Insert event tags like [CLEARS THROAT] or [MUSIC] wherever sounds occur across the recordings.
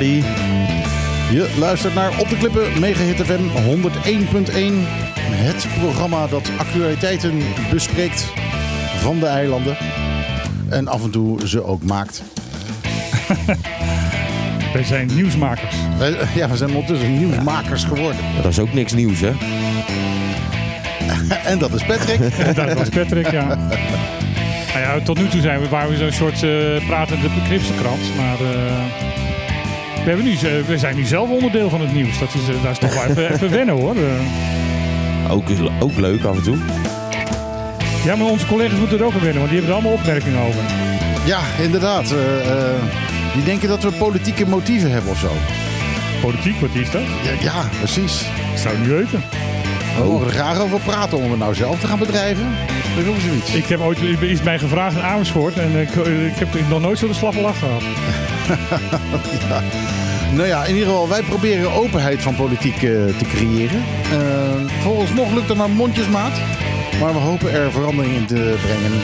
Je luistert naar Op de Klippen, Megahit FM 101.1. Het programma dat actualiteiten bespreekt van de eilanden. En af en toe ze ook maakt. [LAUGHS] Wij zijn nieuwsmakers. Wij- Ja, we zijn ondertussen nieuwsmakers geworden. Dat is ook niks nieuws, hè? [LAUGHS] En dat is Patrick. [LAUGHS] Dat was Patrick, ja. Nou ja, tot nu toe zijn we, waren we zo'n soort eh, pratende knipselkrant. Maar eh, we, hebben nu, eh, we zijn nu zelf onderdeel van het nieuws. Dat is, eh, dat is toch wel even, [LAUGHS] even wennen hoor. Eh, Ook, ook leuk af en toe. ja, maar onze collega's moeten er ook aan wennen, want die hebben er allemaal opmerkingen over. Ja, inderdaad. eh, eh, die denken dat we politieke motieven hebben of zo. Politiek, wat is dat? Ja, ja precies. Ik zou het niet weten. We mogen er graag over praten om het nou zelf te gaan bedrijven. Dat doen zoiets. Ik heb ooit is mij gevraagd in Amersfoort en ik, ik heb nog nooit zo'n slappe lach gehad. [LAUGHS] Nou ja, in ieder geval, wij proberen openheid van politiek eh, te creëren. Eh volgens nog lukt het maar mondjesmaat. Maar we hopen er verandering in te brengen.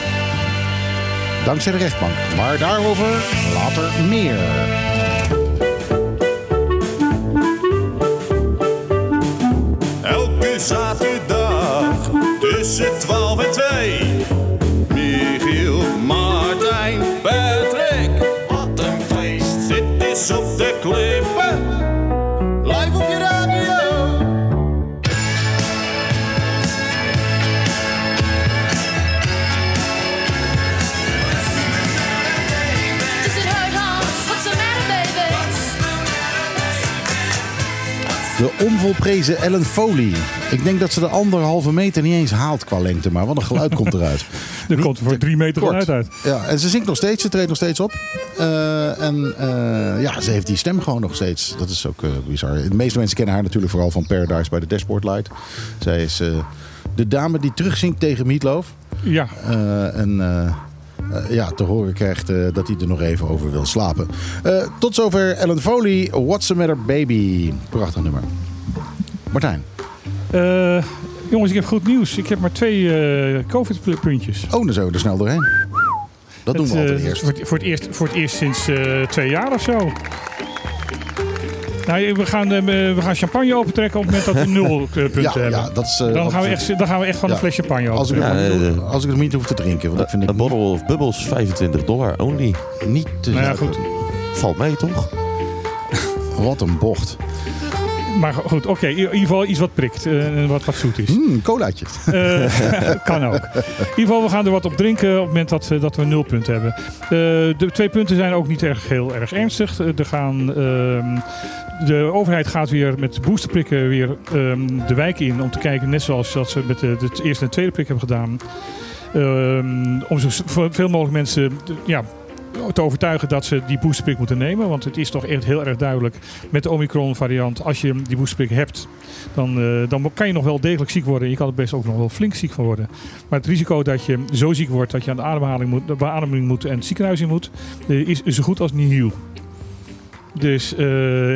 Dankzij de rechtbank. Maar daarover later meer. De onvolprezen Ellen Foley. Ik denk dat ze de anderhalve meter niet eens haalt qua lengte. Maar wat een geluid komt eruit. [LAUGHS] Er komt er voor drie meter kort. geluid uit. Ja, en ze zingt nog steeds. Ze treedt nog steeds op. Eh, en eh, ja, ze heeft die stem gewoon nog steeds. Dat is ook eh, bizar. De meeste mensen kennen haar natuurlijk vooral van Paradise bij de Dashboard Light. Zij is de dame die terugzingt tegen Meatloaf. Ja, en eh, ja, te horen krijgt eh, dat hij er nog even over wil slapen. Eh, tot zover Ellen Foley, What's the Matter Baby. Prachtig nummer. Martijn. Jongens, ik heb goed nieuws. Ik heb maar twee COVID-puntjes. Oh, dan zijn we er snel doorheen. Dat doen we altijd eerst. Voor, het- voor, het eerst, voor het eerst sinds twee jaar of zo. Nou, we gaan, eh, we gaan champagne opentrekken op het moment dat we [LAUGHS] nul eh, punten Ja, hebben. ja, dat is, eh, dan, gaan we echt, dan gaan we echt van Ja. een fles champagne Als ik, het open. als ik het niet hoef te drinken. Want dat vind ik Een bottle of bubbles, 25 dollar only. niet te Nou ja, goed. Valt mee, toch? Wat een bocht. Maar goed, oké. in ieder geval iets wat prikt en wat, wat zoet is. Hmm, colaatje. Eh, [LAUGHS] kan ook. In ieder geval, we gaan er wat op drinken op het moment dat, eh, dat we nul punten hebben. De twee punten zijn ook niet erg, heel erg ernstig. Er gaan, ehm, de overheid gaat weer met boosterprikken weer ehm, de wijk in om te kijken, net zoals dat ze met de, de eerste en tweede prik hebben gedaan. Ehm, om zoveel mogelijk mensen ja, te overtuigen dat ze die boosterprik moeten nemen. Want het is toch echt heel erg duidelijk met de Omicron variant. Als je die boosterprik hebt, dan, eh, dan kan je nog wel degelijk ziek worden. Je kan er best ook nog wel flink ziek van worden. Maar het risico dat je zo ziek wordt dat je aan de ademhaling moet, de beademing moet en het ziekenhuis in moet, eh, is zo goed als nihil. Dus eh,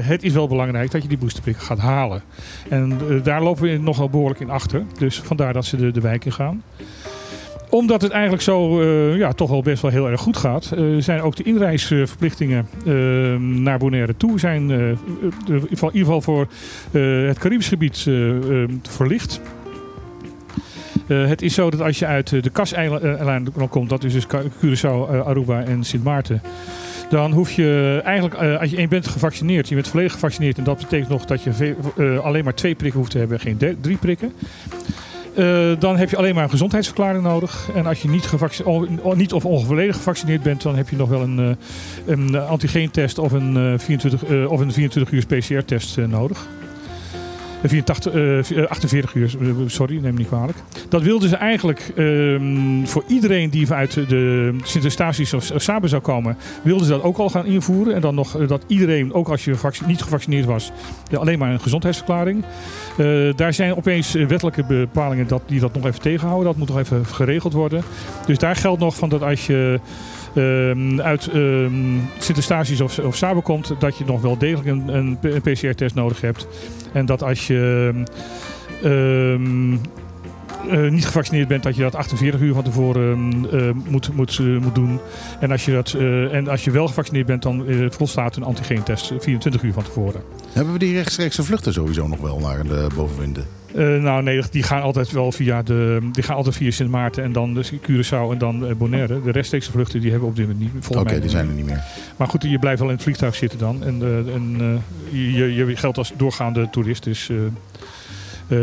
het is wel belangrijk dat je die boosterprik gaat halen. En daar lopen we nogal behoorlijk in achter. Dus vandaar dat ze de, de wijk in gaan omdat het eigenlijk zo eh, ja, toch wel best wel heel erg goed gaat, eh, zijn ook de inreisverplichtingen eh, naar Bonaire toe zijn in ieder geval- voor het Caribisch gebied verlicht. Het is zo dat als je uit de Kas-eilanden komt, dat is dus Curaçao, Aruba en Sint Maarten, dan hoef je eigenlijk, als je één bent gevaccineerd, je bent volledig gevaccineerd en dat betekent nog dat je alleen maar twee prikken hoeft te hebben, geen drie prikken. Eh, dan heb je alleen maar een gezondheidsverklaring nodig. En als je niet, gevacci- o- niet of onvolledig gevaccineerd bent, dan heb je nog wel een, eh, een antigeentest of een, eh, 24, eh, of een 24 uur PCR-test nodig. Eh, 84, eh, eh, 48 uur, eh, sorry, neem me niet kwalijk. Dat wilden ze eigenlijk ehm, voor iedereen die vanuit de Sint-Eustatius of Saba zou komen, wilden ze dat ook al gaan invoeren. En dan nog dat iedereen, ook als je niet gevaccineerd was, alleen maar een gezondheidsverklaring. Daar zijn opeens wettelijke bepalingen dat, die dat nog even tegenhouden. Dat moet nog even geregeld worden. Dus daar geldt nog van dat als je ehm, uit ehm Sint-Eustatius of, of komt, dat je nog wel degelijk een, een PCR-test nodig hebt. En dat als je ehm, eh, niet gevaccineerd bent, dat je dat 48 uur van tevoren eh, moet, moet, eh, moet doen. En als, je dat, en als je wel gevaccineerd bent, dan volstaat een antigeentest 24 uur van tevoren. Hebben we die rechtstreekse vluchten sowieso nog wel naar de bovenwinden? Eh, nou nee, die gaan altijd wel via, de, die gaan altijd via Sint Maarten en dan dus Curaçao en dan eh, Bonaire. De rechtstreekse vluchten die hebben op dit moment niet. Oké, die zijn er niet meer. Maar goed, je blijft wel in het vliegtuig zitten dan. En, eh, en je, je geldt als doorgaande toerist. Dus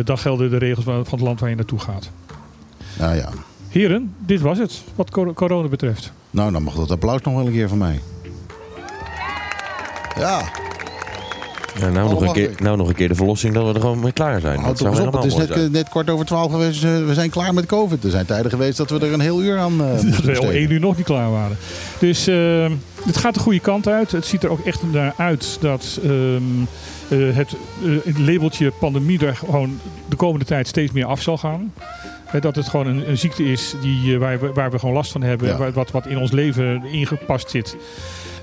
dan gelden de regels van van het land waar je naartoe gaat. Nou ja. Heren, dit was het wat cor- corona betreft. Nou, dan mag dat applaus nog wel een keer van mij. Ja, Ja, nou, nog een keer, nou nog een keer de verlossing dat we er gewoon mee klaar zijn. houd Dat toch zou eens op. Het is net, eh, net kwart over twaalf geweest. eh, we zijn klaar met COVID. Er zijn tijden geweest dat we er een heel uur aan eh [LAUGHS] Dat we al één uur nog niet klaar waren. Dus eh, het gaat de goede kant uit. Het ziet er ook echt naar uit dat ehm, eh, het, eh, het labeltje pandemie er gewoon de komende tijd steeds meer af zal gaan. Dat het gewoon een, een ziekte is die, waar, we, waar we gewoon last van hebben. Ja. Wat, wat in ons leven ingepast zit.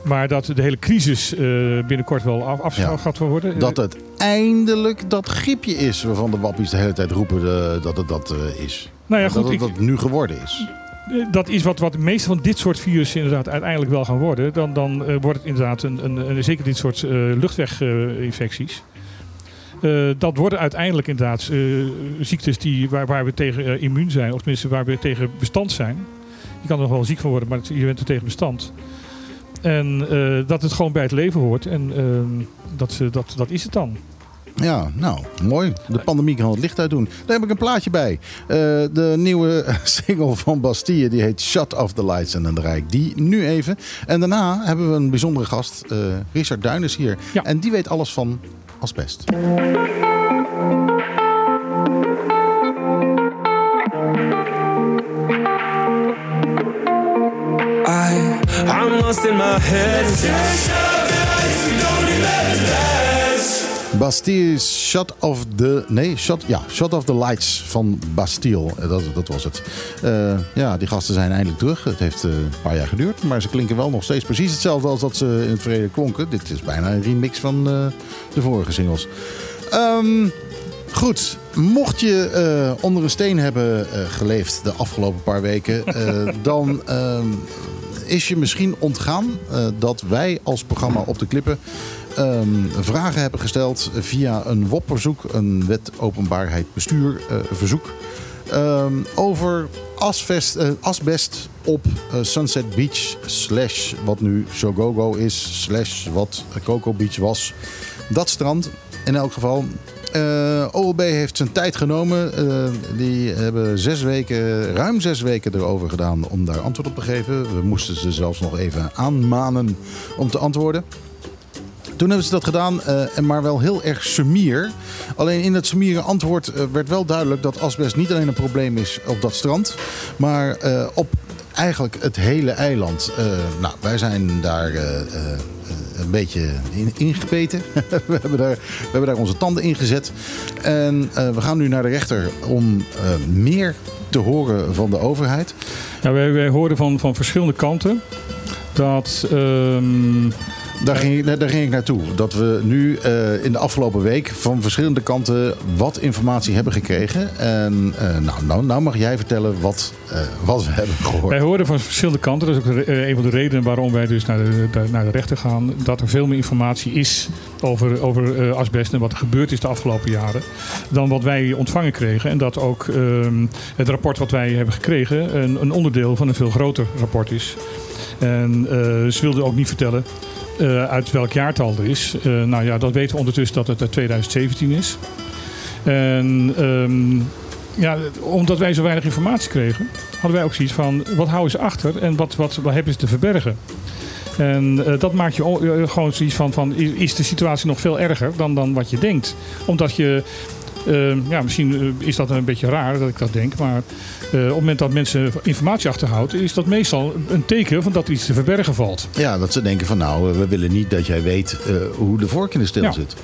Maar dat de hele crisis eh, binnenkort wel af, af Ja. gaat worden. Dat het eindelijk dat griepje is waarvan de wappies de hele tijd roepen eh, dat het dat eh, is. nou ja, dat goed, het ik, dat nu geworden is. Dat is wat, wat de meeste van dit soort virussen inderdaad uiteindelijk wel gaan worden. Dan, dan wordt het inderdaad een, een, een- zeker dit soort eh, luchtweginfecties. Dat worden uiteindelijk inderdaad ziektes die, waar, waar we tegen immuun zijn, of tenminste waar we tegen bestand zijn. Je kan er nog wel ziek van worden, maar het- je bent er tegen bestand. En eh, dat het gewoon bij het leven hoort. En eh, dat, dat, dat is het dan. Ja, nou, mooi. De pandemie kan het licht uit doen. Daar heb ik een plaatje bij. Eh, de nieuwe [LAUGHS] single van Bastille, die heet Shut Off the Lights. En dan draai ik die nu even. En daarna hebben we een bijzondere gast, eh, Richard Duines hier. Ja. En die weet alles van asbest. Lost in my head. Bastille Shut Off the... Nee, shut, ja, Shut Off the Lights van Bastille. Eh, Dat, dat was het. Eh, ja, die gasten zijn eindelijk terug. Het heeft eh, een paar jaar geduurd. Maar ze klinken wel nog steeds precies hetzelfde als dat ze in het verleden klonken. Dit is bijna een remix van eh, de vorige singles. Ehm, goed, mocht je eh, onder een steen hebben eh, geleefd de afgelopen paar weken... eh, [LAUGHS] dan ehm, is je misschien ontgaan eh, dat wij als programma Op de Klippen... ehm, vragen hebben gesteld via een WOP-verzoek, een wet openbaarheid bestuur eh, verzoek... ehm, over asbest, eh, asbest op Sunset Beach slash wat nu Shogogo is slash wat Coco Beach was. Dat strand in elk geval. Eh, OLB heeft zijn tijd genomen. Eh, die hebben zes weken, ruim zes weken erover gedaan om daar antwoord op te geven. We moesten ze zelfs nog even aanmanen om te antwoorden. Toen hebben ze dat gedaan, eh, maar wel heel erg sumier. Alleen in het sumiere antwoord werd wel duidelijk dat asbest niet alleen een probleem is op dat strand, maar op eigenlijk het hele eiland. Nou, wij zijn daar een beetje in, ingepeten. [LAUGHS] we, hebben daar, we hebben daar onze tanden in gezet. En eh, we gaan nu naar de rechter om eh, meer te horen van de overheid. Ja, wij, wij horen van, van verschillende kanten dat. ehm, Daar ging, ik- daar ging ik naartoe. Dat we nu eh, in de afgelopen week van verschillende kanten wat informatie hebben gekregen. En eh, nou, nou, nou mag jij vertellen wat, eh, wat we hebben gehoord. Wij horen van verschillende kanten, dat is ook een van de redenen waarom wij dus naar de, naar de rechter gaan, dat er veel meer informatie is over, over asbest en wat er gebeurd is de afgelopen jaren, dan wat wij ontvangen kregen. En dat ook ehm, het rapport wat wij hebben gekregen een, een onderdeel van een veel groter rapport is. En eh, ze wilden ook niet vertellen eh, uit welk jaartal er is. Eh, nou ja, dat weten we ondertussen dat het uit 2017 is. En ehm, ja, omdat wij zo weinig informatie kregen, hadden wij ook zoiets van: wat houden ze achter en wat, wat, wat hebben ze te verbergen? En eh, dat maakt je gewoon zoiets van: van is de situatie nog veel erger dan, dan wat je denkt? Omdat je. Eh, ja, misschien eh, is dat een beetje raar dat ik dat denk, maar eh, op het moment dat mensen informatie achterhouden, is dat meestal een teken van dat er iets te verbergen valt. Ja, dat ze denken van nou, we willen niet dat jij weet eh, hoe de vork in de steel Ja. zit.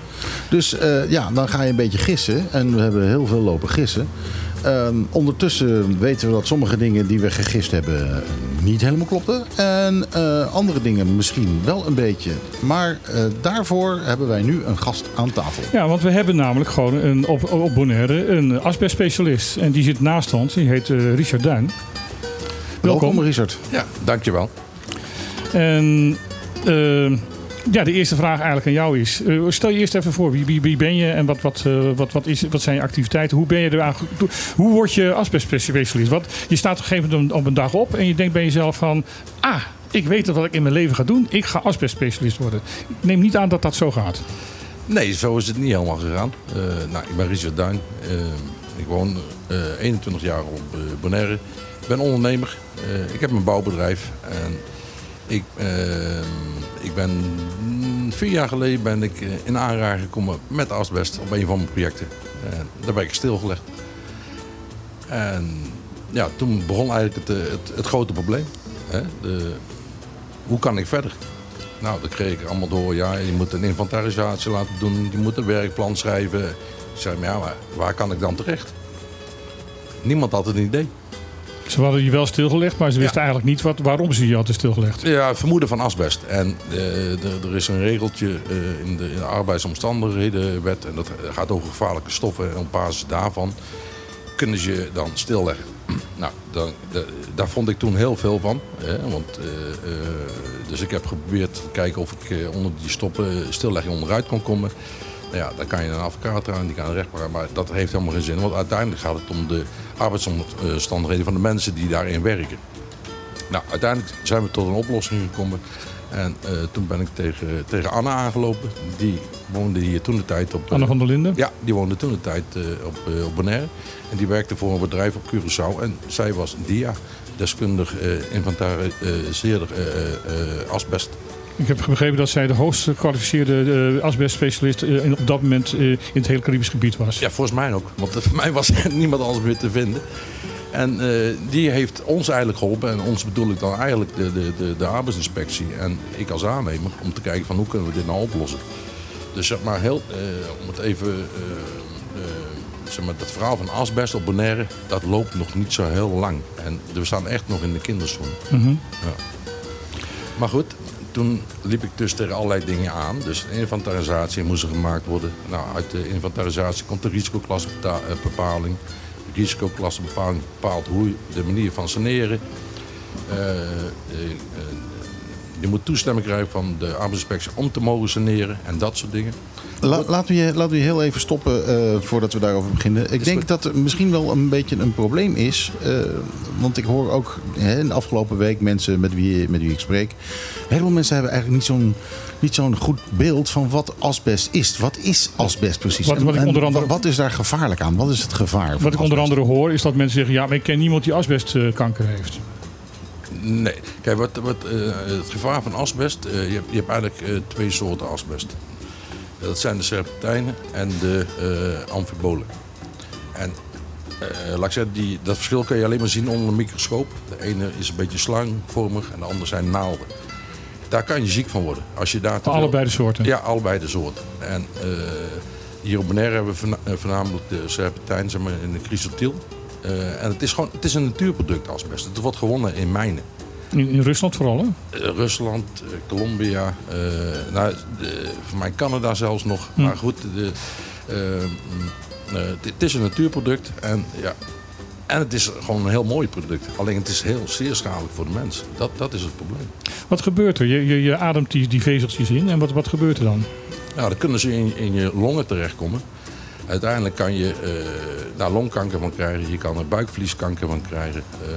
Dus ja, dan ga je een beetje gissen. En we hebben heel veel lopen gissen. Ehm, ondertussen weten we dat sommige dingen die we gegist hebben eh, niet helemaal klopten. En eh, andere dingen misschien wel een beetje. Maar eh, daarvoor hebben wij nu een gast aan tafel. Ja, want we hebben namelijk gewoon een, op, op Bonaire een asbestspecialist. En die zit naast ons. Die heet eh, Richard Duin. Welkom. Richard. Ja, dankjewel. En ja, de eerste vraag eigenlijk aan jou is: eh, stel je eerst even voor, wie, wie, ben je en wat, wat, eh, wat, wat, is, wat zijn je activiteiten? Hoe ben je er Hoe word je asbestspecialist? Want je staat op een gegeven moment op een dag op en je denkt bij jezelf van: ah, ik weet wat ik in mijn leven ga doen. Ik ga asbestspecialist worden. Ik neem niet aan dat dat zo gaat. Nee, zo is het niet helemaal gegaan. Eh, nou, ik ben Richard Duin. Ik woon eh, 21 jaar op Bonaire. Ik ben ondernemer. Ik heb een bouwbedrijf. En ik, eh, ik ben mm, vier jaar geleden ben ik eh, in aanraking gekomen met asbest op een van mijn projecten. En daar ben ik stilgelegd. En ja, toen begon eigenlijk het, eh, het, het grote probleem. Hè? De, hoe kan ik verder? Nou, dat kreeg ik allemaal door. Ja, je moet een inventarisatie laten doen. Je moet een werkplan schrijven. Ik zei, maar ja, maar waar kan ik dan terecht? Niemand had een idee. Ze hadden je wel stilgelegd, maar ze wisten eigenlijk niet wat, waarom ze je hadden stilgelegd. Ja, vermoeden van asbest. En eh, er- is een regeltje eh, in, de, in de arbeidsomstandighedenwet. En dat gaat over gevaarlijke stoffen. En op basis daarvan kunnen ze je dan stilleggen. [CLEARS THROAT] Nou, dan, da- daar vond ik toen heel veel van. Hè, want, eh, dus ik heb geprobeerd te kijken of ik onder die stoppen stillegging onderuit kon komen. Nou ja, dan kan je een advocaat aan, die kan een rechtbank aan, maar dat heeft helemaal geen zin. Want uiteindelijk gaat het om de arbeidsomstandigheden van de mensen die daarin werken. Nou, uiteindelijk zijn we tot een oplossing gekomen. En eh, toen ben ik tegen, tegen Anna aangelopen. Die woonde hier toen de tijd op... eh, Anne van der Linden. ja, die woonde toen de tijd eh, op, op Bonaire. En die werkte voor een bedrijf op Curaçao. En zij was DIA, deskundig inventariseerder asbest. Ik heb begrepen dat zij de hoogst gekwalificeerde eh, asbestspecialist eh, in- op dat moment eh, in het hele Caribisch gebied was. Ja, volgens mij ook. Want voor mij was er [LAUGHS] niemand anders meer te vinden. En eh, die heeft ons eigenlijk geholpen. En ons bedoel ik dan eigenlijk de, de, de, de arbeidsinspectie. En ik als aannemer. Om te kijken van hoe kunnen we dit nou oplossen. Dus zeg maar heel, eh, om het even... eh, eh, zeg maar, dat verhaal van asbest op Bonaire, dat loopt nog niet zo heel lang. En we staan echt nog in de kinderschoen. Mhm. Ja. Maar goed, toen liep ik dus tegen allerlei dingen aan. Dus inventarisatie moest er gemaakt worden. Nou, uit de inventarisatie komt de risicoklasbepaling. De risicoklasbepaling bepaalt hoe de manier van saneren. Eh, eh, je moet toestemming krijgen van de arbeidsinspectie om te mogen saneren en dat soort dingen. La- laten, we je, laten we je heel even stoppen eh, voordat we daarover beginnen. Ik Is denk goed. dat er misschien wel een beetje een probleem is. eh, want ik hoor ook hè, in de afgelopen week mensen met wie, met wie ik spreek. Een heleboel mensen hebben eigenlijk niet zo'n, niet zo'n goed beeld van wat asbest is. Wat is asbest precies? Wat- wat ik onder andere- wa- wat is daar gevaarlijk aan? Wat is het gevaar? van Wat ik onder andere hoor is dat mensen zeggen: ja, maar ik ken niemand die asbestkanker heeft. Nee, kijk, wat, wat, eh, het gevaar van asbest, eh, je, hebt, je hebt eigenlijk eh, twee soorten asbest. Dat zijn de serpentijnen en de eh, amfibolen. En eh, laat ik zeggen, die, dat verschil kan je alleen maar zien onder een microscoop. De ene is een beetje slangvormig en de andere zijn naalden. Daar kan je ziek van worden. Als je daar te allebei de soorten. Ja, allebei de soorten. En eh, hier op Bonaire hebben we voorna- voornamelijk de serpentijn zeg maar, in de chrysotiel. En het is gewoon het is een natuurproduct asbest. Het wordt gewonnen in mijnen. In, in Rusland vooral, hè? Eh, Rusland, eh, Colombia, eh, nou, voor mij Canada zelfs nog. Hm. Maar goed, de, mm, het- is een natuurproduct en, ja, en het is gewoon een heel mooi product. Alleen het is heel zeer schadelijk voor de mens. Dat, dat is het probleem. Wat gebeurt er? Je, je, je ademt die, die vezeltjes in en wat, wat gebeurt er dan? Nou, dan kunnen ze in, in je longen terechtkomen. Uiteindelijk kan je eh, daar longkanker van krijgen. Je kan er buikvlieskanker van krijgen. Eh,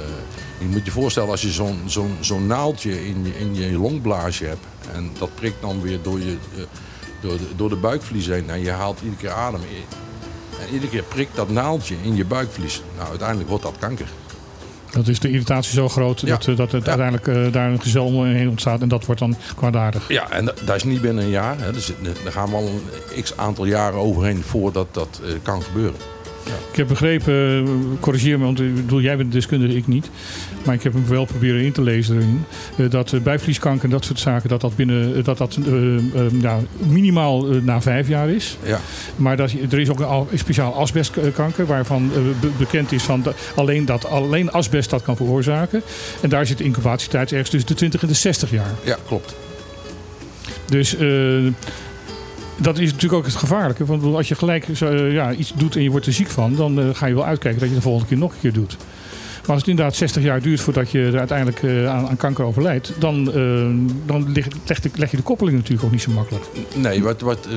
je moet je voorstellen als je zo'n zo'n zo'n naaldje in je, in je longblaasje hebt. En dat prikt dan weer door, je, eh, door, de, door de buikvlies heen. En je haalt iedere keer adem in. En iedere keer prikt dat naaldje in je buikvlies. Nou, uiteindelijk wordt dat kanker. Dat is de irritatie zo groot Ja. dat, eh, dat het Ja. uiteindelijk eh, daar een gezel omheen ontstaat en dat wordt dan kwaadaardig. Ja, en dat, dat is niet binnen een jaar. Hè. Dus, daar gaan we al een x aantal jaren overheen voordat dat eh, kan gebeuren. Ik heb begrepen, eh, corrigeer me, want ik bedoel, jij bent deskundige, ik niet. Maar ik heb hem wel proberen in te lezen erin. eh, dat uh, bijvlieskanker en dat soort zaken, dat dat, binnen, eh, dat, dat eh, eh, nou, minimaal eh, na vijf jaar is. Ja, Maar dat, er is ook een, al- een speciaal asbestkanker waarvan eh, be- bekend is van dat alleen, dat alleen asbest dat kan veroorzaken. En daar zit de incubatietijd ergens tussen de 20 en de 60 jaar. ja klopt. Dus eh, dat is natuurlijk ook het gevaarlijke. Want als je gelijk zo, eh, ja, iets doet en je wordt er ziek van, dan eh, ga je wel uitkijken dat je de volgende keer nog een keer doet. Maar als het inderdaad 60 jaar duurt voordat je er uiteindelijk eh, aan, aan kanker overlijdt, dan, dan leg, leg, je de koppeling natuurlijk ook niet zo makkelijk. Nee, wat, wat,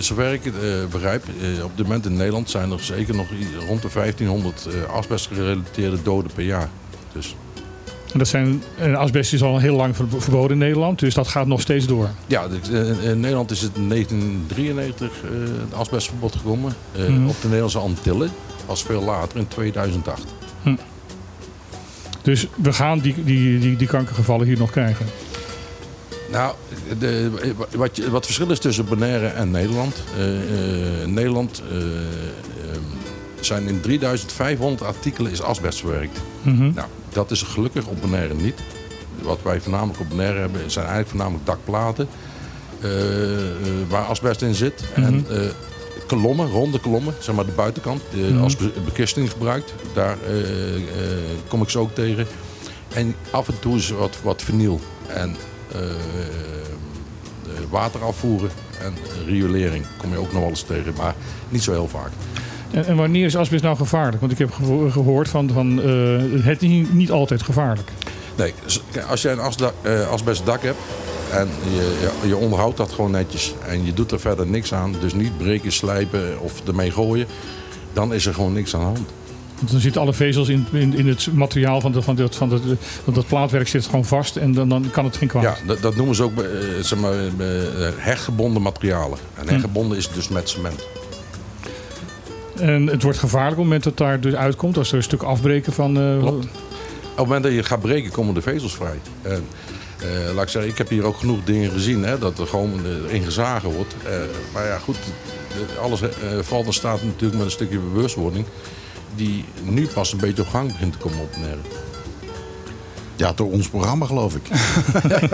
zover ik begrijp, op dit moment in Nederland zijn er zeker nog rond de 1500 eh, asbestgerelateerde doden per jaar. Dus En dat zijn, en asbest is al heel lang ver- verboden in Nederland, dus dat gaat nog steeds door. ja, eh, in Nederland is het in 1993 eh, het asbestverbod gekomen. Eh, Mhm. Op de Nederlandse Antillen, was veel later, in 2008. Dus we gaan die, die, die, die kankergevallen hier nog krijgen. Nou, de, wat, je- wat verschil is tussen Bonaire en Nederland. eh, eh, Nederland eh, ehm, zijn in 3500 artikelen is asbest verwerkt. Mhm. Nou, dat is gelukkig op Bonaire niet. Wat wij voornamelijk op Bonaire hebben zijn eigenlijk voornamelijk dakplaten. eh, eh, waar asbest in zit. En eh, kolommen, ronde kolommen, zeg maar de buitenkant, Mhm. als be- bekisting gebruikt. Daar kom ik ze ook tegen. En af en toe is wat, wat vinyl. En water afvoeren en riolering kom je ook nog wel eens tegen. Maar niet zo heel vaak. En, en wanneer is asbest nou gevaarlijk? Want ik heb geho- gehoord van, van eh, het is niet, altijd gevaarlijk. Nee, als jij een asda- eh, asbestdak hebt en je, je, je onderhoudt dat gewoon netjes en je doet er verder niks aan, dus niet breken, slijpen of ermee gooien, dan is er gewoon niks aan de hand. Want dan zitten alle vezels in, in, in het materiaal van, de, van, dat, van, dat, van dat plaatwerk zit gewoon vast en dan, dan kan het geen kwaad. Ja, dat, dat noemen ze ook eh, zeg maar, hechtgebonden materialen. En hechtgebonden is dus met cement. En het wordt gevaarlijk op het moment dat daar dus uitkomt, als er een stuk afbreken van... eh, Klopt. Op het moment dat je gaat breken, komen de vezels vrij. En, eh, laat ik zeggen, ik heb hier ook genoeg dingen gezien, hè, dat er gewoon eh, in gezagen wordt. Eh, maar ja, goed, alles valt en staat natuurlijk met een stukje bewustwording. Die nu pas een beetje op gang begint te komen op. Ja, door ons programma geloof ik.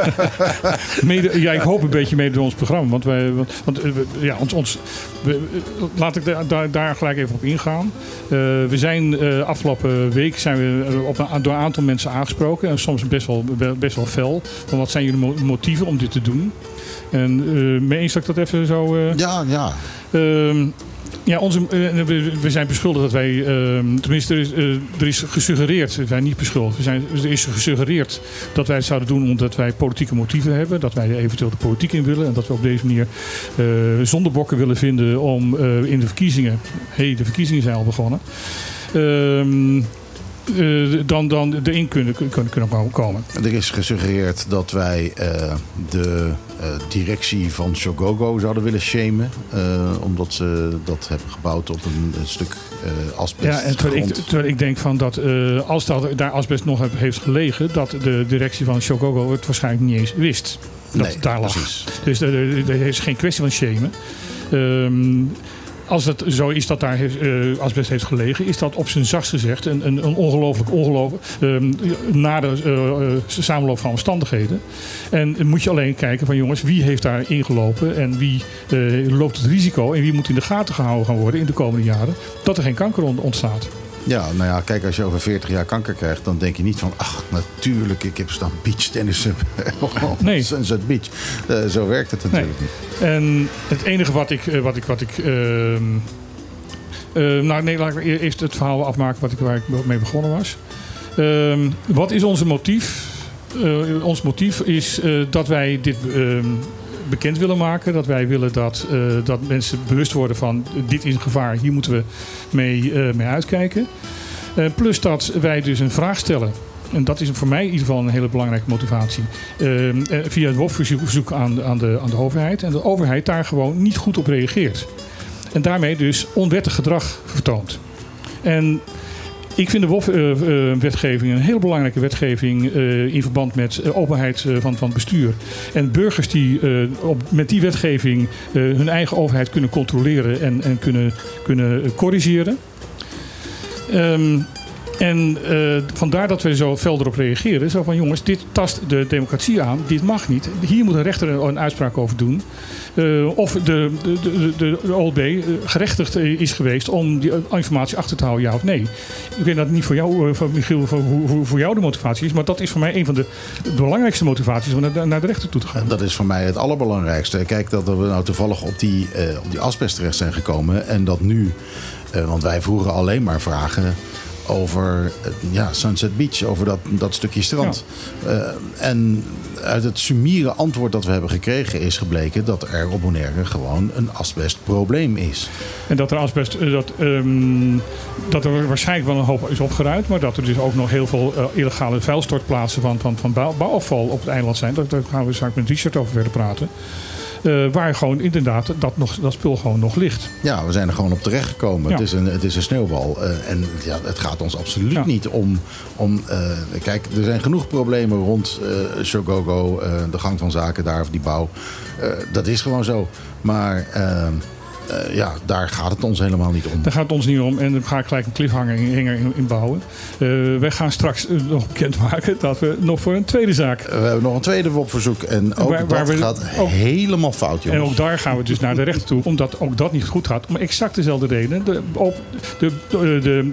[LAUGHS] Mede, ja, ik hoop een beetje mede door ons programma. Want, wij, want, eh, ja, ons, ons, we- eh, laat ik daar, daar, gelijk even op ingaan. Eh, we zijn eh, afgelopen week zijn we op een, door een aantal mensen aangesproken. En soms best wel, best wel fel. Van wat zijn jullie mo- motieven om dit te doen? En uh, mee eens dat ik dat even zo... Ja, ja. Ehm, ja, onze, eh, we, zijn beschuldigd dat wij, ehm, tenminste er is, eh, er gesuggereerd, we zijn niet beschuldigd, we zijn, er is gesuggereerd dat wij het zouden doen omdat wij politieke motieven hebben, dat wij eventueel de politiek in willen en dat we op deze manier eh zondebokken willen vinden om in de verkiezingen, hé, hey, de verkiezingen zijn al begonnen, Eh, dan, dan erin kunnen, kunnen, kunnen komen. Er is gesuggereerd dat wij eh, de eh, directie van Shogogo zouden willen shamen. omdat ze dat hebben gebouwd op een, een stuk asbest. Ja, en terwijl ik, terwijl ik denk van dat als dat, daar asbest nog heb- heeft gelegen, dat de directie van Shogogo het waarschijnlijk niet eens wist. Dat Nee, het daar lag. precies. Dus er is geen kwestie van shamen. Ehm, als het zo is dat daar eh, asbest heeft gelegen, is dat op zijn zachtst gezegd een, een, een ongelooflijk ongelooflijk ehm eh, eh, samenloop van omstandigheden. En moet je alleen kijken van jongens, wie heeft daar ingelopen en wie loopt het risico en wie moet in de gaten gehouden gaan worden in de komende jaren dat er geen kanker on- ontstaat. Ja, nou ja, kijk, als je over 40 jaar kanker krijgt, dan denk je niet van, ach, natuurlijk, ik heb staan beachtennissen. [LAUGHS] Nee. [LAUGHS] Sunset Beach. Eh, zo werkt het natuurlijk niet. En het enige wat ik. eh, Wat ik, wat ik ehm, eh, nou, nee, laat ik e- eerst het verhaal afmaken wat ik, waar ik mee begonnen was. Ehm, wat is onze motief? Ons motief is dat wij dit ehm, bekend willen maken. Dat wij willen dat, eh, dat mensen bewust worden van dit is een gevaar. Hier moeten we mee, eh, mee uitkijken. Eh, plus dat wij dus een vraag stellen. En dat is voor mij in ieder geval een hele belangrijke motivatie. Via het WOF-verzoek aan, aan, de, aan de overheid. En de overheid daar gewoon niet goed op reageert. En daarmee dus onwettig gedrag vertoont. En ik vind de WOF-wetgeving een heel belangrijke wetgeving eh, in verband met eh, openheid eh, van, van bestuur. En burgers die eh, met die wetgeving eh, hun eigen overheid kunnen controleren en, en kunnen, kunnen corrigeren. Ehm, en eh, vandaar dat we zo fel erop reageren. Zo van jongens, dit tast de democratie aan. Dit mag niet. Hier moet een rechter een, een uitspraak over doen. Eh, of de, de, de, de, OLB eh, gerechtigd is geweest om die informatie achter te houden, ja of nee. Ik weet dat niet voor jou, voor Michiel, voor, hoe, voor jou de motivatie is. Maar dat is voor mij een van de belangrijkste motivaties om naar, de rechter toe te gaan. Dat is voor mij het allerbelangrijkste. Kijk, dat we nou toevallig op die, eh, op die asbest terecht zijn gekomen. En dat nu, want wij vroegen alleen maar vragen over ja, Sunset Beach, over dat, dat stukje strand. Eh, en uit het sumiere antwoord dat we hebben gekregen is gebleken dat er op Bonaire gewoon een asbestprobleem is. En dat er asbest, eh, dat, ehm, dat er waarschijnlijk wel een hoop is opgeruimd, maar dat er dus ook nog heel veel eh, illegale vuilstortplaatsen van, van, van bouw- bouwafval op het eiland zijn. Daar, daar gaan we straks met Richard over verder praten. Eh, waar gewoon inderdaad dat, nog, dat spul gewoon nog ligt. Ja, we zijn er gewoon op terecht gekomen. Ja. Het, is een, het is een sneeuwbal. Eh, en ja, het gaat ons absoluut Ja. niet om. om eh, kijk, er zijn genoeg problemen rond eh Shogogo, de gang van zaken daar, of die bouw. Dat is gewoon zo. Maar eh, ja, daar gaat het ons helemaal niet om. Daar gaat het ons niet om en dan ga ik gelijk een cliffhanger in, in, bouwen. Eh, wij gaan straks eh, nog bekendmaken dat we nog voor een tweede zaak. We hebben nog een tweede WOP-verzoek. En ook Waar- waar dat we gaat ook- helemaal fout, En jongens. ook daar gaan we dus naar de rechter toe, omdat ook dat niet goed gaat. Om exact dezelfde reden. De, op, de, de, de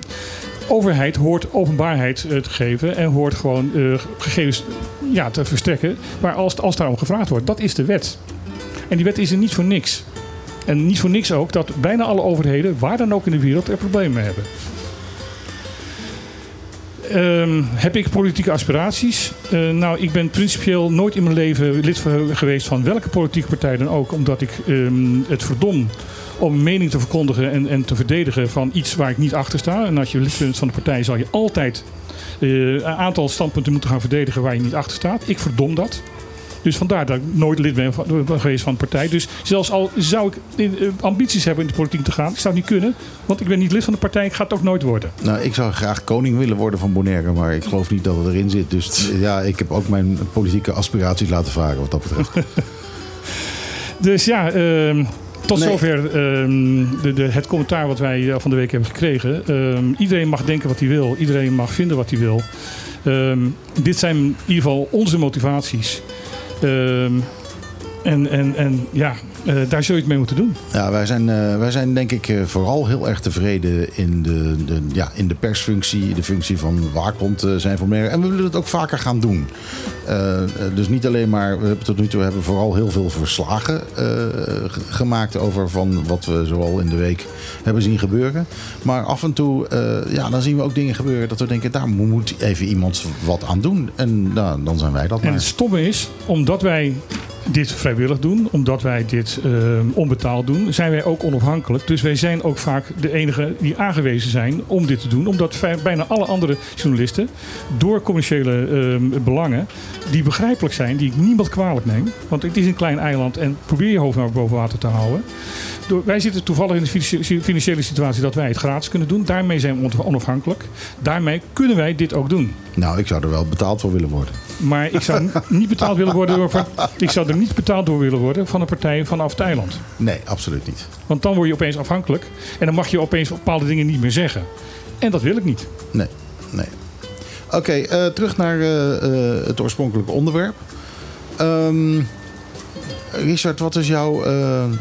overheid hoort openbaarheid te geven en hoort gewoon gegevens ja, te verstrekken. Maar als, als daarom gevraagd wordt, dat is de wet. En die wet is er niet voor niks. En niet voor niks ook dat bijna alle overheden, waar dan ook in de wereld, er problemen mee hebben. Ehm, heb ik politieke aspiraties? Eh, nou, ik ben principieel nooit in mijn leven lid geweest van welke politieke partij dan ook. Omdat ik ehm, het verdom om een mening te verkondigen en, en te verdedigen van iets waar ik niet achter sta. En als je lid bent van de partij zal je altijd eh, een aantal standpunten moeten gaan verdedigen waar je niet achter staat. Ik verdom dat. Dus vandaar dat ik nooit lid ben van, geweest van een partij. Dus zelfs al zou ik eh, ambities hebben in de politiek te gaan, ik zou het niet kunnen. Want ik ben niet lid van de partij, ik ga het ook nooit worden. Nou, ik zou graag koning willen worden van Bonaire, maar ik geloof niet dat het erin zit. Dus ja, ik heb ook mijn politieke aspiraties laten varen wat dat betreft. [LAUGHS] Dus ja, ehm, tot Nee. zover ehm, de, de, het commentaar wat wij eh, van de week hebben gekregen. Ehm, iedereen mag denken wat hij wil. Iedereen mag vinden wat hij wil. Dit zijn in ieder geval onze motivaties. Um, en, en, en ja, eh, daar zul je het mee moeten doen. Ja, wij zijn, eh, wij zijn denk ik eh, vooral heel erg tevreden in de, de, ja, in de persfunctie, de functie van waakhond eh, zijn voor meer. En we willen het ook vaker gaan doen. Dus niet alleen maar, we hebben tot nu toe hebben we vooral heel veel verslagen gemaakt over van wat we zoal in de week hebben zien gebeuren. Maar af en toe, ja, dan zien we ook dingen gebeuren dat we denken, daar moet even iemand wat aan doen. En nou, dan zijn wij dat En maar. het stomme is, omdat wij dit vrijwillig doen, omdat wij dit eh, onbetaald doen, zijn wij ook onafhankelijk. Dus wij zijn ook vaak de enige die aangewezen zijn om dit te doen. Omdat bijna alle andere journalisten, door commerciële eh, belangen, die begrijpelijk zijn, die ik niemand kwalijk neem. Want het is een klein eiland en probeer je hoofd naar boven water te houden. Door, wij zitten toevallig in de finan- financiële situatie dat wij het gratis kunnen doen. Daarmee zijn we on- onafhankelijk. Daarmee kunnen wij dit ook doen. Nou, ik zou er wel betaald voor willen worden. Maar ik zou [LAUGHS] niet betaald willen worden door, ik zou er niet betaald door willen worden van een partij vanaf het eiland. Nee, absoluut niet. Want dan word je opeens afhankelijk en dan mag je opeens bepaalde dingen niet meer zeggen. En dat wil ik niet. Nee, nee. Oké, eh, terug naar eh, eh, het oorspronkelijke onderwerp. Ehm, Richard, wat is, jouw,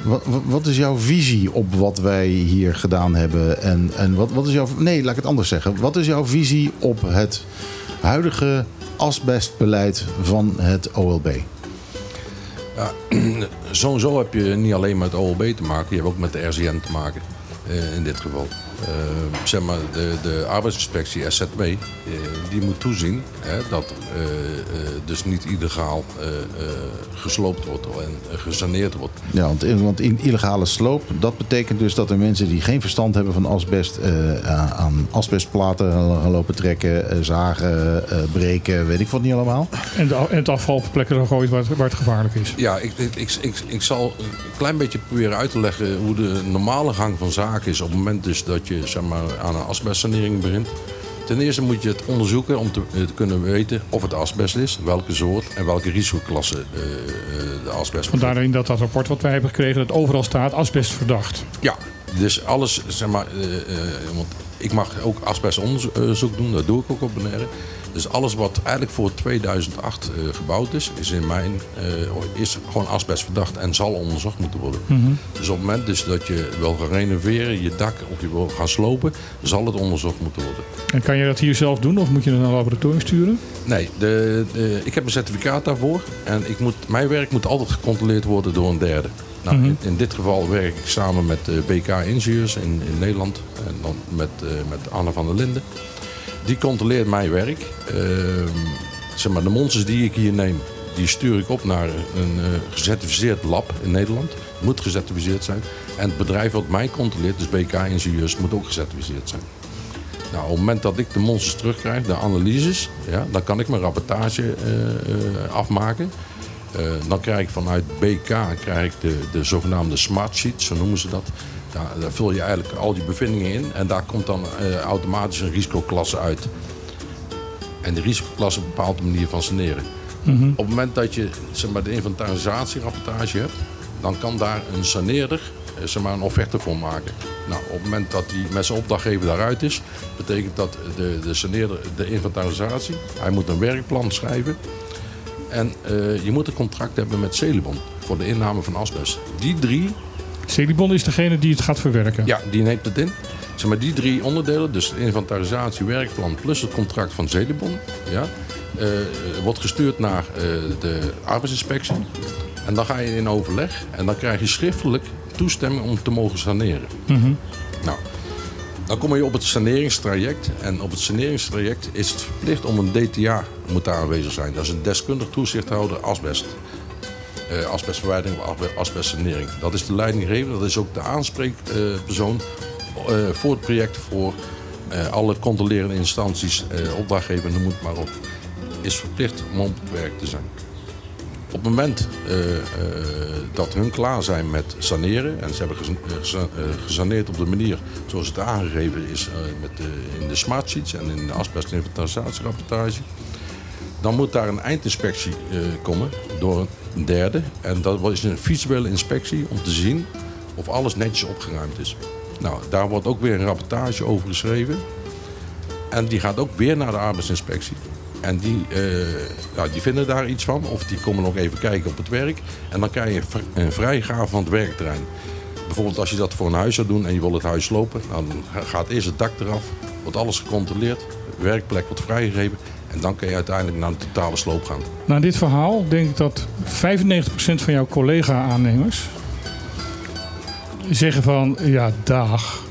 wat, wat- is jouw visie op wat wij hier gedaan hebben? En, en wat, wat is jouw. Nee, laat ik het anders zeggen. Wat is jouw visie op het huidige asbestbeleid van het OLB? Ja, [CLEARS THROAT] sowieso heb je niet alleen met OLB te maken, je hebt ook met de RCN te maken. in dit geval. Eh, zeg maar, de, de arbeidsinspectie SZB, eh, die moet toezien hè, dat eh, eh, dus niet illegaal eh, eh, gesloopt wordt en gesaneerd wordt. Ja, want, want in illegale sloop, dat betekent dus dat er mensen die geen verstand hebben van asbest eh, aan asbestplaten gaan lopen trekken, zagen, eh, breken, weet ik wat niet allemaal. En, de, en het afval op plekken gooit waar het, waar het gevaarlijk is. Ja, ik, ik, ik, ik, ik zal een klein beetje proberen uit te leggen hoe de normale gang van zaken is op het moment dus dat je zeg maar, aan een asbestsanering begint. Ten eerste moet je het onderzoeken om te, eh, te kunnen weten of het asbest is, welke soort en welke risicoklasse eh, eh, de asbest betreft. Vandaar in dat, dat rapport wat wij hebben gekregen, dat overal staat asbest verdacht. Ja, Dus alles, zeg maar, want ik mag ook asbestonderzoek doen, dat doe ik ook op Bonaire. Dus alles wat eigenlijk voor 2008 eh, gebouwd is, is in mijn, eh, is gewoon asbest verdacht en zal onderzocht moeten worden. Dus op het moment dus dat je wil gaan renoveren, je dak of je wil gaan slopen, zal het onderzocht moeten worden. En kan je dat hier zelf doen of moet je het naar een laboratorium sturen? Nee, de, de- ik heb een certificaat daarvoor. En ik moet, mijn werk moet altijd gecontroleerd worden door een derde. Nou, in, in dit geval werk ik samen met eh, BK Ingenieurs in, in Nederland. En dan met, eh, met Anne van der Linden. Die controleert mijn werk. Ehm, zeg maar, de monsters die ik hier neem, die stuur ik op naar een eh, gecertificeerd lab in Nederland. Moet gecertificeerd zijn. En het bedrijf wat mij controleert, dus BK Ingenieurs, moet ook gecertificeerd zijn. Nou, op het moment dat ik de monsters terugkrijg, de analyses, ja, dan kan ik mijn rapportage eh, eh, afmaken. Dan krijg ik vanuit BK krijg ik de, de zogenaamde smart sheet, zo noemen ze dat. Daar, daar vul je eigenlijk al die bevindingen in en daar komt dan eh, automatisch een risicoklasse uit. En de risicoklasse bepaalt de manier van saneren. Op het moment dat je zeg maar, de inventarisatierapportage hebt, dan kan daar een saneerder eh, zeg maar, een offerte voor maken. Nou, op het moment dat die met zijn opdrachtgever daaruit is, betekent dat de, de saneerder de inventarisatie, hij moet een werkplan schrijven. En eh, je moet een contract hebben met Celibon voor de inname van asbest. Die drie Celibon is degene die het gaat verwerken. ja, die neemt het in. Zeg maar, die drie onderdelen, dus de inventarisatie, werkplan plus het contract van Zelibon, ja, eh, wordt gestuurd naar eh, de arbeidsinspectie. En dan ga je in overleg en dan krijg je schriftelijk toestemming om te mogen saneren. Nou, dan kom je op het saneringstraject. En op het saneringstraject is het verplicht om een DTA moet daar aanwezig zijn. Dat is een deskundig toezichthouder asbest. Eh, asbestverwijdering of asbe- asbestsanering. Dat is de leidinggever, dat is ook de aanspreekpersoon eh, voor het project voor eh, alle controlerende instanties, opdrachtgever, noem het maar op. Is verplicht om op het werk te zijn. Op het moment dat hun klaar zijn met saneren, en ze hebben gesa- gesa- gesaneerd op de manier zoals het aangegeven is met de, in de smart sheets en in de asbestinventarisatierapportage, dan moet daar een eindinspectie komen door derde. En dat is een visuele inspectie om te zien of alles netjes opgeruimd is. Nou, daar wordt ook weer een rapportage over geschreven. En die gaat ook weer naar de arbeidsinspectie. En die, eh, die vinden daar iets van. Of die komen nog even kijken op het werk. En dan krijg je een vrijgave van het werkterrein. Bijvoorbeeld als je dat voor een huis zou doen en je wil het huis slopen. Nou, dan gaat eerst het dak eraf. Wordt alles gecontroleerd. De werkplek wordt vrijgegeven. En dan kan je uiteindelijk naar een totale sloop gaan. Na dit verhaal denk ik dat 95% van jouw collega-aannemers zeggen van ja, dag.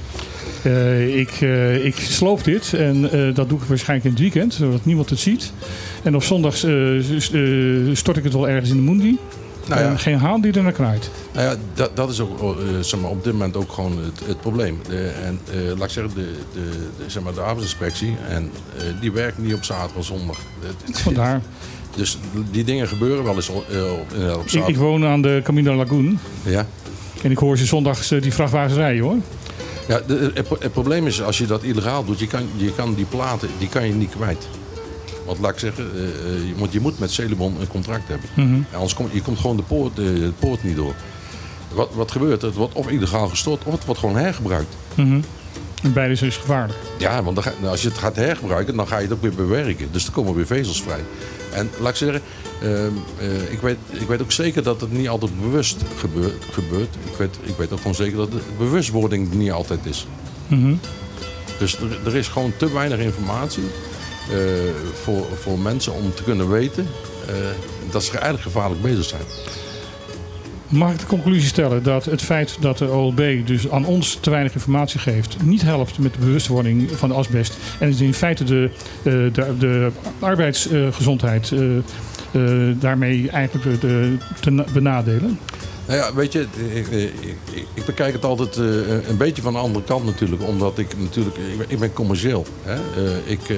Eh, ik, eh, ik sloop dit en eh, dat doe ik waarschijnlijk in het weekend, zodat niemand het ziet. En op zondags stort ik het wel ergens in de mundi. Nou ja. En geen haan die er naar knaait. Nou ja, dat, dat is ook, eh, zeg maar, op dit moment ook gewoon het, het probleem. De, en eh, laat ik zeggen, de, de, de, zeg maar, de arbeidsinspectie, en, eh, die werkt niet op zaterdag en zondag. Vandaar. Dus die dingen gebeuren wel eens op, op, Ik, zaterdag. ik woon aan de Camino Lagoon ja. en ik hoor ze zondags die vrachtwagens rijden hoor. Ja, het, het probleem is, als je dat illegaal doet, je kan, je kan die platen die kan je niet kwijt. Want laat ik zeggen, eh, eh, je, want je moet met Celebon een contract hebben. En anders komt je komt gewoon de poort, de poort niet door. Wat, wat gebeurt er? Het wordt of illegaal gestort of het wordt gewoon hergebruikt. En beide is dus gevaarlijk. Ja, want dan ga- nou, als je het gaat hergebruiken, dan ga je het ook weer bewerken. Dus er komen weer vezels vrij. En laat ik zeggen, ehm, eh, ik, weet, ik weet ook zeker dat het niet altijd bewust gebeurt. gebeurt. Ik, weet, ik weet ook gewoon zeker dat de bewustwording niet altijd is. Dus er, er is gewoon te weinig informatie voor, voor mensen om te kunnen weten eh, dat ze eigenlijk gevaarlijk bezig zijn. Mag ik de conclusie stellen dat het feit dat de OLB dus aan ons te weinig informatie geeft, niet helpt met de bewustwording van de asbest en het in feite de, eh, de, de arbeidsgezondheid eh, eh, daarmee eigenlijk te na- benadelen? Nou ja, weet je, ik, ik, ik- bekijk het altijd eh, een beetje van de andere kant natuurlijk. Omdat ik natuurlijk, ik ben, ik ben commercieel. Hè? Eh, ik, eh,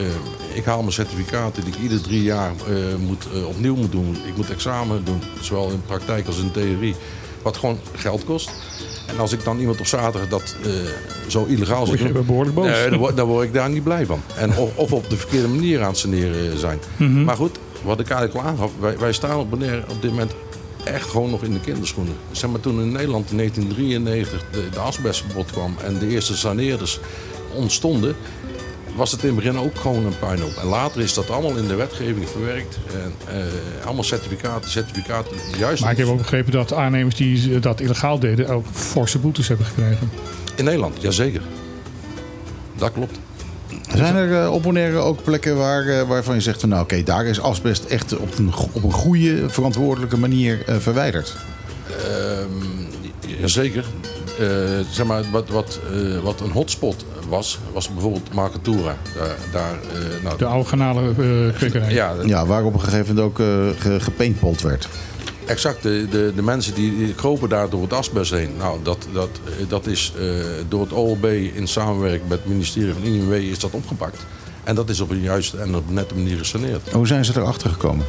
ik haal mijn certificaten die ik ieder drie jaar moet, opnieuw moet doen. Ik moet examen doen, zowel in praktijk als in theorie. Wat gewoon geld kost. En als ik dan iemand op zaterdag dat zo illegaal behoorlijk boos. Nee, dan, word, dan word ik daar niet blij van. En of, of op de verkeerde manier aan het saneren zijn. Maar goed, wat ik eigenlijk al aangaf, wij, wij staan op, Bonaire op dit moment echt gewoon nog in de kinderschoenen. Zeg maar, toen in Nederland in 1993 de, de asbestverbod kwam en de eerste saneerders ontstonden, was het in het begin ook gewoon een puinhoop. En later is dat allemaal in de wetgeving verwerkt. En, eh, allemaal certificaten, certificaten. Juist Maar ik heb ook begrepen dat aannemers die dat illegaal deden ook forse boetes hebben gekregen. in Nederland, jazeker. Dat klopt. Zijn er eh, op Bonaire ook plekken waar, eh, waarvan je zegt van nou oké, daar is asbest echt op een, op een goede, verantwoordelijke manier eh, verwijderd? Ehm, jazeker. Eh, zeg maar, wat, wat, eh, wat een hotspot was, was bijvoorbeeld Marcatura. Daar, daar, eh, nou, De oude eh kwekerij. ja, Ja, waar op een gegeven moment ook eh, ge- gepaintbald werd. Exact, de, de, de mensen die, die kropen daar door het asbest heen. Nou, dat, dat, eh, dat is eh, door het OLB in samenwerking met het ministerie van INW is dat opgepakt. En dat is op een juiste en op een nette manier gesaneerd. Hoe zijn ze erachter gekomen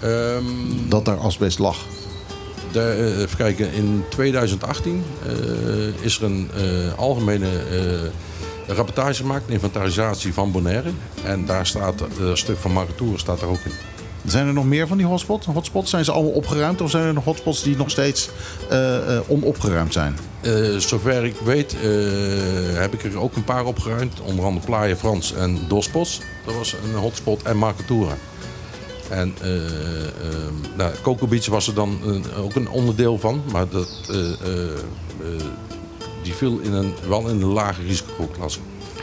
Ehm, dat daar asbest lag? de, eh, even kijken, in 2018 eh, is er een algemene rapportage gemaakt, inventarisatie van Bonaire. En daar staat, een stuk van Maratour staat er ook in. Zijn er nog meer van die hotspots? hotspots? Zijn ze allemaal opgeruimd of zijn er nog hotspots die nog steeds eh, eh, onopgeruimd zijn? Eh, zover ik weet heb ik er ook een paar opgeruimd. Onder andere Playa Frans en Dospos. Dat was een hotspot. En Marcatura. En eh, nou, Coco Beach was er dan ook een onderdeel van. Maar dat, die viel in een, wel in een lage risicoklasse.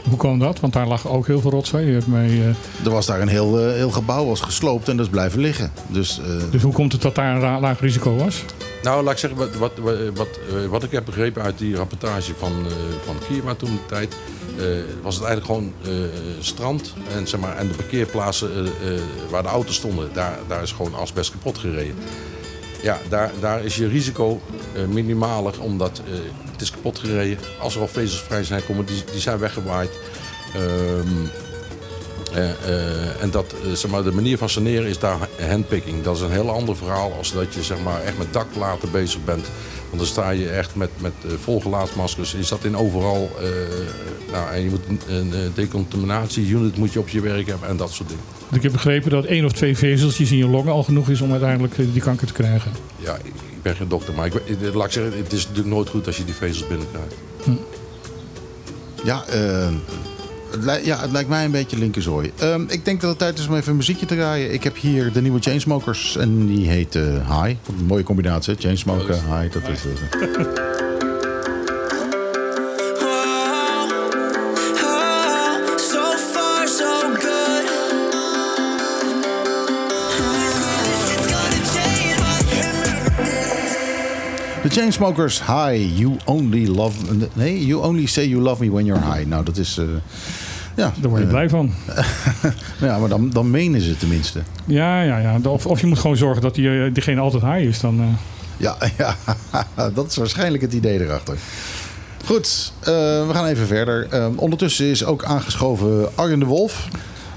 Hoe kwam dat? Want daar lag ook heel veel rotzooi. Je hebt mij, eh, Er was daar een heel, eh, heel gebouw was gesloopt en dat is blijven liggen. Dus eh, dus hoe komt het dat daar een laag risico was? Nou, laat ik zeggen, wat, wat, wat, wat, wat ik heb begrepen uit die rapportage van, eh van Kierma toen de tijd, eh, was het eigenlijk gewoon eh, strand en, zeg maar, en de parkeerplaatsen eh, eh, waar de auto's stonden, daar, daar is gewoon asbest kapot gereden. Ja, daar, daar is je risico eh, minimaler, omdat eh, het is kapot gereden. Als er al vezels vrij zijn komen, die, die zijn weggewaaid. Ehm, eh, en dat, zeg maar, de manier van saneren is daar handpicking. Dat is een heel ander verhaal als dat je zeg maar, echt met daklaten bezig bent. Want dan sta je echt met, met eh, volgelaatsmaskers. Je zat in overal. eh, nou, en je moet een, een eh, decontaminatie-unit moet je op je werk hebben en dat soort dingen. Ik heb begrepen dat één of twee vezeltjes in je longen al genoeg is om uiteindelijk die kanker te krijgen. Ja, ik ik ben geen dokter, maar ik, laat ik zeggen, het is natuurlijk nooit goed als je die vezels binnenkrijgt. ja, eh, het, li- ja, het lijkt mij een beetje linkerzooi. Ehm, ik denk dat het tijd is om even een muziekje te draaien. Ik heb hier de nieuwe Chainsmokers en die heet eh, High. Een mooie combinatie? Chainsmoker, High. Dat is het. Change De Chainsmokers, High. You only love... Nee, you only say you love me when you're high. Nou, dat is... eh, ja, Daar word je eh, blij van. [LAUGHS] ja, maar dan, dan menen ze tenminste. Ja, ja, ja. Of, of je moet gewoon zorgen dat die, eh, diegene altijd high is. Dan, eh, Ja, [LAUGHS] ja, dat is waarschijnlijk het idee erachter. Goed, eh, we gaan even verder. Ondertussen is ook aangeschoven Arjen de Wolf.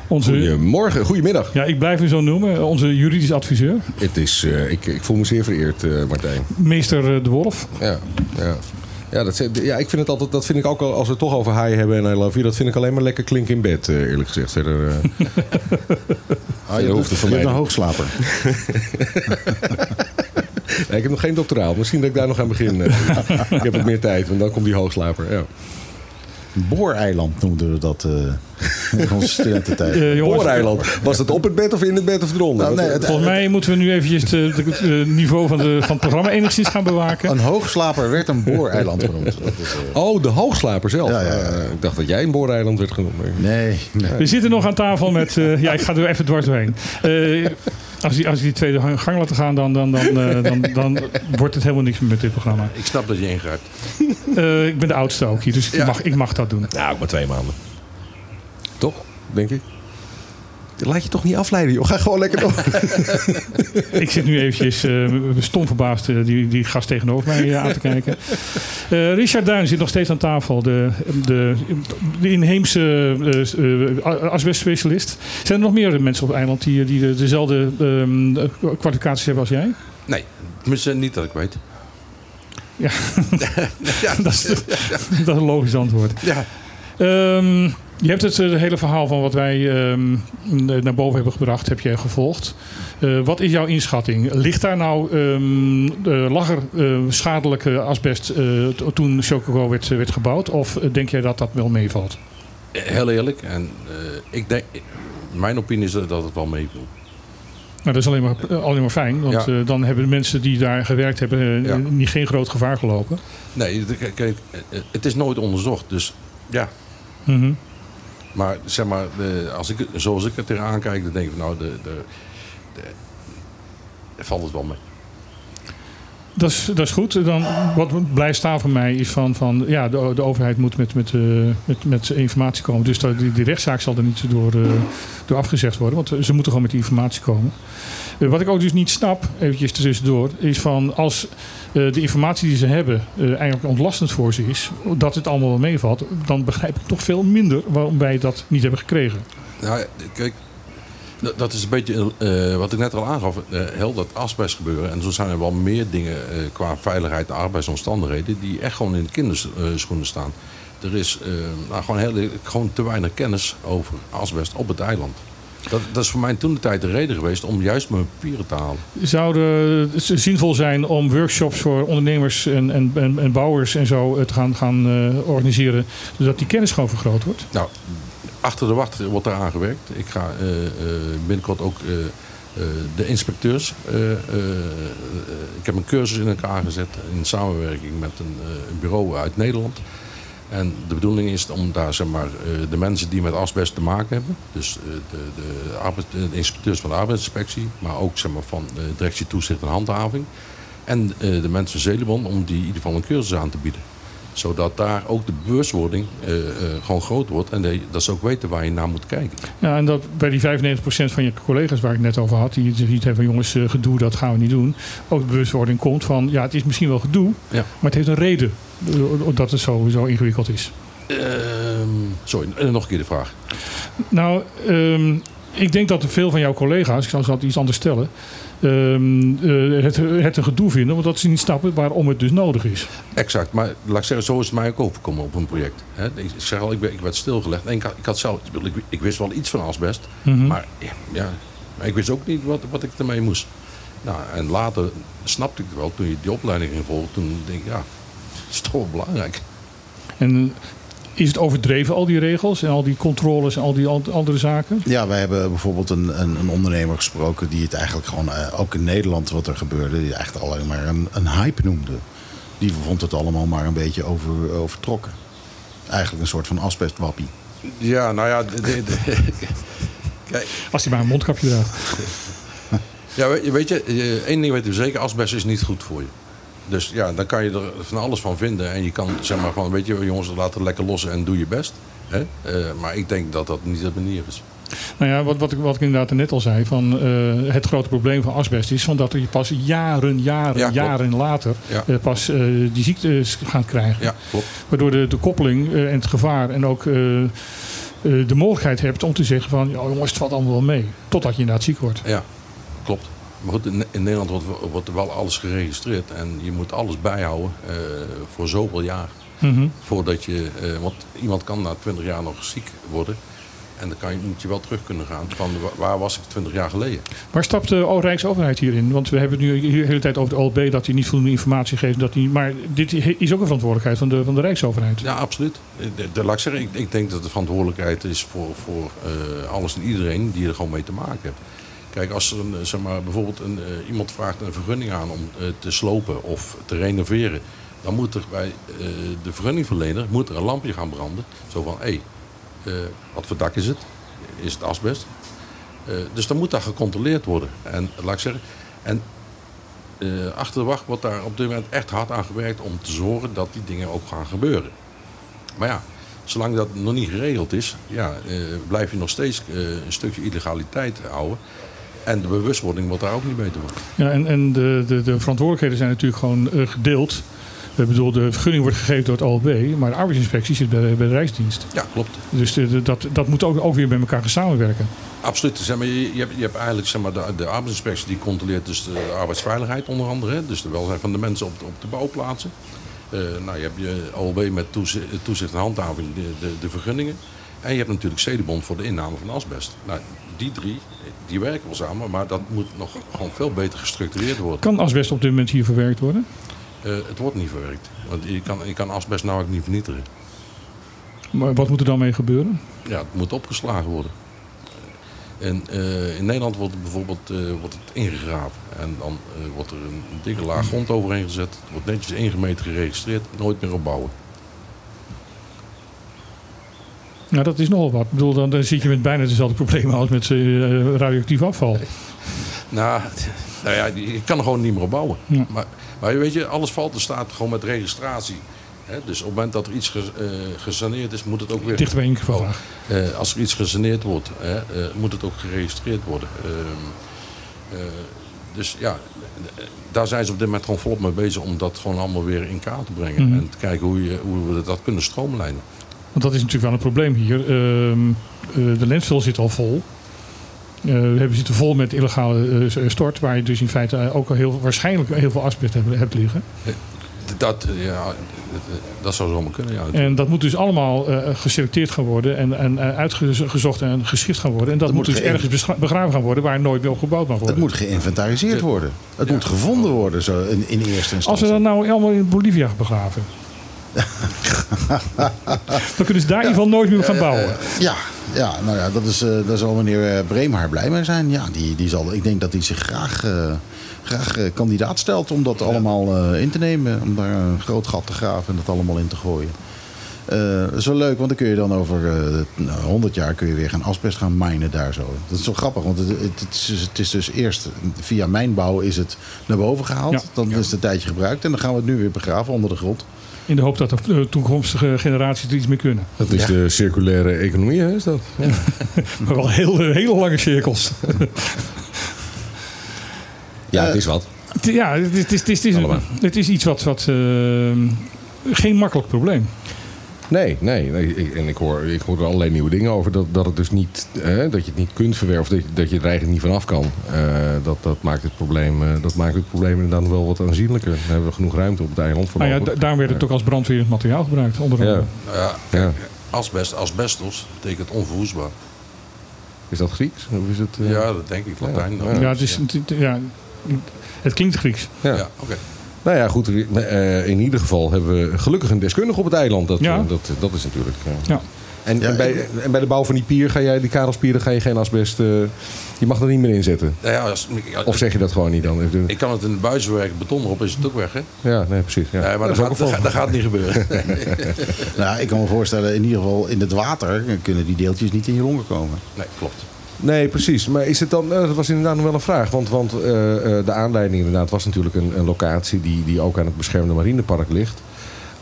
onze, Goedemorgen, goedemiddag. ja, ik blijf hem zo noemen. Onze juridisch adviseur. Het is, eh, ik, ik voel me zeer vereerd, eh, Martijn. Meester De Wolf. Ja, ja. Ja, dat, ja, ik vind het altijd, dat vind ik ook al, als we het toch over high hebben en I love you, dat vind ik alleen maar lekker klinken in bed, eh, eerlijk gezegd. Verder, eh, [LAUGHS] Ah, je hoeft het van je een hoogslaper. [LAUGHS] nee, ik heb nog geen doctoraal. Misschien dat ik daar nog aan begin. [LAUGHS] ik heb wat meer tijd, want dan komt die hoogslaper. Ja. Booreiland noemden we dat eh, in [LAUGHS] onze studententijd. Jongens, Booreiland. Was het op het bed of in het bed of eronder? Nou, nee, het- Volgens mij moeten we nu eventjes het niveau van, de, van het programma enigszins gaan bewaken. Een hoogslaper werd een booreiland genoemd. Dat is, eh, Oh, de hoogslaper zelf. Ja, ja, ja. Ik dacht dat jij een booreiland werd genoemd. nee, nee. We zitten nog aan tafel met... eh, ja, ik ga er even dwars doorheen. Als, die, als die tweede gang laten gaan, dan, dan, dan, eh, [LAUGHS] dan, dan wordt het helemaal niks meer met dit programma. Ik snap dat je ingrijpt. [LAUGHS] Eh, ik ben de oudste ook hier, dus ik, mag, ik mag dat doen. Nou, ook maar twee maanden. Toch, denk ik. Laat je toch niet afleiden, joh. Ga gewoon lekker door. [LAUGHS] Ik zit nu eventjes eh, stom verbaasd eh, die, die gast tegenover mij eh, aan te kijken. [LAUGHS] Eh, Richard Duin zit nog steeds aan tafel. De, de, de inheemse eh, eh, asbestspecialist. Zijn er nog meer mensen op het eiland die, die de- dezelfde ehm, kwalificaties hebben als jij? Nee, tenminste niet dat ik weet. Ja, [LAUGHS] dat, is, dat is een logisch antwoord. Ja. Ehm, Je hebt het eh, hele verhaal van wat wij ehm, naar boven hebben gebracht, heb jij gevolgd. Eh, wat is jouw inschatting? Ligt daar nou um, lag er schadelijke asbest toen Chococo werd, werd gebouwd? Of denk jij dat dat wel meevalt? Heel eerlijk. En ik denk, mijn opinie is dat het wel meeviel. Nou, dat is alleen maar, alleen maar fijn, want Ja. dan hebben de mensen die daar gewerkt hebben Ja. niet geen groot gevaar gelopen. Nee, kijk, het is nooit onderzocht. Dus ja, Mhm. Maar zeg maar, als ik, zoals ik er tegenaan kijk, dan denk ik van nou, de, de, de, valt het wel mee. Dat is, dat is goed. Dan, wat blijft staan voor mij is van, van ja, de, de overheid moet met, met, eh, met, met informatie komen. Dus dat, die, die rechtszaak zal er niet door, eh, door afgezegd worden, want ze moeten gewoon met die informatie komen. Eh, wat ik ook dus niet snap, eventjes tussendoor, is van als eh, de informatie die ze hebben eh, eigenlijk ontlastend voor ze is, dat het allemaal wel meevalt, dan begrijp ik toch veel minder waarom wij dat niet hebben gekregen. Nou, ja, kijk, dat- is een beetje wat ik net al aangaf. eh, heel dat asbest gebeuren. En zo zijn er wel meer dingen qua veiligheid en arbeidsomstandigheden die echt gewoon in de kinderschoenen staan. Er is nou, gewoon, heel, gewoon te weinig kennis over asbest op het eiland. Dat, dat is voor mij toen de tijd de reden geweest om juist mijn papieren te halen. Zou het zinvol zijn om workshops voor ondernemers en, en, en, en bouwers en zo eh, te gaan, gaan eh, organiseren, zodat die kennis gewoon vergroot wordt? Nou, achter de wacht wordt daar aan gewerkt. Ik ga eh, eh, binnenkort ook eh, eh, de inspecteurs. eh, eh, eh, ik heb een cursus in elkaar gezet in samenwerking met een, eh, een bureau uit Nederland. En de bedoeling is om daar zeg maar, eh, de mensen die met asbest te maken hebben, dus eh, de, de, arbeid- de inspecteurs van de arbeidsinspectie, maar ook zeg maar, van de directie toezicht en handhaving. En eh, de mensen van Zelebon om die in ieder geval een cursus aan te bieden zodat daar ook de bewustwording eh, eh, gewoon groot wordt. En de- dat ze ook weten waar je naar moet kijken. Ja, en dat bij die 95% van je collega's waar ik net over had, die zoiets hebben van jongens, eh, gedoe, dat gaan we niet doen. Ook de bewustwording komt van, ja, het is misschien wel gedoe, Ja. maar het heeft een reden eh, dat het zo ingewikkeld is. Ehm, sorry, eh, nog een keer de vraag. Nou, ehm, ik denk dat veel van jouw collega's, ik zal ze iets anders stellen, ehm, eh, het, het een gedoe vinden, omdat ze niet snappen waarom het dus nodig is. Exact, maar laat ik zeggen, zo is het mij ook overkomen op een project. Ik zeg al, ik, ben, ik werd stilgelegd. En ik, had, ik, had zelf, ik, ik wist wel iets van asbest, Mhm. maar, ja, maar ik wist ook niet wat, wat ik ermee moest. Nou, en later snapte ik het wel, toen je die opleiding ging volgen, toen denk ik, ja, dat is toch wel belangrijk. En is het overdreven, al die regels en al die controles en al die an- andere zaken? Ja, wij hebben bijvoorbeeld een, een, een ondernemer gesproken die het eigenlijk gewoon, eh, ook in Nederland wat er gebeurde, die echt alleen maar een, een hype noemde. Die vond het allemaal maar een beetje over, overtrokken. Eigenlijk een soort van asbestwappie. Ja, nou ja, de- de- de- [LAUGHS] kijk, Als hij maar een mondkapje draagt. Ja, weet je, weet je, één ding weet je zeker, asbest is niet goed voor je. Dus ja, dan kan je er van alles van vinden. En je kan zeg maar van, weet je, jongens, laat het lekker los en doe je best. Hè? Eh, maar ik denk dat dat niet de manier is. Nou ja, wat, wat, ik, wat ik inderdaad net al zei, van, eh, het grote probleem van asbest is van dat je pas jaren, jaren, Ja, jaren later Ja. eh, pas die ziekte gaat krijgen. Ja, klopt. Waardoor de, de koppeling en het gevaar en ook de mogelijkheid hebt om te zeggen van, ja jongens, het valt allemaal wel mee. Totdat je inderdaad ziek wordt. Ja. Maar goed, in, in Nederland wordt, wordt wel alles geregistreerd. En je moet alles bijhouden eh, voor zoveel jaar. Mhm. Voordat je, eh, want iemand kan na 20 jaar nog ziek worden. En dan kan je, moet je wel terug kunnen gaan van wa- waar was ik 20 jaar geleden. Waar stapt de Rijksoverheid hierin? Want we hebben het nu hier de hele tijd over de OLB dat hij niet voldoende informatie geeft. Dat hij, maar dit is ook een verantwoordelijkheid van de, van de Rijksoverheid. Ja, absoluut. Eh, de- de- laat ik zeggen, ik, ik denk dat de verantwoordelijkheid is voor, voor alles en iedereen die er gewoon mee te maken heeft. Kijk, als er een, eh, zeg maar, bijvoorbeeld een, eh, iemand vraagt een vergunning aan om eh, te slopen of te renoveren, dan moet er bij de vergunningverlener moet er een lampje gaan branden. Zo van, hé, wat voor dak is het? Is het asbest? Dus dan moet dat gecontroleerd worden. En laat ik zeggen, en achter de wacht wordt daar op dit moment echt hard aan gewerkt om te zorgen dat die dingen ook gaan gebeuren. Maar ja, zolang dat nog niet geregeld is, ja, blijf je nog steeds een stukje illegaliteit houden. En de bewustwording wordt daar ook niet beter van. Ja, en en de, de, de verantwoordelijkheden zijn natuurlijk gewoon eh, gedeeld. Ik bedoel, de vergunning wordt gegeven door het OLB, maar de arbeidsinspectie zit bij, de- bij de Rijksdienst. Ja, klopt. Dus de, de- dat, dat moet ook, ook weer met elkaar gaan samenwerken. Absoluut. Zeg maar, je, je, hebt, je hebt eigenlijk zeg maar, de, de arbeidsinspectie die controleert dus de arbeidsveiligheid onder andere. Hè, dus de welzijn van de mensen op de, op de bouwplaatsen. Eh, nou, je hebt je OLB met toezicht, toezicht en handhaving, de, de, de vergunningen. En je hebt natuurlijk Cedebond voor de inname van asbest. Nou, die drie, die werken wel samen, maar dat moet nog gewoon veel beter gestructureerd worden. Kan asbest op dit moment hier verwerkt worden? Eh, het wordt niet verwerkt, want je kan, je kan asbest ook niet vernietigen. Maar wat moet er dan mee gebeuren? Ja, het moet opgeslagen worden. En eh, in Nederland wordt het bijvoorbeeld eh, wordt het ingegraven. En dan wordt er een dikke laag grond overheen gezet. Het wordt netjes ingemeten, geregistreerd. Nooit meer opbouwen. Nou, dat is nogal wat. Ik bedoel, dan, dan zit je met bijna dezelfde problemen als met eh, radioactief afval. [LAUGHS] Nou, nou ja, je kan er gewoon niet meer op bouwen. Ja. Maar, maar weet je, alles valt er staat gewoon met registratie. Dus op het moment dat er iets ge- eh, gesaneerd is, moet het ook weer... Dichter bij geval. Eh, als er iets gesaneerd wordt, moet het ook geregistreerd worden. Ehm, eh, dus ja, daar zijn ze op dit moment gewoon volop mee bezig om dat gewoon allemaal weer in kaart te brengen. Mhm. En te kijken hoe, je, hoe we dat kunnen stroomlijnen. Want dat is natuurlijk wel een probleem hier. Ehm, eh, de landfill zit al vol. Eh, we hebben zitten vol met illegale eh, stort, waar je dus in feite ook al heel, waarschijnlijk heel veel asbest hebt, hebt liggen. Dat, ja, dat, zou zomaar kunnen, ja. En dat moet dus allemaal eh, geselecteerd gaan worden en, en eh, uitgezocht en geschikt gaan worden. En dat, Dat moet moet dus ergens begraven gaan worden waar nooit meer op gebouwd mag worden. Het moet geïnventariseerd worden. Het moet gevonden worden zo in, in eerste instantie. Als we dat nou allemaal in Bolivia begraven. [LAUGHS] dan kunnen ze daar in ieder geval nooit meer gaan bouwen. Ja, ja, nou ja, dat is, eh, daar zal meneer eh, Breemhaar blij mee zijn. Ja, die, die zal, ik denk dat hij zich graag, eh, graag eh, kandidaat stelt om dat allemaal eh, in te nemen. Om daar een groot gat te graven en dat allemaal in te gooien. Eh, dat is wel leuk, want dan kun je dan over eh, nou, 100 jaar kun je weer gaan asbest gaan minen daar zo. Dat is zo grappig, want het, het, het is, het is dus eerst via mijnbouw is het naar boven gehaald. Ja. Dan is het een tijdje gebruikt en dan gaan we het nu weer begraven onder de grond. In de hoop dat de eh, toekomstige generaties er iets mee kunnen. Dat is de circulaire economie, hè, is dat? [LAUGHS] Maar wel heel, eh, hele lange cirkels. [LAUGHS] Ja, het is wat. ja, het is, het is, het is, het is, Allemaal. het is iets wat, wat eh, geen makkelijk probleem. Nee, nee. nee. Ik- En ik hoor, ik hoor er allerlei nieuwe dingen over. Dat, dat, het dus niet, hè, dat je het niet kunt verwerven. Of dat je, dat je er eigenlijk niet vanaf kan. Eh, dat, dat, maakt het probleem, eh, dat maakt het probleem inderdaad wel wat aanzienlijker. Dan hebben we genoeg ruimte op het eiland voor Nou ja, daarom werd het ook als brandweerend materiaal gebruikt. Onder andere. Ja. Nou ja, Ja. asbest, asbestos betekent onverwoestbaar. Is dat Grieks? Of is het, eh, Ja, dat denk ik, Latijn. Ja, dan. Ja, het, is, het- ja, het klinkt Grieks. Ja. Ja, oké. Nou ja, goed. eh, in ieder geval hebben we gelukkig een deskundige op het eiland. Dat, Ja. eh, dat, dat is natuurlijk... eh, Ja. En, Ja, en, bij, en bij de bouw van die pier, ga jij, die karelspier, dan ga je geen asbest... eh, je mag er niet meer inzetten. Nou ja, als, ja, Of zeg je dat gewoon niet dan? ik kan het in de buis werken, beton erop is het ook weg, hè? Ja, nee, precies. Ja. Nee, maar Dat dat, is ook gaat, een dat, gaat, dat gaat niet gebeuren. [LAUGHS] Nou, ik kan me voorstellen, in ieder geval in het water kunnen die deeltjes niet in je longen komen. Nee, klopt. Nee, precies. Maar is het dan, eh, dat was inderdaad nog wel een vraag. Want, want eh, eh, de aanleiding inderdaad was natuurlijk een, een locatie die, die ook aan het beschermde marinepark ligt.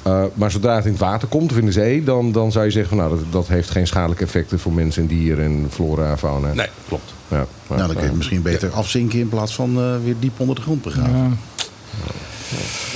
Eh, maar zodra het in het water komt of in de zee, dan, dan zou je zeggen van nou, dat, dat heeft geen schadelijke effecten voor mensen en dieren en flora en fauna. Nee, klopt. Ja, maar, Nou, dan kun je het misschien beter afzinken in plaats van eh, weer diep onder de grond begraven. Ja.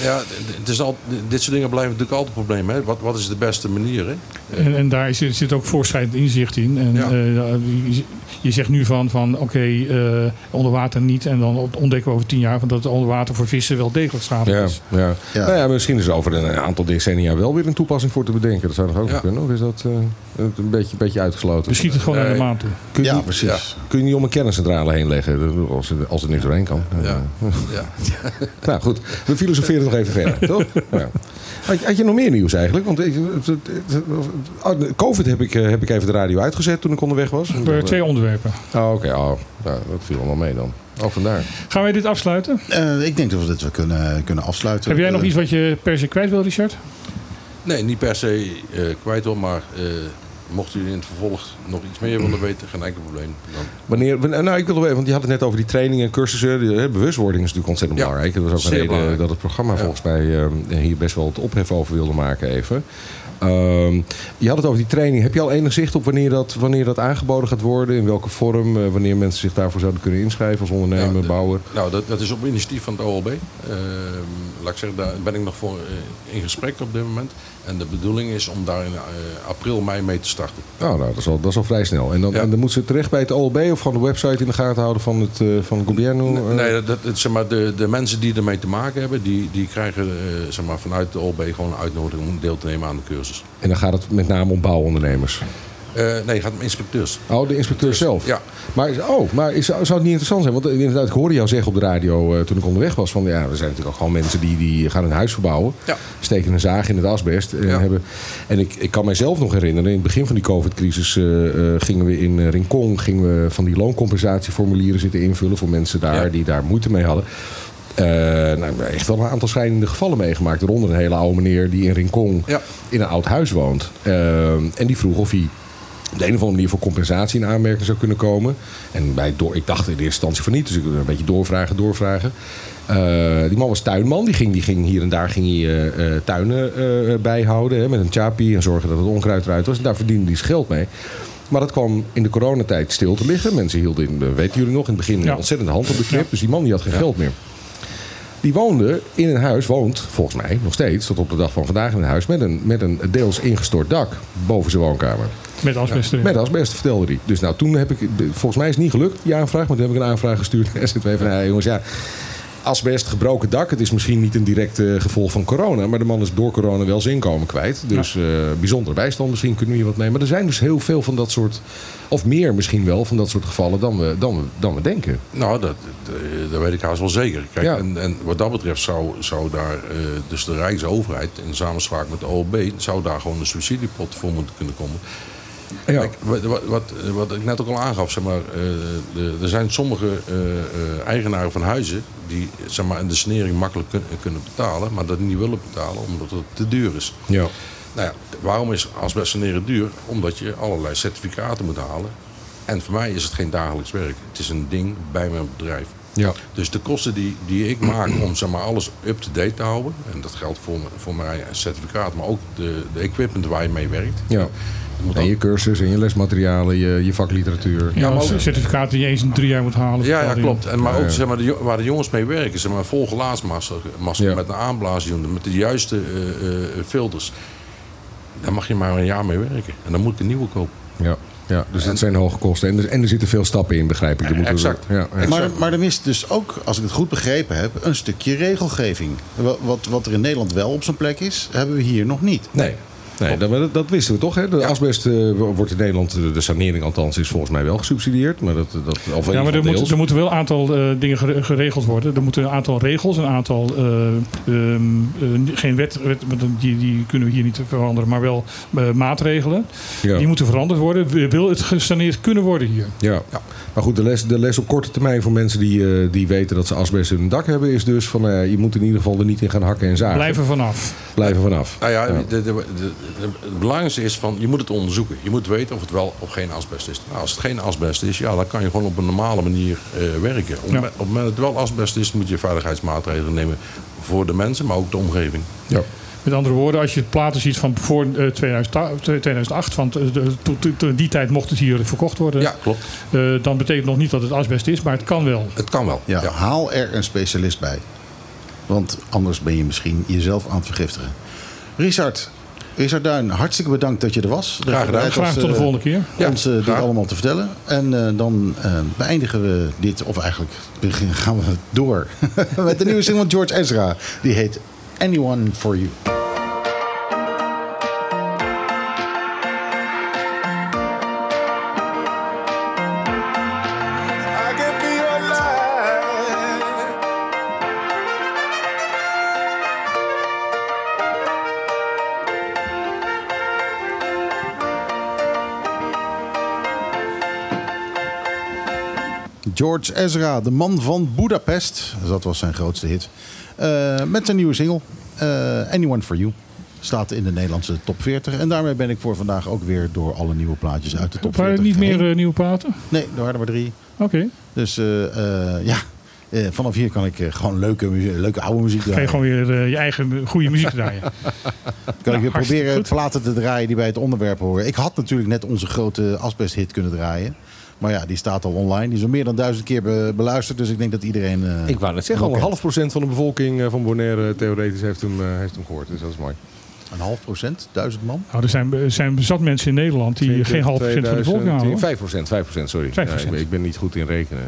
Ja, het is al, dit soort dingen blijven natuurlijk altijd een probleem. Hè? Wat, wat is de beste manier? Hè? En, en daar zit, zit ook voorschrijdend inzicht in. En, Ja. eh, je, zegt nu van, van oké, eh, onder water niet. En dan ontdekken we over tien jaar van dat het onder water voor vissen wel degelijk schadelijk ja, is. ja. Ja. Nou ja, misschien is er over een aantal decennia wel weer een toepassing voor te bedenken. Dat zou nog ook Ja. kunnen. Of is dat eh, een beetje, beetje uitgesloten? We schieten het gewoon naar de maan toe. Kun je, Ja, niet- precies. kun je niet om een kerncentrale heen leggen als er, als er niks doorheen kan? Ja. Ja. [LAUGHS] Nou goed, we filosoferen nog even verder, toch? [LAUGHS] Ja. Had, je- had je nog meer nieuws eigenlijk? Want oh, Covid heb ik, eh, heb ik even de radio uitgezet toen ik onderweg was. Voor twee onderwerpen. Oh, oké. Oh, nou, dat viel allemaal mee dan. Oh, vandaar. Gaan wij dit afsluiten? Eh, ik denk dat we dit wel kunnen, kunnen afsluiten. Heb jij nog Eh, iets wat je per se kwijt wil, Richard? Nee, niet per se eh, kwijt hoor, maar eh mocht u in het vervolg nog iets meer willen weten, geen enkel probleem. Dan, Wanneer, wan- nou, ik wil even, want je had het net over die trainingen en cursussen. Die, hè, bewustwording is natuurlijk ontzettend Ja, belangrijk. Dat was ook een reden belangrijk. dat het programma Ja. volgens mij eh, hier best wel het ophef over wilde maken even. Ehm, je had het over die training. Heb je al enig zicht op wanneer dat, wanneer dat aangeboden gaat worden? In welke vorm? eh, wanneer mensen zich daarvoor zouden kunnen inschrijven als ondernemer, de- bouwer? nou, dat, dat is op initiatief van het OLB. Ehm, laat ik zeggen, daar ben ik nog voor eh, in gesprek op dit moment. En de bedoeling is om daar in eh, april, mei mee te starten. Oh, nou, dat is al, dat is al vrij snel. En dan, Ja. en dan moet ze terecht bij het OLB of gewoon de website in de gaten houden van het, eh, van het Gobierno? eh? Nee, dat, dat- zeg maar, de, de mensen die ermee te maken hebben, die, die krijgen eh, zeg maar, vanuit de OLB gewoon een uitnodiging om deel te nemen aan de cursus. En dan gaat het met name om bouwondernemers. Eh, nee, gaat om inspecteurs. Oh, de inspecteur zelf. Ja. Maar, oh, maar is, zou het niet interessant zijn? Want eh, inderdaad, ik hoorde jou zeggen op de radio eh, toen ik onderweg was: van ja, er zijn natuurlijk ook gewoon mensen die, die gaan een huis verbouwen. Ja. Steken een zaag in het asbest. En, Ja. hebben, en ik, ik kan mijzelf nog herinneren, in het begin van die COVID-crisis gingen we in Rincon gingen we van die looncompensatieformulieren zitten invullen voor mensen daar Ja. die daar moeite mee hadden. Eh, nou, echt wel een aantal schrijnende gevallen meegemaakt. Waaronder een hele oude meneer die in Rincon Ja. in een oud huis woont. En die vroeg of hij op de een of andere manier voor compensatie in aanmerking zou kunnen komen. En bij door, ik dacht in eerste instantie van niet, dus ik een beetje doorvragen, doorvragen. Eh, die man was tuinman, die ging, die ging hier en daar ging hij, eh, eh, tuinen eh, bijhouden hè, met een chapi en zorgen dat het onkruid eruit was. En daar verdiende hij zijn geld mee. Maar dat kwam in de coronatijd stil te liggen. Mensen hielden, in, weten jullie nog, in het begin Ja. ontzettend de hand op de knip. Ja. Dus die man die had geen geld meer. Die woonde in een huis, woont volgens mij nog steeds, tot op de dag van vandaag in een huis, met een, met een deels ingestort dak boven zijn woonkamer. Met asbest erin. Met asbest, vertelde hij. Dus nou, toen heb ik, volgens mij is het niet gelukt, die aanvraag, maar toen heb ik een aanvraag gestuurd naar [LAUGHS] SZW van, ja jongens, ja, asbest, gebroken dak, het is misschien niet een direct eh, gevolg van corona, maar de man is door corona wel zijn inkomen kwijt. Dus eh bijzondere bijstand, misschien kunnen we hier wat mee. Maar er zijn dus heel veel van dat soort, of meer misschien wel, van dat soort gevallen dan we, dan we, dan we denken. Nou, dat, dat, dat weet ik haast wel zeker. Kijk, Ja. en, en wat dat betreft zou, zou daar, eh, dus de Rijksoverheid in samenspraak met de OLB, zou daar gewoon een subsidiepot voor moeten kunnen komen. Ja. Kijk, wat, wat, wat, ik net ook al aangaf, zeg maar, eh, er zijn sommige eh, eh, eigenaren van huizen die zeg maar, de sanering makkelijk kun- kunnen betalen, maar dat niet willen betalen omdat het te duur is. Ja. Nou ja, waarom is asbest saneren duur? Omdat je allerlei certificaten moet halen. En voor mij is het geen dagelijks werk. Het is een ding bij mijn bedrijf. Ja. Dus de kosten die, die ik maak om zeg maar, alles up-to-date te houden... en dat geldt voor, voor mijn certificaat, maar ook de, de equipment waar je mee werkt... Ja. En je cursus en je lesmaterialen, je, je vakliteratuur. Ja, maar ook- een certificaat die je eens in drie jaar moet halen. Ja, ja, klopt. En, maar Ja, ook ja. zeg maar, de, waar de jongens mee werken, zeg maar, vol glaasmassa Ja. met een aanblaasunit, met de juiste eh, eh, filters. Daar mag je maar een jaar mee werken. En dan moet ik een nieuwe kopen. Ja. Ja, dus dat zijn hoge kosten. En er, en er zitten veel stappen in, begrijp ik. Moeten- exact. Ja, ja. Maar, maar er mist dus ook, als ik het goed begrepen heb, een stukje regelgeving. Wat, wat, wat er in Nederland wel op zijn plek is, hebben we hier nog niet. Nee. Nee, dat, dat, wisten we toch. Hè? De Ja. asbest eh, wordt in Nederland, de sanering althans, is volgens mij wel gesubsidieerd. Maar dat, dat, of Ja, maar er, moet, er moeten wel een aantal eh, dingen gere- geregeld worden. Er moeten een aantal regels, een aantal. eh, ehm, eh, geen wet, wet want die, die kunnen we hier niet veranderen, maar wel maatregelen. ja. Die moeten veranderd worden. Wil het gesaneerd kunnen worden hier? Ja. maar goed, de les, de les op korte termijn voor mensen die, eh, die weten dat ze asbest in hun dak hebben, is dus van eh, je moet in ieder geval er niet in gaan hakken en zagen. Blijf er vanaf. Blijven vanaf. Nou ja, Ja. de- de- de- de- het belangrijkste is van je moet het onderzoeken. Je moet weten of het wel of geen asbest is. Nou, als het geen asbest is, ja, dan kan je gewoon op een normale manier eh, werken. Op, Ja. op het moment dat het wel asbest is, moet je veiligheidsmaatregelen nemen voor de mensen, maar ook de omgeving. Ja. Met andere woorden, als je het platen ziet van voor eh, 2008, 2008 want eh, de- to- to- to- die tijd mocht het hier verkocht worden. Ja, klopt. Eh, dan betekent nog niet dat het asbest is, maar het kan wel. Het kan wel. Ja, Haal er een specialist bij. Want anders ben je misschien jezelf aan het vergiftigen. Richard Duin, hartstikke bedankt dat je er was. Dat Graag gedaan. was, Graag tot de eh, volgende keer. Ja, ons eh, dit allemaal te vertellen. En eh, dan beëindigen we dit, of eigenlijk gaan we door [LAUGHS] met de nieuwe single van George Ezra. Die heet Anyone For You. George Ezra, de man van Budapest. Dat was zijn grootste hit. Eh, met zijn nieuwe single, eh, Anyone For You. Staat in de Nederlandse top 40. En daarmee ben ik voor vandaag ook weer door alle nieuwe plaatjes uit de top Waren 40. er niet meer heen. eh, nieuwe platen? Nee, er waren er maar drie. Oké. Dus ja, vanaf hier kan ik gewoon leuke, leuke oude muziek Ga je draaien. gewoon weer je eigen goede muziek draaien. [LAUGHS] kan ik weer hartstikke proberen goed. platen te draaien die bij het onderwerp horen. Ik had natuurlijk net onze grote asbest-hit kunnen draaien. Maar ja, die staat al online. Die is al meer dan duizend keer be- beluisterd. Dus ik denk dat iedereen... eh, Ik wou net zeggen, al een half procent van de bevolking eh, van Bonaire theoretisch heeft hem, eh, heeft hem gehoord. Dus dat is mooi. Een half procent? Duizend man? Nou, er zijn, er zijn zat mensen in Nederland die geen half procent van de bevolking houden. 5 procent, 5 procent, sorry. 5%. Ja, ik, ben, ik ben niet goed in rekenen.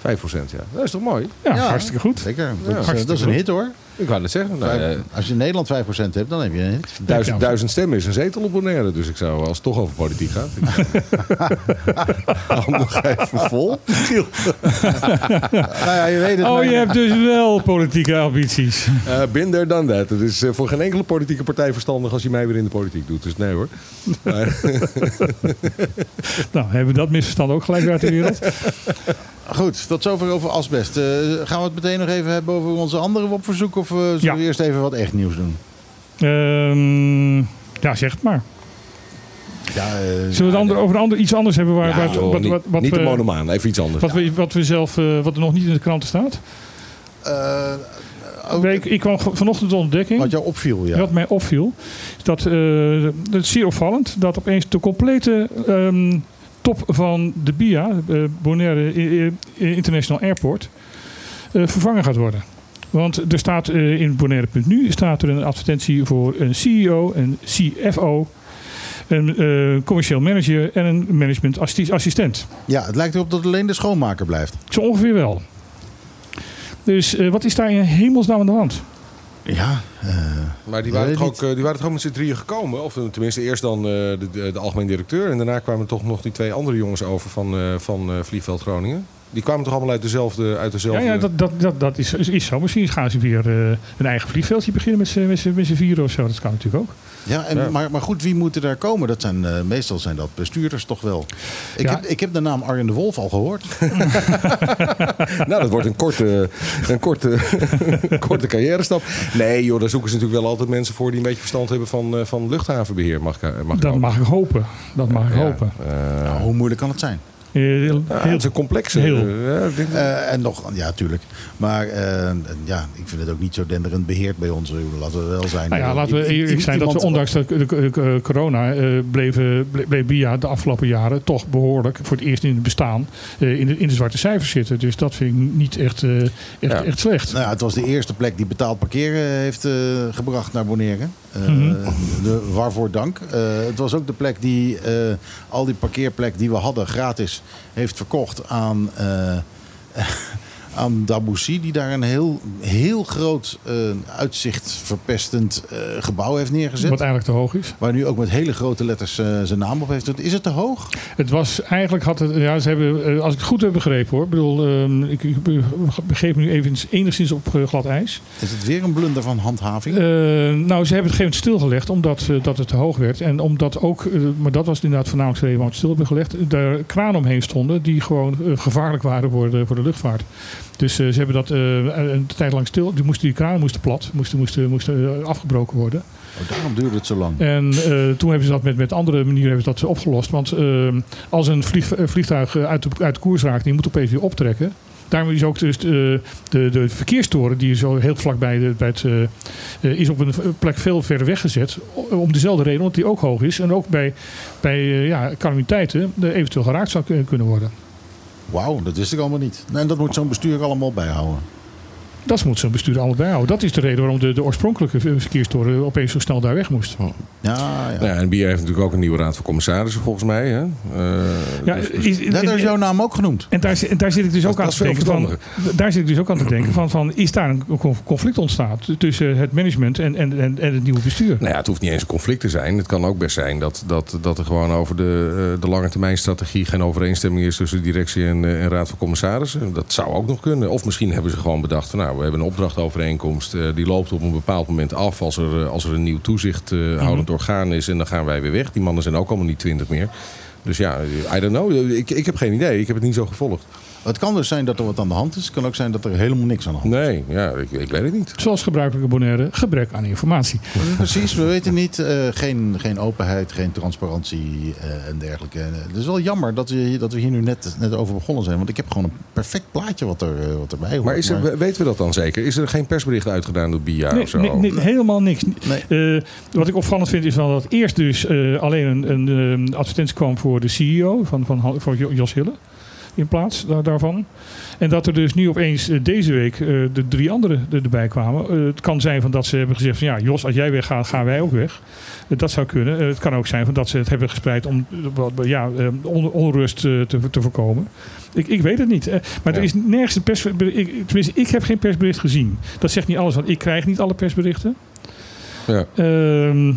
5 procent, ja. Dat is toch mooi? Ja, hartstikke goed. Zeker. Ja. Dat, is, eh, Hartstikke dat is een goed. hit hoor. Ik wou net zeggen. Nou, Vijf- eh, als je in Nederland 5% hebt, dan heb je het. duizend, duizend stemmen is een zetel op Bonaire. Dus ik zou, als het toch over politiek gaat... [LAUGHS] [LAUGHS] nog even vol. [LAUGHS] Nou ja, je weet het. Oh, maar- je hebt dus wel politieke ambities. Eh binder dan dat. Het is eh, voor geen enkele politieke partij verstandig als je mij weer in de politiek doet. Dus nee hoor. Maar, Nou, hebben we dat misverstand ook gelijk uit de wereld. Goed, tot zover over asbest. Eh, gaan we het meteen nog even hebben over onze andere WOP-verzoek? Of eh, zullen Ja. we eerst even wat echt nieuws doen? Ehm, ja, zeg het maar. Ja, eh, Zullen we het ander, over een ander, iets anders hebben? Waar, ja, waar, joh, wat, niet, wat, wat, niet de monomaan, even iets anders. wat, we, wat we zelf, eh, wat er nog niet in de kranten staat? ook- ik, ik kwam vanochtend tot ontdekking. wat jou opviel, ja. Wat mij opviel, is dat het is zeer opvallend dat opeens de complete ehm, top van de BIA, Bonaire International Airport, vervangen gaat worden. Want er staat eh, in Bonaire.nu staat er een advertentie voor een CEO, een CFO, een eh, commercieel manager en een management assi- assistent. Ja, het lijkt erop dat alleen de schoonmaker blijft. Zo ongeveer wel. Dus eh, wat is daar in hemelsnaam aan de hand? Ja, eh, Maar die waren, toch ook, die waren toch ook met z'n drieën gekomen? Of tenminste eerst dan eh, de, de, de algemeen directeur. En daarna kwamen toch nog die twee andere jongens over van, eh, van eh, Vliegveld Groningen. Die kwamen toch allemaal uit dezelfde... Uit dezelfde... Ja, ja dat, dat, dat, dat is, is, is zo. Misschien gaan ze weer eh, een eigen vliegveldje beginnen met z'n- met z'n met z'n vieren of zo. Dat kan natuurlijk ook. ja, en, Ja. Maar, maar goed, wie moet er daar komen? Dat zijn, eh, meestal zijn dat bestuurders toch wel. Ik, Ja. heb, ik heb de naam Arjen de Wolf al gehoord. [LAUGHS] [LAUGHS] Nou, dat wordt een korte, een korte, [LAUGHS] korte carrière stap. Nee joh, daar zoeken ze natuurlijk wel altijd mensen voor... die een beetje verstand hebben van, eh, van luchthavenbeheer. Mag, ik- mag ik Dat mag ik hopen. Dat mag ik Ja, hopen. Nou, hoe moeilijk kan het zijn? Eh, Heel, ja, heel- heel. eh, ja, ik denk- Eh, en nog, ja, tuurlijk. Maar eh, ja, ik vind het ook niet zo denderend beheerd bij ons. Laten we wel zijn. nou ja, laten we eerlijk zijn dat we ondanks de, de, de- de corona eh, bleven, ble- bleef BIA de afgelopen jaren toch behoorlijk voor het eerst in het bestaan eh, in, de, in de zwarte cijfers zitten. Dus dat vind ik niet echt, eh, echt, Ja. echt slecht. Nou ja, het was de eerste plek die betaald parkeren heeft eh, gebracht naar Bonaire. Eh, Mhm. de, waarvoor dank. Eh, het was ook de plek die eh, al die parkeerplek die we hadden gratis heeft verkocht aan, eh, [LAUGHS] aan Daboussi. Die daar een heel, heel groot eh, uitzicht verpestend eh, gebouw heeft neergezet. Wat eigenlijk te hoog is. Waar nu ook met hele grote letters eh, zijn naam op heeft. Is het te hoog? Het was eigenlijk, had het, ja, ze hebben, als ik het goed heb begrepen hoor. Ik bedoel, ehm, ik, ik begeef me nu even enigszins op glad ijs. Is het weer een blunder van handhaving? Nou, ze hebben het gegeven stilgelegd omdat dat het te hoog werd. En omdat ook, maar dat was inderdaad voornamelijk de reden waarom het stil hebben gelegd, er kraan omheen stonden die gewoon gevaarlijk waren voor de, voor de luchtvaart. Dus eh, ze hebben dat eh, een tijd lang stil. Die, moesten, die kranen moesten plat, moesten, moesten, moesten eh, afgebroken worden. Oh, daarom duurde het zo lang. En toen hebben ze dat met, met andere manieren hebben ze dat opgelost. Want als een vlieg, vliegtuig uit de, uit de koers raakt, die moet opeens weer optrekken. Daarom is ook dus de, de, de verkeerstoren, die zo heel vlakbij de, bij het, is op een plek veel verder weggezet. Om dezelfde reden, omdat die ook hoog is. En ook bij, bij ja, calamiteiten eventueel geraakt zou kun- kunnen worden. Wauw, dat wist ik allemaal niet. En dat moet zo'n bestuur allemaal bijhouden. Dat moet zo'n bestuur allemaal bijhouden. Dat is de reden waarom de, de oorspronkelijke verkeerstoren opeens zo snel daar weg moest. Ja, ja. Nou ja, en Bier heeft natuurlijk ook een nieuwe raad van commissarissen volgens mij. Hè? Eh, Ja, dus- dus- is- Ja, daar is jouw naam ook genoemd. En daar, zit- en daar zit ik dus Dat- ook aan dat te denken van. Daar zit ik dus ook aan te denken van, van is daar een conf- conflict ontstaan tussen het management en, en, en, en het nieuwe bestuur? Nou ja, het hoeft niet eens een conflict te zijn. Het kan ook best zijn dat, dat, dat er gewoon over de, eh, de lange termijn strategie geen overeenstemming is tussen directie en, eh, en raad van commissarissen. Dat zou ook nog kunnen. Of misschien hebben ze gewoon bedacht van nou, we hebben een opdrachtovereenkomst. eh, die loopt op een bepaald moment af als er, eh, als er een nieuw toezichthoudend orgaan is. En dan gaan wij weer weg. Die mannen zijn ook allemaal niet twintig meer. Dus ja, I don't know. Ik, ik heb geen idee. Ik heb het niet zo gevolgd. Het kan dus zijn dat er wat aan de hand is. Het kan ook zijn dat er helemaal niks aan de hand Nee, ja, ik, ik weet het niet. Zoals gebruikelijke Bonaire, gebrek aan informatie. is. [LAUGHS] Precies, we weten niet. eh, geen, geen openheid, geen transparantie eh, en dergelijke. Het is wel jammer dat we, dat we hier nu net, net over begonnen zijn. Want ik heb gewoon een perfect plaatje wat, er, eh, wat erbij hoort. Maar, is er, weten we dat dan zeker? Is er geen persbericht uitgedaan door BIA Nee, of zo? nee, nee, helemaal niks. Nee. Eh, wat ik opvallend vind is wel dat eerst dus eh, alleen een, een, advertentie kwam voor de CEO van, van, van Jo- Jos Hille. In plaats da- daarvan. En dat er dus nu opeens eh, deze week eh, de drie anderen er- erbij kwamen. Eh, het kan zijn van dat ze hebben gezegd van ja, Jos, als jij weggaat, gaan wij ook weg. Dat zou kunnen. Het kan ook zijn van dat ze het hebben gespreid om ja, on- onrust te, te voorkomen. Ik, ik weet het niet. Maar er is nergens een persbericht. Ik, tenminste, ik heb geen persbericht gezien. Dat zegt niet alles, want ik krijg niet alle persberichten. Ja. Ehm,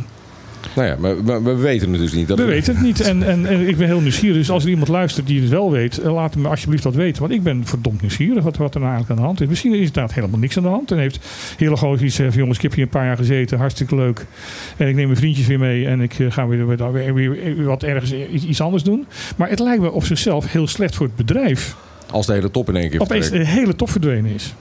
Nou ja, maar, we weten het dus niet. Dat we weten het niet. En, en, en ik ben heel nieuwsgierig. Dus als er iemand luistert die het wel weet, eh, laat me alsjeblieft dat weten. Want ik ben verdomd nieuwsgierig wat, wat er nou eigenlijk aan de hand is. Misschien is er inderdaad helemaal niks aan de hand. En heeft heel gewoon iets van, jongens, ik heb hier een paar jaar gezeten. Hartstikke leuk. En ik neem mijn vriendjes weer mee. En ik eh, ga weer, weer, weer, weer wat ergens iets, anders doen. Maar het lijkt me op zichzelf heel slecht voor het bedrijf. Als de hele top in één keer Opeens de hele top verdwenen is.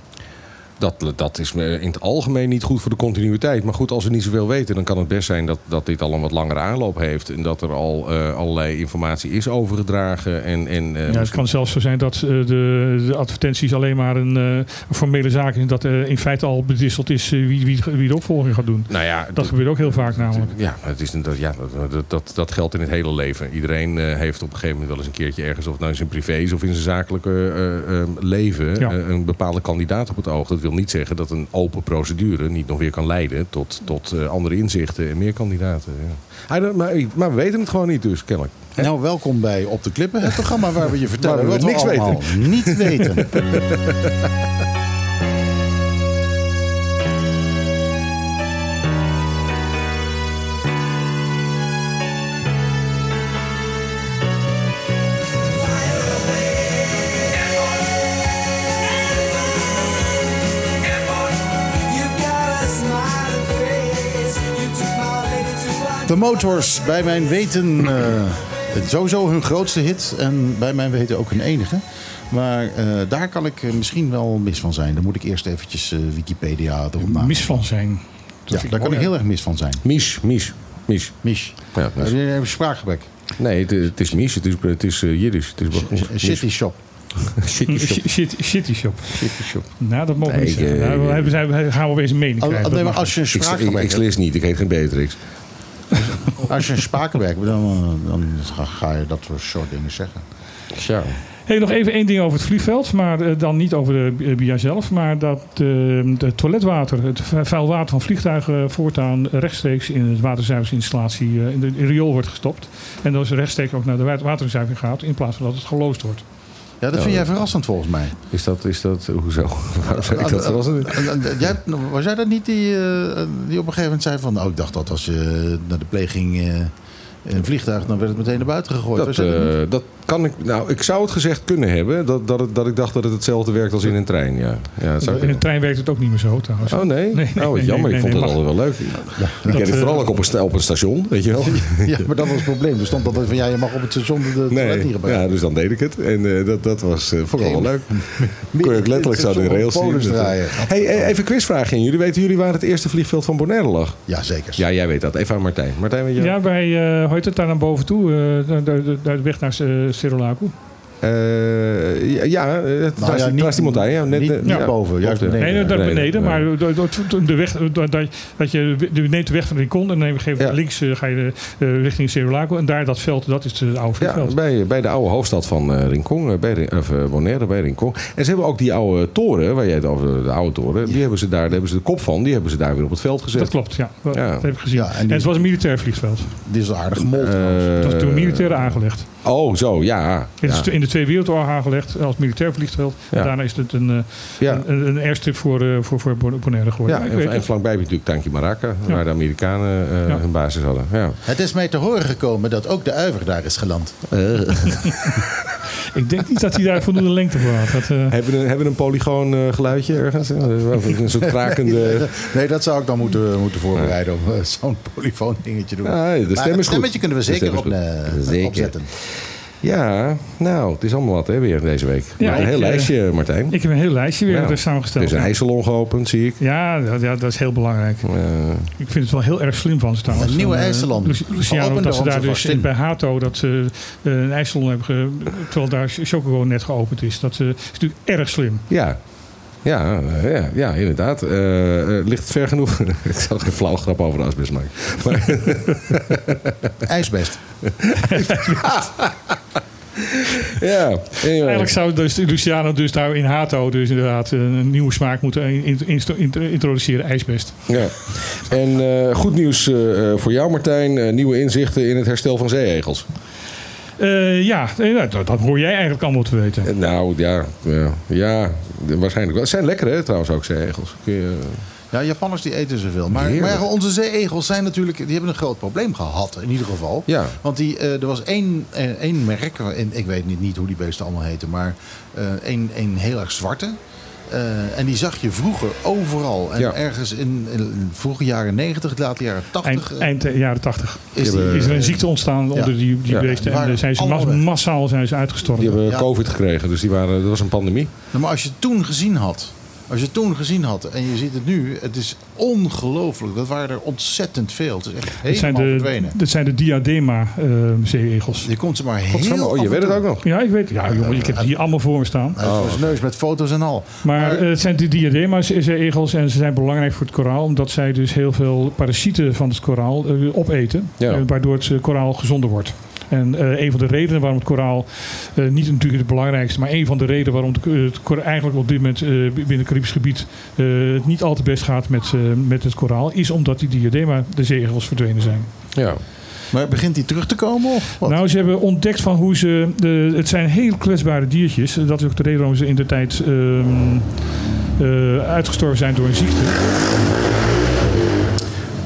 Dat, dat is in het algemeen niet goed voor de continuïteit. Maar goed, als we niet zoveel weten, dan kan het best zijn dat, dat dit al een wat langere aanloop heeft. En dat er al eh, allerlei informatie is overgedragen. En, en, eh, Ja, het kan zelfs zo zijn dat eh, de, de advertenties alleen maar een, formele zaak is. Dat er in feite al bedisseld is wie, wie, wie de opvolging gaat doen. nou ja, Dat gebeurt ook heel vaak namelijk. Ja, het is, dat, ja dat, dat, geldt in het hele leven. Iedereen heeft op een gegeven moment wel eens een keertje ergens, of nou in zijn privé is of in zijn zakelijke leven, Ja. een bepaalde kandidaat op het oog. Dat wil niet zeggen dat een open procedure niet nog weer kan leiden tot, tot eh, andere inzichten en meer kandidaten. Ja. Maar, maar we weten het gewoon niet dus, kennelijk. Nou, welkom bij Op de Klippen, het programma waar we je [LAUGHS] vertellen we wat we niks allemaal niet weten. [LAUGHS] De Motors, bij mijn weten, eh, sowieso hun grootste hit en bij mijn weten ook hun enige. Maar eh, daar kan ik eh, misschien wel mis van zijn. Dan moet ik eerst eventjes eh, Wikipedia erop maken. Mis van zijn. Dat ja, daar kan ik heel erg mis van zijn. Mies, Mies, Mies. Mis. Ja, Heb je een spraakgebrek? nee, het, het is Mies, het is, het is uh, Jiddisch. Het is Mies. City Shop. [LAUGHS] Shitty hè? shop. Shitty shop. Shop. Nou, dat mogen we Nee, niet zeggen. Nou, we gaan we weer een mening Oh, krijgen. nee, Dat maar mag als je een Ik, ik, slis niet, ik heet geen Beatrix. [LAUGHS] als je een spraakgebrek hebt, dan, eh, dan ga, je dat soort dingen zeggen. Ja. Hey, nog even één ding over het vliegveld, maar eh, dan niet over de eh, BIA zelf. Maar dat de toiletwater, het vu- vuil water van vliegtuigen voortaan rechtstreeks in het waterzuiveringsinstallatie eh, in de in riool wordt gestopt. En dan is rechtstreeks ook naar de wa- waterzuivering gaat in plaats van dat het geloosd wordt. Ja, dat vind jij verrassend volgens mij. Is dat, is dat, hoezo? [LAUGHS] Waarom zeg ik dat verrassend? Eh, eh, eh, Jij, was jij dat niet die, eh, die op een gegeven moment zei van... Oh, ik dacht dat als je naar de pleeg ging eh, in een vliegtuig... dan werd het meteen naar buiten gegooid. Was Dat, dat eh, dat kan ik, nou, ik zou het gezegd kunnen hebben, dat, dat, het, dat ik dacht dat het hetzelfde werkt als in een trein. Ja. Ja, dat zou In de trein werkt het ook niet meer zo trouwens. Oh nee? Nee, nee, oh, jammer. nee, ik vond nee, het altijd wel leuk. ik ken het eh, vooral ook op een, op een station, weet je wel. [LAUGHS] Ja, maar dat was het probleem. Er stond altijd van... Ja, je mag op het station de toilet niet Nee, gebruiken. ja, dus dan deed ik het. En eh, dat, dat was uh, vooral wel leuk. Kon je ook letterlijk zo de rails zien. draaien. Hey, eh, even een quizvraagje aan jullie. Weten jullie waar het eerste vliegveld van Bonaire lag? Ja, zeker. Ja, jij weet dat. Even aan Martijn. Martijn, weet je Ja, bij, eh hoe heet het, daar naar boven toe, eh, de weg naar uh, Serolaco. Eh, ja, ja, eh, daar, Nou is ja, die- niet- daar is die montagne. Ja, net, niet- eh, niet ja, boven, juist ja. beneden. Nee, daar beneden, maar de, de, de weg, dat, dat, je, je neemt de weg van Rincon en dan geef je Ja. links eh, ga je eh, richting Serolaco en daar dat veld, dat is het oude Ja, vliegveld. bij, bij de oude hoofdstad van eh Rincon, eh, bij, of, eh, Bonaire, bij Rincon. En ze hebben ook die oude toren, waar jij het over de oude toren, die hebben ze daar, daar hebben ze de kop van, die hebben ze daar weer op het veld gezet. Dat klopt, ja. Dat, Ja. dat heb ik gezien. Ja, en en, het was een militair vliegveld. Die is aardig gemolten. Eh, trouwens. Het was toen militair aangelegd. Oh, zo, ja. Het ja. is in de Tweede Wereldoorlog aangelegd als militair vliegveld. Ja. Daarna is het een, eh, Ja. een, een airstrip voor, eh, voor, voor Bonaire geworden. Ja, en, weet en het. vlakbij heb je natuurlijk Tanki Maraca, Ja. waar de Amerikanen eh, Ja. hun basis hadden. Ja. Het is mij te horen gekomen dat ook de uiver daar is geland. [LAUGHS] Ik denk niet dat hij daar voldoende lengte voor had. Dat, eh, hebben, we een, hebben we een polygoon eh, geluidje ergens? Eh, een soort [LAUGHS] krakende... Nee, dat zou ik dan moeten, moeten voorbereiden om eh, zo'n polyfoon dingetje te doen. Ah, de stem maar goed. stemmetje kunnen we zeker, op, eh. Zeker. opzetten. Ja, nou, het is allemaal wat hè, weer deze week. Ja, een ik, heel eh, lijstje, Martijn. ik heb een heel lijstje weer Ja. er Er samengesteld. is een IJsselon geopend, zie ik. Ja, dat, ja, dat is heel belangrijk. Eh, Ik vind het wel heel erg slim van ze trouwens. Een nieuwe eh, IJsselon. Luci- Luciano, dat ze daar dus bij Hato dat ze eh, een IJsselon hebben, ge, terwijl daar Chocobo net geopend is. Dat is natuurlijk erg slim. ja. Ja, eh, ja, ja, inderdaad. Eh, eh, ligt het ver genoeg? [LAUGHS] ik zal geen flauw grap over de asbest maken. Maar, [LAUGHS] IJsbest. [LAUGHS] Ja, anyway. Eigenlijk zou dus Luciano dus daar in Hato dus inderdaad een nieuwe smaak moeten in- in- in- introduceren, ijsbest. Ja. En eh, goed nieuws voor jou, Martijn. Nieuwe inzichten in het herstel van zeeegels. Eh, ja, eh, nou, dat, dat hoor jij eigenlijk allemaal te weten. Eh, Nou ja, ja, ja, waarschijnlijk wel. Het zijn lekker hè, trouwens ook zeeegels. Kun je, Ja, Japanners die eten zoveel. Maar, maar ja, onze zeeegels zijn natuurlijk, die hebben een groot probleem gehad in ieder geval. Ja. Want die, eh, er was één, één merk, en ik weet niet, niet hoe die beesten allemaal heten, maar eh, één, één heel erg zwarte. Eh, en die zag je vroeger overal. En Ja. ergens in, in vroege jaren 90, late jaren 80. Eind, eh, eind eh, jaren 80 is, die hebben- is er een ziekte ontstaan onder die, die Ja. beesten. En zijn ze mas- massaal zijn ze uitgestorven. die hebben Ja. COVID gekregen, dus die waren, dat was een pandemie. Nou, maar als je het toen gezien had, als je het toen gezien had en je ziet het nu, het is ongelooflijk. Dat waren er ontzettend veel. Het is echt Dat zijn helemaal de, verdwenen. dat zijn de diadema eh, zeeegels. Je komt ze maar heel oh, je weet het ook nog. Ja, ik weet. Ja, jongen, ik heb die allemaal voor me staan. Hij voor zijn neus met foto's en al. Maar Maar- eh, het zijn de diadema-zegels en ze zijn belangrijk voor het koraal. Omdat zij dus heel veel parasieten van het koraal eh, opeten. Ja. waardoor het koraal gezonder wordt. En eh, een van de redenen waarom het koraal, eh, niet natuurlijk het belangrijkste, maar een van de redenen waarom het, eh, het koraal eigenlijk op dit moment eh, binnen het Caribisch gebied eh, het niet al te best gaat met, eh, met het koraal, is omdat die diadema, de zeegels, verdwenen zijn. Ja. Maar begint hij terug te komen? Of wat? Nou, ze hebben ontdekt van hoe ze. De, het zijn heel kwetsbare diertjes. Dat is ook de reden waarom ze in de tijd ehm, eh, uitgestorven zijn door een ziekte.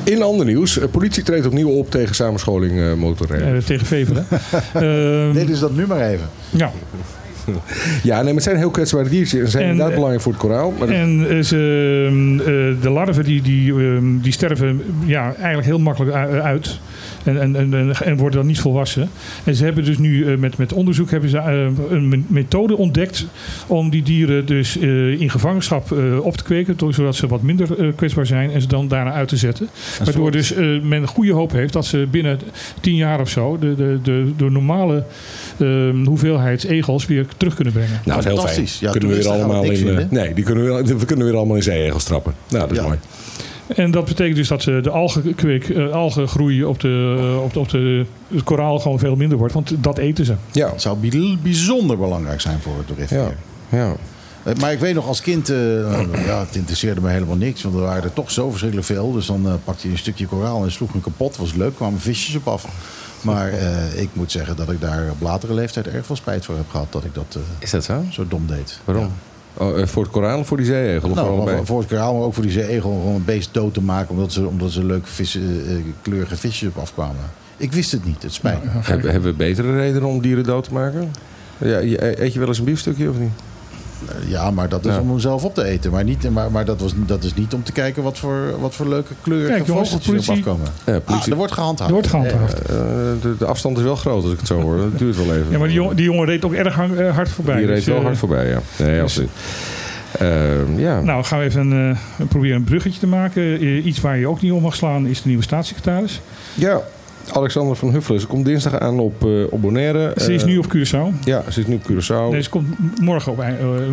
In ander nieuws, eh, politie treedt opnieuw op tegen samenscholing eh motorrijden. tegen Veveren. [LAUGHS] Ehm, Nee, dus dat nu maar even. ja. [LAUGHS] Ja, nee, maar het zijn heel kwetsbare diertjes. En zijn En, inderdaad eh, belangrijk voor het koraal. Maar En eh, ze, ehm, eh, de larven die, die, ehm, die sterven ja, eigenlijk heel makkelijk uit. En, en, en, en- en worden dan niet volwassen. En ze hebben dus nu met, met onderzoek hebben ze, een me- methode ontdekt om die dieren dus in gevangenschap op te kweken. Zodat ze wat minder kwetsbaar zijn en ze dan daarna uit te zetten. Waardoor dus men goede hoop heeft dat ze binnen tien jaar of zo de, de, de, de normale ehm, hoeveelheid egels weer terug kunnen brengen. nou, dat is heel fijn. fantastisch. Ja, kunnen we weer allemaal in. eh, nee, die kunnen we, we kunnen weer allemaal in zeeegels trappen. Nou, dat is Ja. mooi. En dat betekent dus dat de algenkweek, eh, algengroei op, de, eh, op, de, op de, het koraal gewoon veel minder wordt. Want dat eten ze. Ja, Het zou bij- bijzonder belangrijk zijn voor het toeristenverkeer. ja, ja. Maar ik weet nog als kind, eh, ja, het interesseerde me helemaal niks. Want er waren er toch zo verschrikkelijk veel. Dus dan eh, pakte je een stukje koraal en sloeg hem kapot. Was leuk, kwamen visjes op af. [LAUGHS] Maar eh, ik moet zeggen dat ik daar op latere leeftijd erg veel spijt voor heb gehad. Dat ik dat eh, Is dat zo? zo dom deed. Waarom? Oh, eh, voor het koraal of voor die zeeegel? Of Nou, voor voor, het koraal, maar ook voor die zeeegel. om Gewoon een beest dood te maken omdat ze, omdat ze leuke vissen, kleurige visjes op afkwamen. Ik wist het niet, het spijt me. Hebben, hebben we betere redenen om dieren dood te maken? Ja, eet je wel eens een biefstukje of niet? Eh, Ja, maar dat is Ja. om hem zelf op te eten. Maar, niet, maar, maar dat, was, dat is niet om te kijken wat voor, wat voor leuke kleurige Kijk, jongens, de erop afkomen. Ja, Ah, politie. er wordt gehandhaafd. Er wordt gehandhaafd. Eh, de, de afstand is wel groot als ik het zo hoor. Het duurt wel even. Ja, maar die jongen, die jongen reed ook erg hang- eh, hard voorbij. Die reed Dus, wel eh, hard voorbij, ja. Nee, absoluut. Ehm, ja. Nou, gaan we even een, eh, proberen een bruggetje te maken. Eh, iets waar je ook niet om mag slaan is de nieuwe staatssecretaris. ja, Alexander van Huffelen. Ze komt dinsdag aan op, op Bonaire. Ze is Eh, nu op Curaçao. Ja, ze is nu op Curaçao. Nee, ze komt morgen op. eh,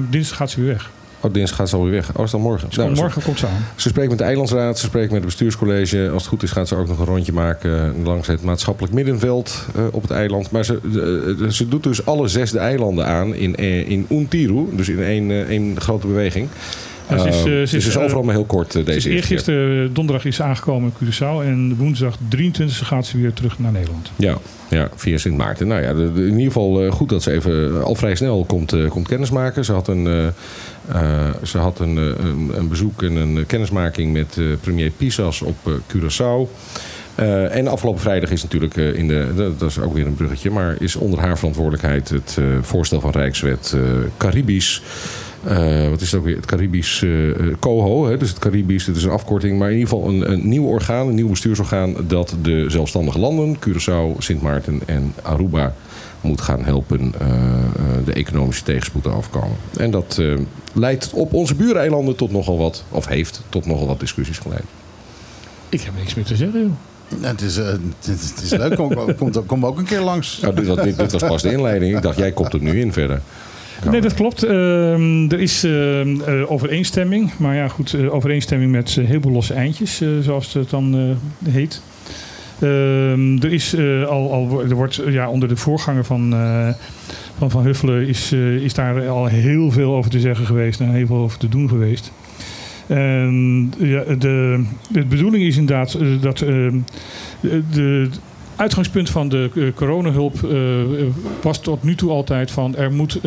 dinsdag gaat ze weer weg. Oh, dinsdag gaat ze alweer weg. Oh, is dan morgen? Nou, ze- morgen komt ze aan. Ze spreekt met de Eilandsraad, ze spreekt met het bestuurscollege. Als het goed is gaat ze ook nog een rondje maken langs het maatschappelijk middenveld op het eiland. Maar ze, ze doet dus alle zes de eilanden aan in, in Untiru. Dus in één, één grote beweging. Ze is, Eh, dus is, het is eh, overal maar heel kort eh, deze eerste keer. eergisteren eh, donderdag is ze aangekomen in Curaçao. En woensdag 23 gaat ze weer terug naar Nederland. Ja, ja, via Sint Maarten. Nou ja, in ieder geval goed dat ze even al vrij snel komt, komt kennismaken. Ze had een, ze had een, een, een bezoek en een kennismaking met premier Pisas op eh, Curaçao. En afgelopen vrijdag is natuurlijk in in de, dat- dat is ook weer een bruggetje, maar is onder haar verantwoordelijkheid het voorstel van Rijkswet Caribisch. Eh, wat is het ook weer? Het Caribisch eh, eh, COHO. Hè? Dus het Caribisch, het is een afkorting. Maar in ieder geval een, een nieuw orgaan, een nieuw bestuursorgaan. dat de zelfstandige landen, Curaçao, Sint Maarten en Aruba. moet gaan helpen eh, eh, de economische tegenspoed te overkomen. En dat eh, leidt op onze buureilanden tot nogal wat, of heeft tot nogal wat discussies geleid. Ik heb niks meer te zeggen, joh. Nou, het, is, het, is- het is leuk, kom, kom, kom ook een keer langs. Nou, dit, was, dit, dit was pas de inleiding. Ik dacht, jij komt er nu in verder. Nee, dat klopt. Ehm, er is ehm, eh, overeenstemming. Maar ja, goed, eh, overeenstemming met eh, heel veel losse eindjes, zoals het dan heet. Ehm, er is al, al er wordt ja, onder de voorganger van, eh, van Van Huffelen is, is daar al heel veel over te zeggen geweest en heel veel over te doen geweest. En ja, de, de bedoeling is inderdaad dat de uitgangspunt van de eh, coronahulp eh, was tot nu toe altijd van er moet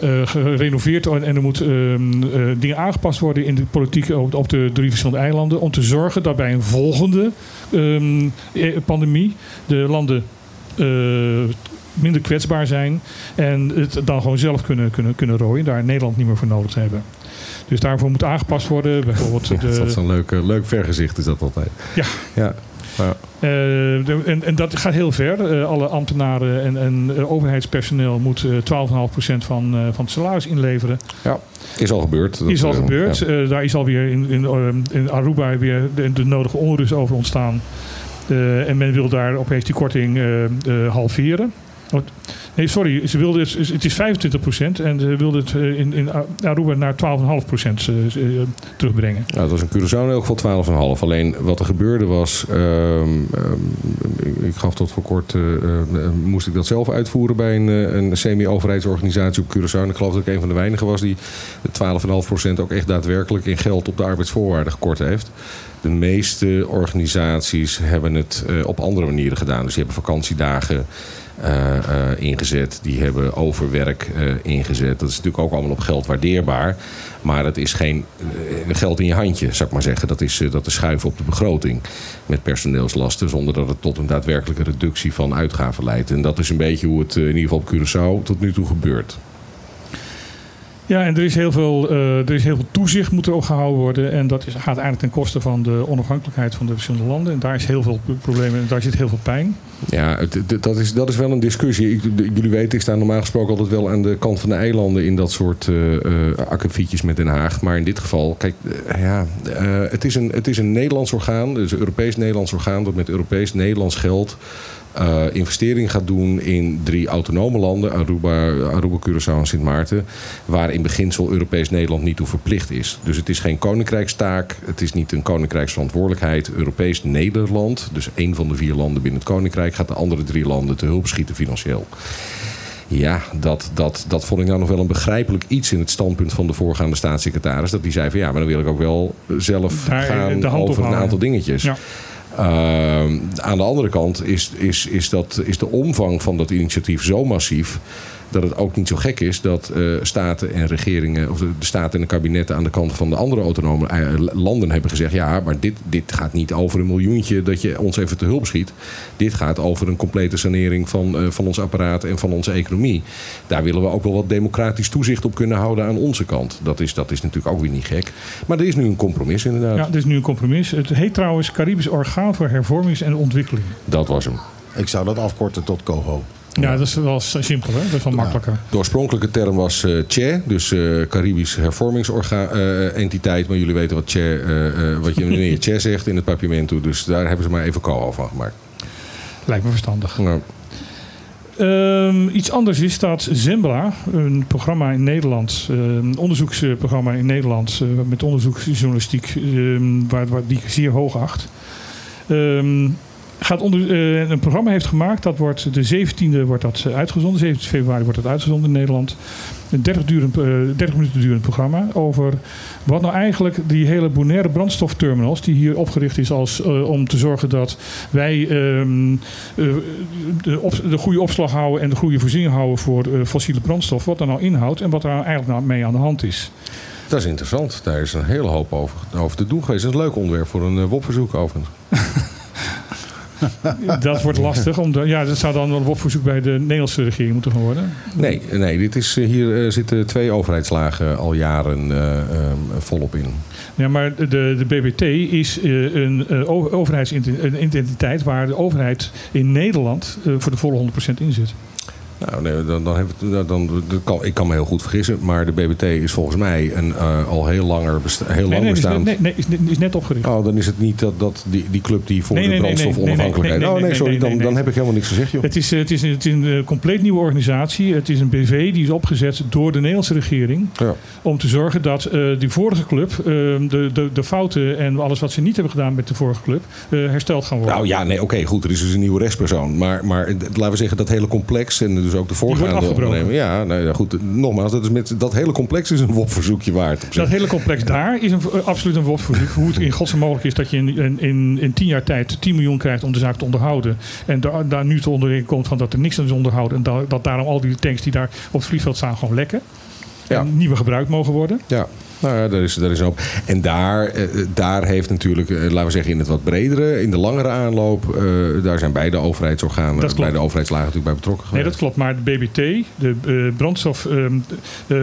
eh, gerenoveerd worden en er moet ehm, eh, dingen aangepast worden in de politiek op, op de drie verschillende eilanden om te zorgen dat bij een volgende ehm, eh, pandemie de landen minder kwetsbaar zijn en het dan gewoon zelf kunnen, kunnen, kunnen rooien, daar Nederland niet meer voor nodig te hebben. Dus daarvoor moet aangepast worden. Bijvoorbeeld Ja, de, dat is een leuk, leuk vergezicht is dat altijd. Ja. ja. Ja. Eh, en, en dat gaat heel ver. Eh, alle ambtenaren en, en eh, overheidspersoneel moet eh, 12,5% van, van het salaris inleveren. Is al gebeurd. Dat, is al gebeurd. ja. Daar is alweer in, in, in Aruba weer de, de nodige onrust over ontstaan. En men wil daar opeens die korting halveren. Nee, sorry. Ze wilde het, het is 25% en ze wilde het eh, in, in Aruba naar 12,5% eh, eh, terugbrengen. Nou, dat was in Curaçao in elk geval 12,5. Alleen wat er gebeurde was... ehm, ehm, ik- gaf tot voor kort... moest ik dat zelf uitvoeren bij een, een semi-overheidsorganisatie op Curaçao. Ik geloof dat ik een van de weinigen was... die de 12,5% ook echt daadwerkelijk in geld op de arbeidsvoorwaarden gekort heeft. De meeste organisaties hebben het op andere manieren gedaan. Dus die hebben vakantiedagen ingezet. Die hebben overwerk eh, ingezet. Dat is natuurlijk ook allemaal op geld waardeerbaar. Maar het is geen eh, geld in je handje, zou ik maar zeggen. Dat is, eh, dat is schuiven op de begroting met personeelslasten. Zonder dat het tot een daadwerkelijke reductie van uitgaven leidt. En dat is een beetje hoe het eh, in ieder geval op Curaçao tot nu toe gebeurt. Ja, en er is heel veel, eh, er is heel veel toezicht moet er ook gehouden worden. En dat is, gaat eigenlijk ten koste van de onafhankelijkheid van de verschillende landen. En daar is heel veel problemen en daar zit heel veel pijn. Ja, dat, is, dat is wel een discussie. Jullie weten, ik sta normaal gesproken altijd wel aan de kant van de eilanden in dat soort eh, akkefietjes met Den Haag. Maar in dit geval, kijk, ja, het, is een, het is een Nederlands orgaan, dus een Europees-Nederlands orgaan dat met Europees-Nederlands geld eh investering gaat doen in drie autonome landen, Aruba, Aruba Curaçao en Sint Maarten, waar in beginsel Europees-Nederland niet toe verplicht is. Dus het is geen koninkrijkstaak, het is niet een koninkrijksverantwoordelijkheid. Europees-Nederland, dus één van de vier landen binnen het koninkrijk, gaat de andere drie landen te hulp schieten financieel. Ja, dat, dat, dat vond ik nou nog wel een begrijpelijk iets in het standpunt van de voorgaande staatssecretaris. Dat die zei van ja, maar dan wil ik ook wel zelf Daar, gaan over een aantal dingetjes. Ja. Ehm, aan de andere kant is, is, is, dat, is de omvang van dat initiatief zo massief dat het ook niet zo gek is dat eh, staten en regeringen, of de, de staten en de kabinetten aan de kant van de andere autonome eh, landen hebben gezegd: ja, maar dit, dit gaat niet over een miljoentje dat je ons even te hulp schiet. Dit gaat over een complete sanering van, eh, van ons apparaat en van onze economie. Daar willen we ook wel wat democratisch toezicht op kunnen houden aan onze kant. Dat is, dat is natuurlijk ook weer niet gek. Maar er is nu een compromis inderdaad. Ja, dit is nu een compromis. Het heet trouwens Caribisch Orgaan voor Hervormings en Ontwikkeling. Dat was hem. Ik zou dat afkorten tot COHO. Ja, dat is wel simpel, hè? Dat is wel makkelijker. De oorspronkelijke term was eh CHE, dus eh Caribisch hervormingsentiteit. maar jullie weten wat, CHE, eh, eh, wat je wanneer je [LAUGHS] CHE zegt in het papiermento. Dus daar hebben ze maar even COO van gemaakt. Lijkt me verstandig. Nou, Ehm, iets anders is dat Zembla, een programma in Nederland, eh, een onderzoeksprogramma in Nederland eh, met onderzoeksjournalistiek, ehm, waar, waar die ik zeer hoog acht, ehm, gaat onder, eh, een programma heeft gemaakt. Dat wordt de 17e wordt dat eh, uitgezonden, 17 februari wordt dat uitgezonden in Nederland. Een 30, durend, eh, 30 minuten durend programma over wat nou eigenlijk die hele Bonaire brandstofterminals, die hier opgericht is als, om te zorgen dat wij ehm, eh, de, op, de goede opslag houden en de goede voorziening houden voor fossiele brandstof, wat er nou inhoudt en wat er nou eigenlijk nou mee aan de hand is. dat is interessant. Daar is een hele hoop over, over te doen geweest. Dat is een leuk onderwerp voor een WOP-verzoek overigens. [LAUGHS] [LAUGHS] Dat wordt lastig. Om de, ja, dat zou dan wel een verzoek bij de Nederlandse regering moeten gaan worden. Nee, nee dit is, eh, hier eh, zitten twee overheidslagen al jaren eh, volop in. Ja, maar de, de BBT is een over- overheidsidentiteit waar de overheid in Nederland voor de volle 100% in zit. Nou, nee, dan, dan dan, dan, kan, ik kan me heel goed vergissen, maar de BBT is volgens mij een eh, al heel, langer besta- heel Nee, lang nee, bestaand. nee, nee, is, is net opgericht. Oh, dan is het niet dat, dat die, die club die voor de brandstof nee, nee, onafhankelijkheid. nee, nee, oh nee, sorry, dan, dan heb ik helemaal niks gezegd, joh. Het is, eh, het, is, het is een eh, compleet nieuwe organisatie. Het is een BV die is opgezet door de Nederlandse regering. Ja. Om te zorgen dat eh, die vorige club, eh, de, de, de fouten en alles wat ze niet hebben gedaan met de vorige club, hersteld gaan worden. Nou ja, nee, oké, goed. Er is dus een nieuwe rechtspersoon. Maar, maar laten we zeggen, dat hele complex en dus ook de voorgaande afgebroken. ondernemer. Ja, nou ja, goed. Nogmaals, dat, is met, dat hele complex is een WOP-verzoekje waard. Dat hele complex daar is een, eh, absoluut een WOP-verzoek. Hoe het in godsnaam mogelijk is dat je in, in, in, tien jaar tijd 10 miljoen krijgt om de zaak te onderhouden. En daar, daar nu te onderin komt van dat er niks aan is onderhouden. En dat, dat daarom al die tanks die daar op het vliegveld staan gewoon lekken. Ja. En nieuwe gebruikt mogen worden. Ja, nou ja, daar is, daar is een hoop. En daar, eh, daar heeft natuurlijk, eh, laten we zeggen, in het wat bredere, in de langere aanloop, eh, daar zijn beide overheidsorganen, beide overheidslagen natuurlijk bij betrokken Nee, geweest. dat klopt. Maar de BBT, de eh, brandstof... ehm, eh,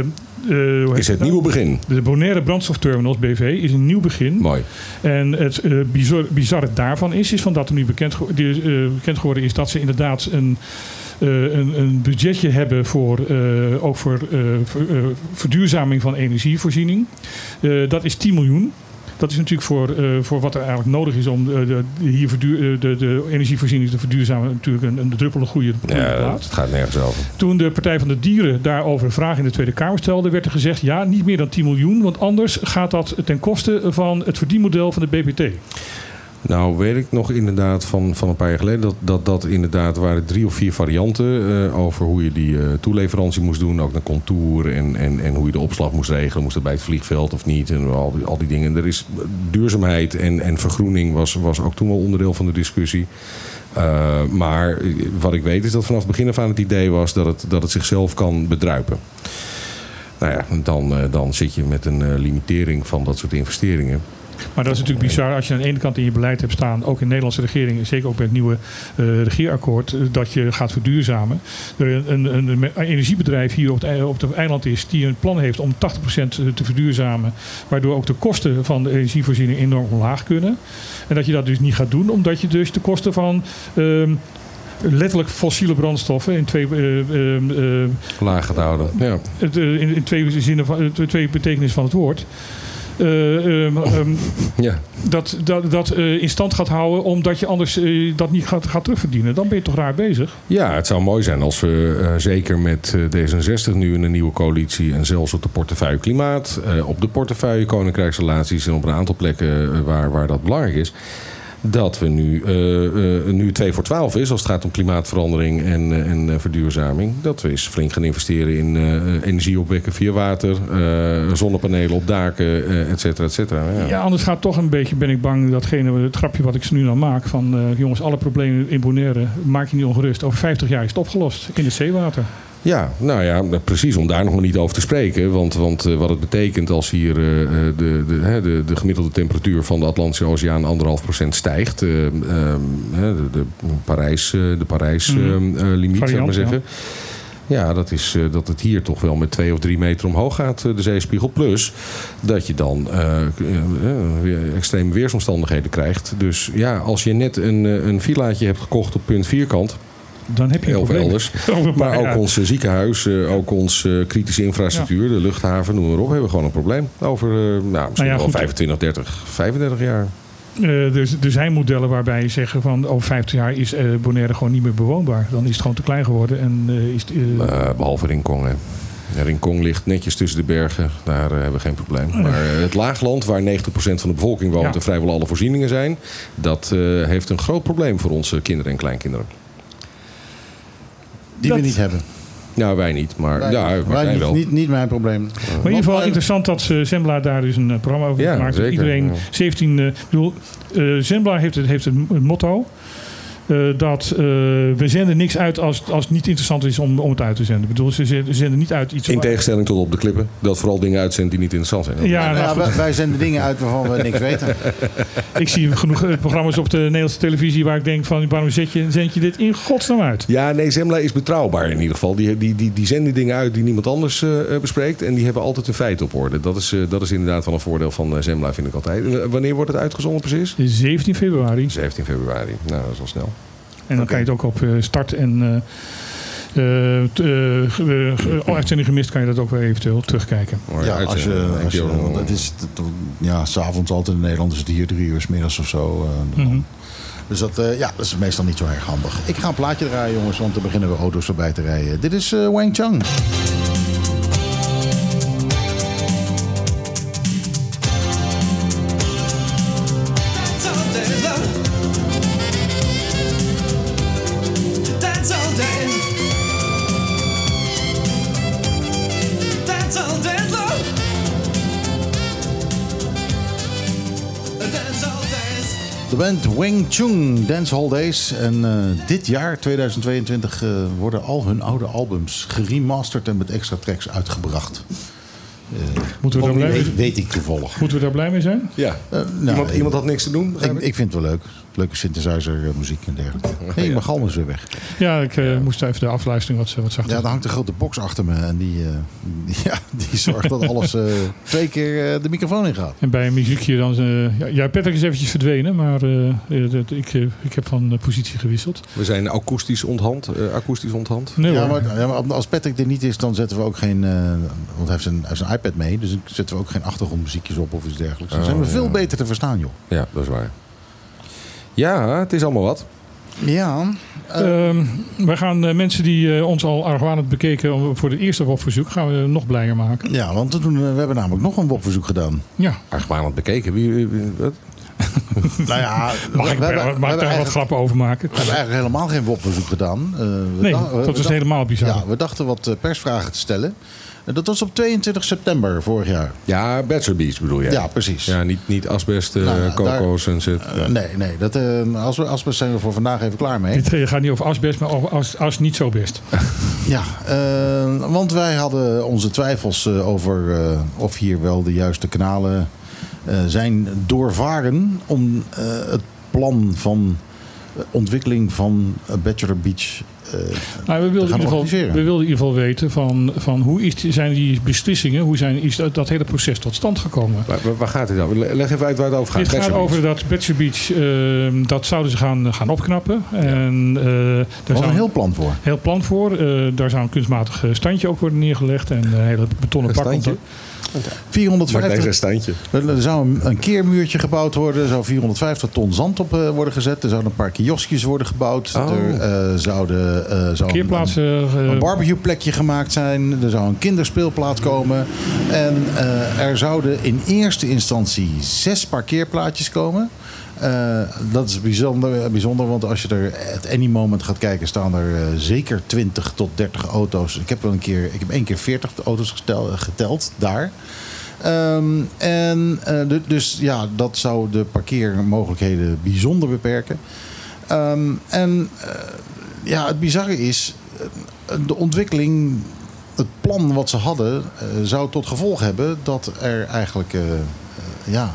eh, is het nou? nieuwe begin. De Bonaire Brandstofterminals BV is een nieuw begin. Mooi. En het eh, bizar, bizarre daarvan is, is van dat er nu bekend, ge- eh, bekend geworden is dat ze inderdaad een, eh, een, een budgetje hebben voor, eh, ook voor eh, ver- eh, verduurzaming van energievoorziening. Eh, dat is 10 miljoen. Dat is natuurlijk voor, eh, voor wat er eigenlijk nodig is om eh, de, de, hier verduur, eh, de, de energievoorziening te verduurzamen. Natuurlijk een, een druppel een goede, Ja, plaats. het gaat nergens over. Toen de Partij van de Dieren daarover een vraag in de Tweede Kamer stelde, werd er gezegd: ja, niet meer dan 10 miljoen, want anders gaat dat ten koste van het verdienmodel van de BBT. Nou, weet ik nog inderdaad van, van een paar jaar geleden dat dat, dat inderdaad waren drie of vier varianten eh, over hoe je die eh, toeleverantie moest doen. Ook naar contour en, en, en hoe je de opslag moest regelen. Moest het bij het vliegveld of niet en al die, al die dingen. Er is duurzaamheid en, en vergroening was, was ook toen wel onderdeel van de discussie. Eh, maar wat ik weet is dat vanaf het begin af aan het idee was dat het, dat het zichzelf kan bedruipen. Nou ja, dan, dan zit je met een limitering van dat soort investeringen. Maar dat is natuurlijk bizar als je aan de ene kant in je beleid hebt staan, ook in de Nederlandse regering, zeker ook bij het nieuwe eh, regeerakkoord, eh, dat je gaat verduurzamen. Er een, een, een, energiebedrijf hier op het, op het eiland is die een plan heeft om 80% te verduurzamen, waardoor ook de kosten van de energievoorziening enorm omlaag kunnen. En dat je dat dus niet gaat doen, omdat je dus de kosten van ehm, letterlijk fossiele brandstoffen in twee, eh, eh, Laag gaat houden. Ja. eh, in, in twee zinnen van, eh, twee betekenissen van het woord. Eh, ehm, ehm, ja. dat, dat, dat eh, in stand gaat houden, omdat je anders eh, dat niet gaat, gaat terugverdienen. Dan ben je toch raar bezig. Ja, het zou mooi zijn als we zeker met eh, D66 nu in een nieuwe coalitie en zelfs op de portefeuille klimaat, op de portefeuille koninkrijksrelaties en op een aantal plekken waar, waar dat belangrijk is, dat we nu, eh, eh, nu 2 voor 12 is als het gaat om klimaatverandering en, eh, en verduurzaming. Dat we eens flink gaan investeren in energie opwekken via water, zonnepanelen op daken, et cetera, et cetera. Ja. Ja, anders gaat toch een beetje, ben ik bang, datgene, het grapje wat ik nu al maak. Van jongens, alle problemen in Bonaire, maak je niet ongerust. Over 50 jaar is het opgelost in het zeewater. Ja, nou ja, precies. Om daar nog maar niet over te spreken. Want, want eh, wat het betekent als hier eh, eh, de, de, de, de gemiddelde temperatuur van de Atlantische Oceaan anderhalf procent stijgt. eh, ehm, de, de Parijs, de Parijs Mhm. ehm, eh, limiet, zou ik maar zeggen. Ja, dat is dat het hier toch wel met twee of drie meter omhoog gaat, de zeespiegel. Plus dat je dan weer extreme weersomstandigheden krijgt. Dus ja, als je net een, een villaatje hebt gekocht op punt vierkant, Dan heb je elders. [LAUGHS] Maar ook ons eh, ziekenhuis, eh, ook ons eh, kritische infrastructuur, de luchthaven, noem maar op, hebben we gewoon een probleem. Over nou, misschien ja, wel goed. 25, 30, 35 jaar. Eh, er, er zijn modellen waarbij je zeggen van over 50 jaar is Bonaire gewoon niet meer bewoonbaar. Dan is het gewoon te klein geworden. En, is het, Eh, behalve Rincon. Hè. Ja, Rincon ligt netjes tussen de bergen. Daar hebben we geen probleem. Maar het laagland, waar 90% van de bevolking woont Ja. en vrijwel alle voorzieningen zijn, dat heeft een groot probleem voor onze kinderen en kleinkinderen. Die Dat- we niet hebben. Nou, wij niet, maar Wij, ja, wij wij niet, wel. Niet, niet mijn probleem. Maar in ieder geval interessant dat eh, Zembla daar dus een eh, programma over Ja, heeft gemaakt. zeker, Iedereen, ja. 17, eh, bedoel, eh, Zembla heeft het, heeft het motto. Eh, dat eh, we zenden niks uit als, als het niet interessant is om, om het uit te zenden. Ik bedoel, ze zenden, ze zenden niet uit iets... In tegenstelling tot op de klippen, dat vooral dingen uitzendt die niet interessant zijn. Ja, nou, wij, wij zenden dingen uit waarvan we niks weten. [LAUGHS] ik zie genoeg eh, programma's op de Nederlandse televisie waar ik denk van waarom zet je, zend je dit in godsnaam uit? Ja, nee, Zembla is betrouwbaar in ieder geval. Die, die, die, die zenden dingen uit die niemand anders bespreekt. En die hebben altijd de feiten op orde. Dat is, eh, dat is inderdaad wel een voordeel van eh, Zembla, vind ik altijd. Wanneer wordt het uitgezonden precies? 17 februari. 17 februari. Nou, dat is wel snel. En dan kan je het ook op eh, start en eh, eh, eh, ge- uitzending gemist kan je dat ook weer eventueel terugkijken. Ja, als je, als het is, ja, s'avonds altijd in Nederland is het hier drie uur 's middags of zo. dan- Mhm. Dus dat, eh, ja, dat is meestal niet zo erg handig. Ik ga een plaatje draaien, jongens, want dan beginnen we auto's voorbij te rijden. Dit is eh, Wang Chang. Band Wang Chung Dance Hall Days. En eh, dit jaar, 2022, eh, worden al hun oude albums geremasterd en met extra tracks uitgebracht. Moeten we, daar weet, weet ik toevallig. moeten we daar blij mee zijn? Ja. Nou, iemand, iemand had niks te doen? ik vind het wel leuk. Leuke synthesizer eh, muziek en dergelijke. Hé, hey, mijn galm is weer weg. Ja, ik eh, moest even de afluistering wat, wat zachter. Ja, er hangt een grote box achter me. En die, eh, die- [LAUGHS] ja, die zorgt dat alles eh, twee keer eh, de microfoon in gaat. En bij een muziekje dan... eh, ja, Patrick is eventjes verdwenen, maar eh, eh, dat, ik, eh, ik heb van eh, positie gewisseld. We zijn akoestisch onthand. eh, akoestisch onthand. Nee Ja maar, ja, maar als Patrick er niet is, dan zetten we ook geen... eh, want hij heeft, zijn, hij heeft zijn iPad mee. Dus dan zetten we ook geen achtergrondmuziekjes op of iets dergelijks. Dan Oh, zijn we veel ja. beter te verstaan, joh. Ja, dat is waar. Ja, het is allemaal wat. Ja. Ehm, wij gaan eh, mensen die eh, ons al argwanend bekeken voor het eerste WOP-verzoek... gaan we nog blijer maken. Ja, want we, doen, we hebben namelijk nog een WOP-verzoek gedaan. Ja, Argwanend bekeken. Wie, wie- wie- wat? [LAUGHS] nou ja, we, mag ik, we hebben- daar- we mag ik hebben daar wat grappen over maken? we hebben eigenlijk helemaal geen WOP-verzoek gedaan. Eh, we Nee, dacht- we- dat is helemaal bizar. Ja, we dachten wat persvragen te stellen. Dat was op 22 september vorig jaar. Ja, Bachelor Beach bedoel jij? Ja, precies. Ja, niet, niet asbest, Nou, coco's en zit. Eh, nee, nee. Dat, eh, als, we, als we zijn we voor vandaag even klaar mee. Dit eh, gaat niet over asbest, maar over as, as niet zo best. [LAUGHS] Ja, eh, want wij hadden onze twijfels eh, over eh, of hier wel de juiste kanalen eh, zijn doorvaren om eh, het plan van ontwikkeling van Bachelor Beach. Eh, Nou, we, wilden in ieder geval, organiseren. we wilden in ieder geval weten van, van hoe is, zijn die beslissingen, hoe zijn, is dat, dat hele proces tot stand gekomen. Waar, gaat dit over? Leg even uit waar het over gaat. Dit gaat over dat Bachelor Beach, eh, dat zouden ze gaan, gaan opknappen. En eh daar Er was zou een heel plan voor. heel plan voor. Eh, daar zou een kunstmatig standje ook worden neergelegd. En een hele betonnen Een pak. standje? komt 450, standje. er er zou een, een keermuurtje gebouwd worden. Er zou 450 ton zand op eh, worden gezet. Er zouden een paar kioskjes worden gebouwd. Oh. Er eh, zouden, eh, zou een- Keerplaatsen. eh, een barbecueplekje gemaakt zijn. Er zou een kinderspeelplaats komen. En eh, er zouden in eerste instantie zes parkeerplaatjes komen. Eh, dat is bijzonder, bijzonder, want als je er at any moment gaat kijken, staan er eh, zeker 20 tot 30 auto's. Ik heb wel een keer, ik heb één keer 40 auto's geteld daar. Ehm, en eh, du- dus ja, dat zou de parkeermogelijkheden bijzonder beperken. Ehm, en eh, ja, het bizarre is, eh, de ontwikkeling, het plan wat ze hadden, eh, zou tot gevolg hebben dat er eigenlijk eh, eh, ja,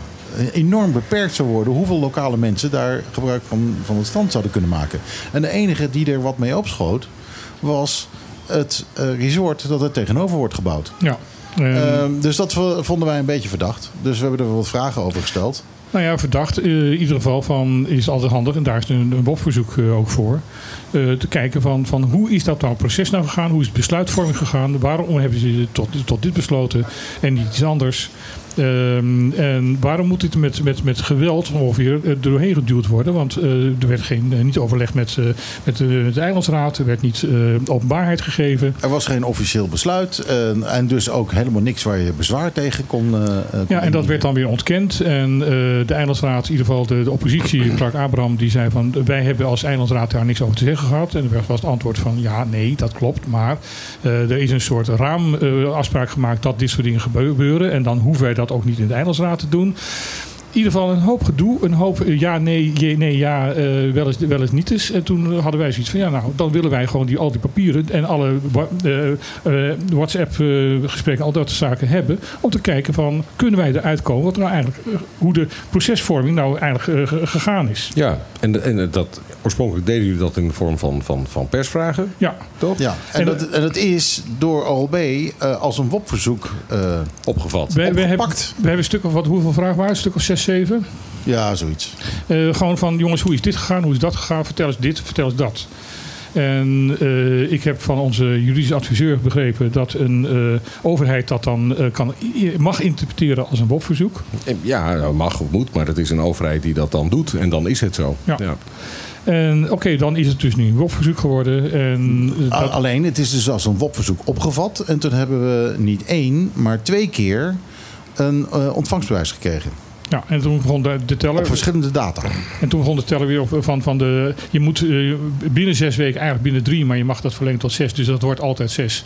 enorm beperkt zou worden hoeveel lokale mensen daar gebruik van, van het strand zouden kunnen maken. En de enige die er wat mee opschoot, was het eh, resort dat er tegenover wordt gebouwd. ja. Eh, Ehm, dus dat vonden wij een beetje verdacht. Dus we hebben er wat vragen over gesteld. Nou ja, verdacht. eh, in ieder geval van is altijd handig. En daar is een, een WOP-verzoek eh, ook voor. eh, te kijken van, van hoe is dat nou proces nou gegaan? Hoe is besluitvorming gegaan? Waarom hebben ze tot, tot dit besloten en niet iets anders? Ehm, en waarom moet dit met, met, met geweld ongeveer eh, er doorheen geduwd worden? Want eh, er werd geen, eh, niet overleg met, met de, de eilandsraad. Er werd niet openbaarheid gegeven. Er was geen officieel besluit. en dus ook helemaal niks waar je bezwaar tegen kon. kon Ja, en dat werd dan weer ontkend. En de eilandsraad, in ieder geval de, de oppositie, [CLEARS THROAT] Clark Abraham, die zei van wij hebben als eilandsraad daar niks over te zeggen gehad. En er was het antwoord van ja, nee, dat klopt. Maar er is een soort raamafspraak gemaakt dat dit soort dingen gebeuren. En dan hoeven wij dat ook niet in de eilandsraad te doen. In ieder geval een hoop gedoe, een hoop eh, ja, nee, je- nee, ja, eh, wel, eens, wel eens niet eens. En toen hadden wij zoiets van, ja nou, dan willen wij gewoon die, al die papieren en alle eh, eh, WhatsApp-gesprekken, al dat soort zaken hebben. Om te kijken van, kunnen wij eruit komen wat er nou eigenlijk, hoe de procesvorming nou eigenlijk ge- gegaan is. Ja, en, en dat, oorspronkelijk deden jullie dat in de vorm van, van, van persvragen, Ja, toch? Ja, en, En dat, en dat is door OLB eh, als een WOP-verzoek. eh, Opgevat. we, we, hebben, we hebben een stuk of wat, hoeveel vragen waren? Een stuk of zes, zeven? ja, zoiets. Eh, gewoon van, jongens, hoe is dit gegaan? Hoe is dat gegaan? Vertel eens dit, vertel eens dat. En eh, ik heb van onze juridische adviseur begrepen dat een eh, overheid dat dan eh, kan, mag interpreteren als een WOP-verzoek. Ja, nou, mag of moet, maar het is een overheid die dat dan doet. En dan is het zo. Ja. En oké, dan is het dus nu een WOP-verzoek geworden. En dat, Alleen, het is dus als een WOP-verzoek opgevat. En toen hebben we niet één, maar twee keer een eh, ontvangstbewijs gekregen. Ja, en toen begon de, de teller. Op verschillende data. En toen begon de teller weer op van, van de. Je moet eh, binnen zes weken, eigenlijk binnen drie, maar je mag dat verlengen tot zes. Dus dat wordt altijd zes.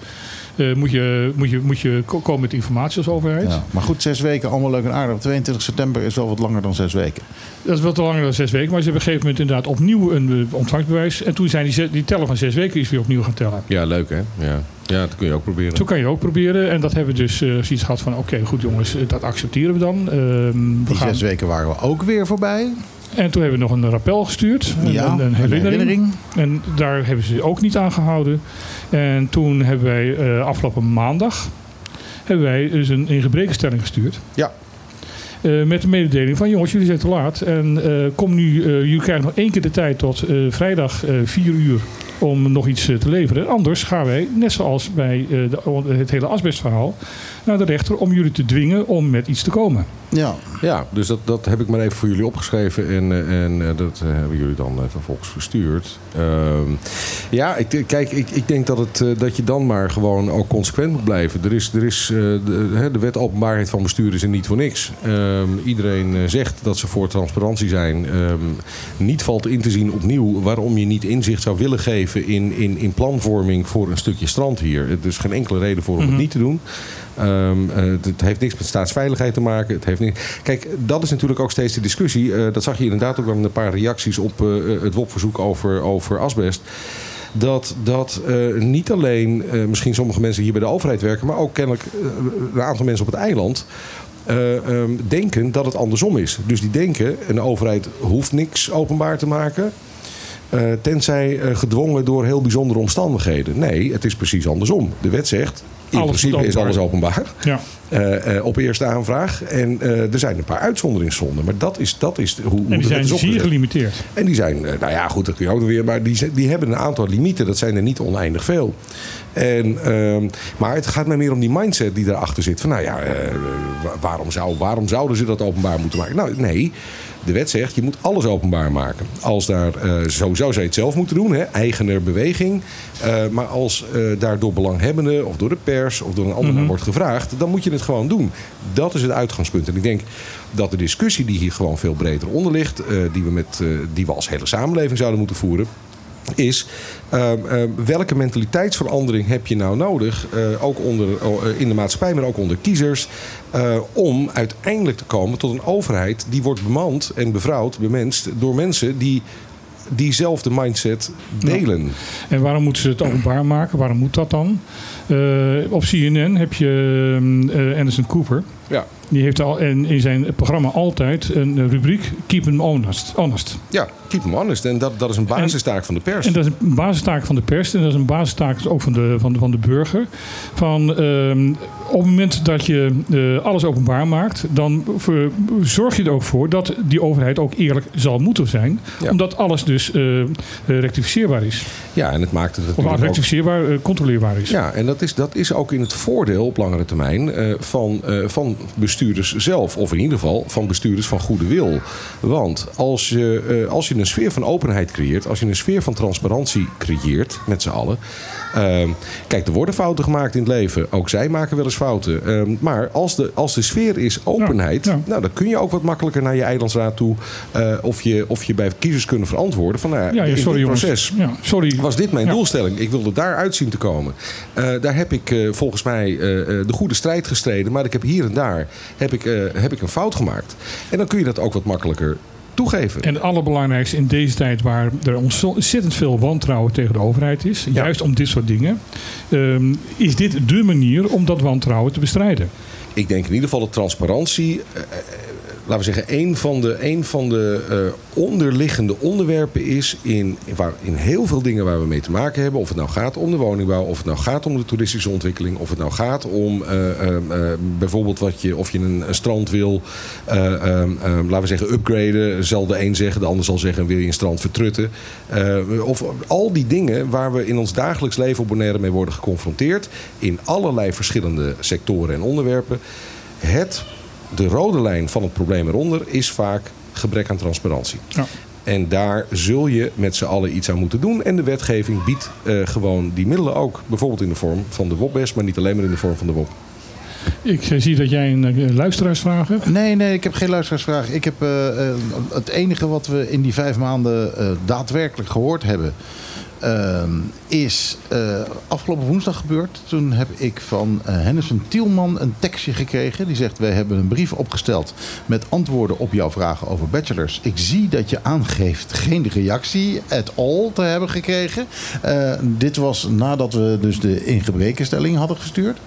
Eh, moet, je, moet, je, moet je ko- komen met informatie als overheid. Ja. Maar goed, zes weken, allemaal leuk en aardig. 22 september is wel wat langer dan zes weken. Dat is wel te langer dan zes weken. Maar ze hebben op een gegeven moment inderdaad opnieuw een eh, ontvangstbewijs. En toen zijn die, die teller van zes weken is weer opnieuw gaan tellen. Ja, leuk hè? Ja. Ja, dat kun je ook proberen. Zo kan je ook proberen. En dat hebben we dus eh, zoiets gehad van... oké, goed jongens, eh, dat accepteren we dan. Ehm, we Die gaan- zes weken waren we ook weer voorbij. En toen hebben we nog een rappel gestuurd. Een, Ja, een, een een herinnering. En daar hebben ze ook niet aan gehouden. En toen hebben wij eh, afgelopen maandag... hebben wij dus een ingebrekenstelling gestuurd. Ja. Eh, met de mededeling van jongens, jullie zijn te laat. En eh, kom nu, eh, jullie krijgen nog één keer de tijd tot eh, vrijdag eh 4 uur om nog iets eh, te leveren. Anders gaan wij, net zoals bij eh, het hele asbestverhaal, naar de rechter om jullie te dwingen om met iets te komen. Ja, Ja, dus dat, dat heb ik maar even voor jullie opgeschreven en, eh, en eh, dat eh, hebben jullie dan vervolgens verstuurd. Ehm, ja, ik, kijk, ik, ik denk dat, het, dat je dan maar gewoon ook consequent moet blijven. Er is, er is, de, hè, de wet openbaarheid van bestuur is er niet voor niks. Ehm, iedereen zegt dat ze voor transparantie zijn. Ehm, niet valt in te zien opnieuw waarom je niet inzicht zou willen geven in, in, in planvorming voor een stukje strand hier. Er is geen enkele reden voor om het niet te doen. Ehm, eh, het heeft niks met staatsveiligheid te maken. Het heeft niks... Kijk, dat is natuurlijk ook steeds de discussie. Eh, dat zag je inderdaad ook in een paar reacties op eh, het WOP-verzoek over, over asbest. Dat, dat niet alleen misschien sommige mensen hier bij de overheid werken, maar ook kennelijk een aantal mensen op het eiland. eh, ehm, denken dat het andersom is. Dus die denken, een overheid hoeft niks openbaar te maken. tenzij gedwongen door heel bijzondere omstandigheden. Nee, het is precies andersom. De wet zegt, in Alles principe is alles openbaar. Ja. Eh, eh, op eerste aanvraag. En eh, er zijn een paar uitzonderingsgronden. Maar dat is, dat is hoe, En die zijn is zeer gelimiteerd. En die zijn, nou ja, goed, dat kun je ook nog weer. Maar die, die hebben een aantal limieten. Dat zijn er niet oneindig veel. En, ehm, maar het gaat mij meer om die mindset die erachter zit. Van nou ja, wa- waarom, zou, waarom zouden ze dat openbaar moeten maken? Nou, nee. De wet zegt, je moet alles openbaar maken. Als daar, eh, sowieso zou je het zelf moeten doen, hè, eigener beweging. Eh, maar als eh, daar door belanghebbenden of door de pers of door een ander naar wordt gevraagd, dan moet je het gewoon doen. Dat is het uitgangspunt. En ik denk dat de discussie die hier gewoon veel breder onder ligt, die, we met, die we als hele samenleving zouden moeten voeren, is ehm, ehm, welke mentaliteitsverandering heb je nou nodig, eh, ook onder, eh, in de maatschappij, maar ook onder kiezers, eh, om uiteindelijk te komen tot een overheid die wordt bemand en bevrouwd, bemenst door mensen die diezelfde mindset delen. En waarom moeten ze het openbaar maken? Waarom moet dat dan? Op CNN heb je eh, Anderson Cooper. Ja. Die heeft al in, in zijn programma altijd een rubriek Keep them honest. honest. Ja, keep them honest. En dat, dat is een basistaak van de pers. En dat is een basistaak van de pers en dat is een basistaak ook van de, van de, van de burger. Van, ehm, op het moment dat je eh, alles openbaar maakt, dan zorg je er ook voor dat die overheid ook eerlijk zal moeten zijn. Ja. Omdat alles dus eh, eh, rectificeerbaar is. ja, en het maakt het Of natuurlijk rectificeerbaar, controleerbaar is. Ja, en dat is, dat is ook in het voordeel op langere termijn van, van bestuurders zelf. Of in ieder geval van bestuurders van goede wil. Want als je, als je een sfeer van openheid creëert, als je een sfeer van transparantie creëert met z'n allen. ehm, kijk, er worden fouten gemaakt in het leven. Ook zij maken wel eens fouten. Ehm, maar als de, als de sfeer is openheid, Ja, ja. Nou, dan kun je ook wat makkelijker naar je eilandsraad toe. eh, of, je, of je bij kiezers kunnen verantwoorden van nou, ja, in sorry dit jongens. proces Ja, sorry. was dit mijn doelstelling. Ik wilde daaruit zien te komen. Eh, daar heb ik eh, volgens mij de goede strijd gestreden. Maar ik heb hier en daar heb ik, heb ik een fout gemaakt. En dan kun je dat ook wat makkelijker toegeven. En het allerbelangrijkste in deze tijd waar er ontzettend veel wantrouwen tegen de overheid is, juist om dit soort dingen, ehm, is dit dé manier om dat wantrouwen te bestrijden. Ik denk in ieder geval dat transparantie. Laten we zeggen, een van de, een van de eh, onderliggende onderwerpen is in, waar, in heel veel dingen waar we mee te maken hebben. Of het nou gaat om de woningbouw, of het nou gaat om de toeristische ontwikkeling, of het nou gaat om eh, eh, bijvoorbeeld wat je, of je een, strand wil, eh, ehm, ehm, laten we zeggen, upgraden. Zal de een zeggen, de ander zal zeggen, wil je een strand vertrutten. Of al die dingen waar we in ons dagelijks leven op Bonaire mee worden geconfronteerd. In allerlei verschillende sectoren en onderwerpen. Het de rode lijn van het probleem eronder is vaak gebrek aan transparantie. Ja. En daar zul je met z'n allen iets aan moeten doen. En de wetgeving biedt eh, gewoon die middelen ook. Bijvoorbeeld in de vorm van de WOPBES, maar niet alleen maar in de vorm van de WOP. Ik eh, zie dat jij een eh, luisteraarsvraag hebt. Nee, nee, ik heb geen luisteraarsvraag. Ik heb het enige wat we in die vijf maanden eh, daadwerkelijk gehoord hebben. Ehm, is eh, afgelopen woensdag gebeurd. Toen heb ik van van Tielman een tekstje gekregen. Die zegt: Wij hebben een brief opgesteld met antwoorden op jouw vragen over bachelors. Ik zie dat je aangeeft geen reactie at all te hebben gekregen. Eh, dit was nadat we dus de ingebrekenstelling hadden gestuurd.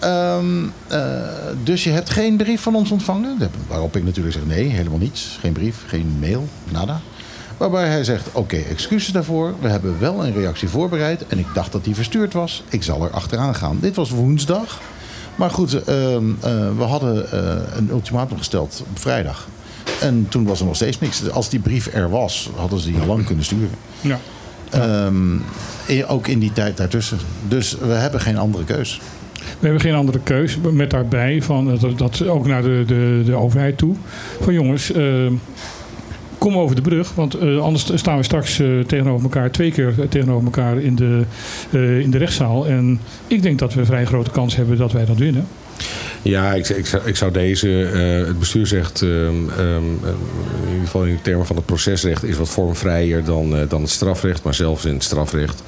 Ehm, eh, dus je hebt geen brief van ons ontvangen? Waarop ik natuurlijk zeg nee, helemaal niets. Geen brief, geen mail, nada. Waarbij hij zegt, oké, excuses daarvoor. We hebben wel een reactie voorbereid. En ik dacht dat die verstuurd was. Ik zal er achteraan gaan. Dit was woensdag. Maar goed, ehm, eh, we hadden eh, een ultimatum gesteld op vrijdag. En toen was er nog steeds niks. Als die brief er was, hadden ze die al lang kunnen sturen. Ja. Ehm, ook in die tijd daartussen. Dus we hebben geen andere keus. We hebben geen andere keus. Met daarbij van, eh, dat, dat ook naar de, de, de overheid toe. Van jongens, eh, kom over de brug. Want eh, anders staan we straks eh, tegenover elkaar, twee keer tegenover elkaar in de, eh, in de rechtszaal. En ik denk dat we een vrij grote kans hebben dat wij dat winnen. Ja, ik, ik, ik zou deze. het bestuur zegt. ehm, ehm, in ieder geval in termen van het procesrecht. is wat vormvrijer dan, dan het strafrecht. Maar zelfs in het strafrecht.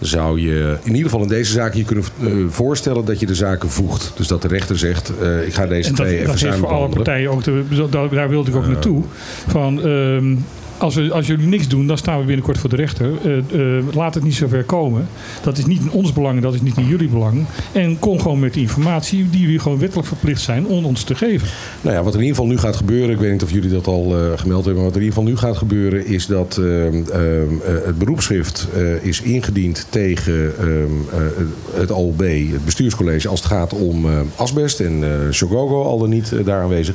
Zou je in ieder geval in deze zaak je kunnen eh, voorstellen dat je de zaken voegt. Dus dat de rechter zegt. eh, ik ga deze En dat, twee even dat samen voor alle partijen ook, de, daar- daar wilde ik ook naartoe. Van, ehm, als, we, als jullie niks doen, dan staan we binnenkort voor de rechter. Eh, eh, laat het niet zover komen. Dat is niet in ons belang, dat is niet in jullie belang. En kom gewoon met die informatie die jullie gewoon wettelijk verplicht zijn om ons te geven. Nou ja, wat er in ieder geval nu gaat gebeuren, ik weet niet of jullie dat al eh, gemeld hebben, maar wat er in ieder geval nu gaat gebeuren is dat ehm, ehm, eh, het beroepsschrift is ingediend tegen ehm, eh, het OLB, het bestuurscollege, als het gaat om asbest en Shogogo al dan niet daar aanwezig.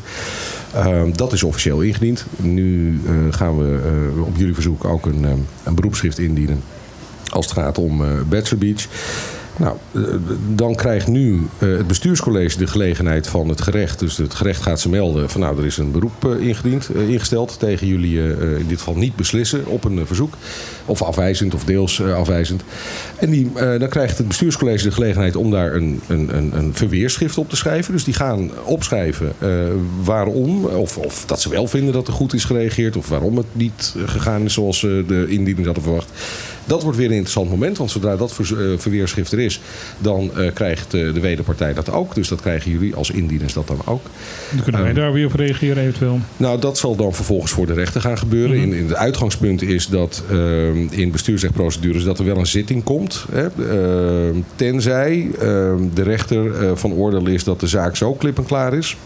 Ehm, dat is officieel ingediend. Nu eh, gaan we eh, op jullie verzoek ook een, ehm, een beroepsschrift indienen als het gaat om eh Bachelor Beach. Nou, eh, dan krijgt nu eh, het bestuurscollege de gelegenheid van het gerecht. Dus het gerecht gaat ze melden van nou, er is een beroep eh, ingediend, ingesteld tegen jullie in dit geval niet beslissen op een verzoek. Of afwijzend of deels afwijzend. En die, dan krijgt het bestuurscollege de gelegenheid om daar een, een, een, verweerschrift op te schrijven. Dus die gaan opschrijven waarom, of, of dat ze wel vinden dat er goed is gereageerd, of waarom het niet gegaan is zoals de indieners hadden verwacht. Dat wordt weer een interessant moment, want zodra dat eh, verweerschrift er is, dan eh, krijgt eh, de wederpartij dat ook. Dus dat krijgen jullie als indieners dat dan ook. Dan kunnen wij Ehm, daar weer op reageren eventueel. Nou, dat zal dan vervolgens voor de rechter gaan gebeuren. in, in het uitgangspunt is dat ehm, in bestuursrechtprocedures dat er wel een zitting komt. Hè, Ehm, tenzij de rechter van oordeel is dat de zaak zo klip en klaar is.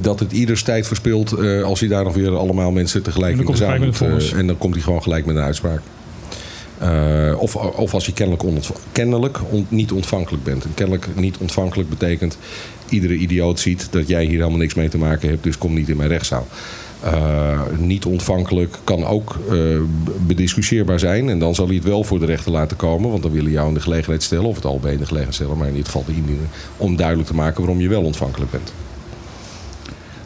Dat het ieders tijd verspilt als hij daar nog weer allemaal mensen tegelijk in de zaal moet. En dan komt hij gewoon gelijk met een uitspraak. Eh, of, of als je kennelijk, kennelijk on- niet ontvankelijk bent. En kennelijk niet ontvankelijk betekent... iedere idioot ziet dat jij hier helemaal niks mee te maken hebt... dus kom niet in mijn rechtszaal. Eh, niet ontvankelijk kan ook eh, b- bediscussieerbaar zijn. En dan zal hij het wel voor de rechter laten komen. Want dan willen jou in de gelegenheid stellen... of het al bij in de gelegenheid stellen... maar in dit geval de indiener... om duidelijk te maken waarom je wel ontvankelijk bent.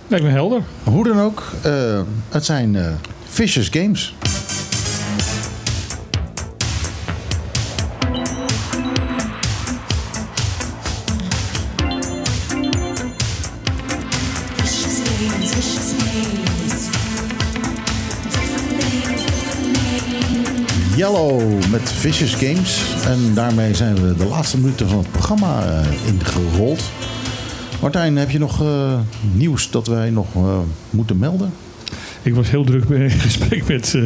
Lijkt me helder. Hoe dan ook, eh, het zijn eh vicious games. Yellow met Vicious Games. En daarmee zijn we de laatste minuten van het programma eh, ingerold. Martijn, heb je nog eh, nieuws dat wij nog eh, moeten melden? Ik was heel druk in gesprek met, eh,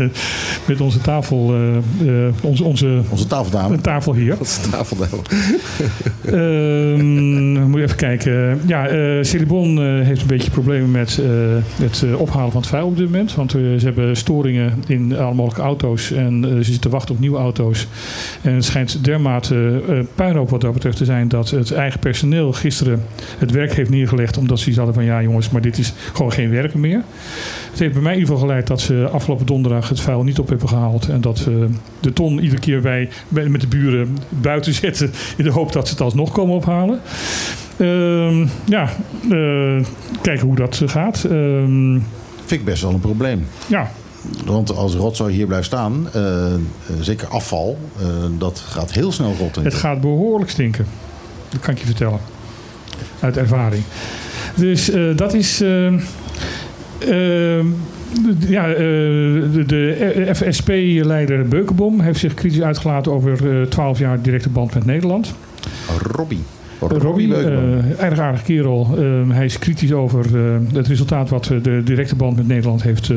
met onze tafel, eh, eh, onze, onze Onze tafeldame. tafel hier. Dat is de tafel daar. Ehm, moet je even kijken. Ja, Celibon eh, heeft een beetje problemen met het ophalen van het vuil op dit moment. Want ze hebben storingen in alle mogelijke auto's. En ze zitten te wachten op nieuwe auto's. En het schijnt dermate puinhoop wat dat betreft te zijn... dat het eigen personeel gisteren het werk heeft neergelegd... omdat ze iets hadden van... ja jongens, maar dit is gewoon geen werken meer. Het heeft bij mij in ieder geval geleid dat ze afgelopen donderdag het vuil niet op hebben gehaald. En dat eh, de ton iedere keer bij, bij, met de buren buiten zetten. In de hoop dat ze het alsnog komen ophalen. Ehm, ja, eh, kijken hoe dat gaat. Ehm, Vind ik best wel een probleem. ja, Want als rotzooi hier blijft staan, eh, eh, zeker afval, dat gaat heel snel rotten. het gaat behoorlijk stinken. Dat kan ik je vertellen. Uit ervaring. Dus dat is. ehm, ja, eh, de, de FSP-leider Beukenbom heeft zich kritisch uitgelaten over eh 12 jaar directe band met Nederland. Robbie. Robbie, eh, erg aardig kerel. Eh, hij is kritisch over eh, het resultaat wat eh, de directe band met Nederland heeft,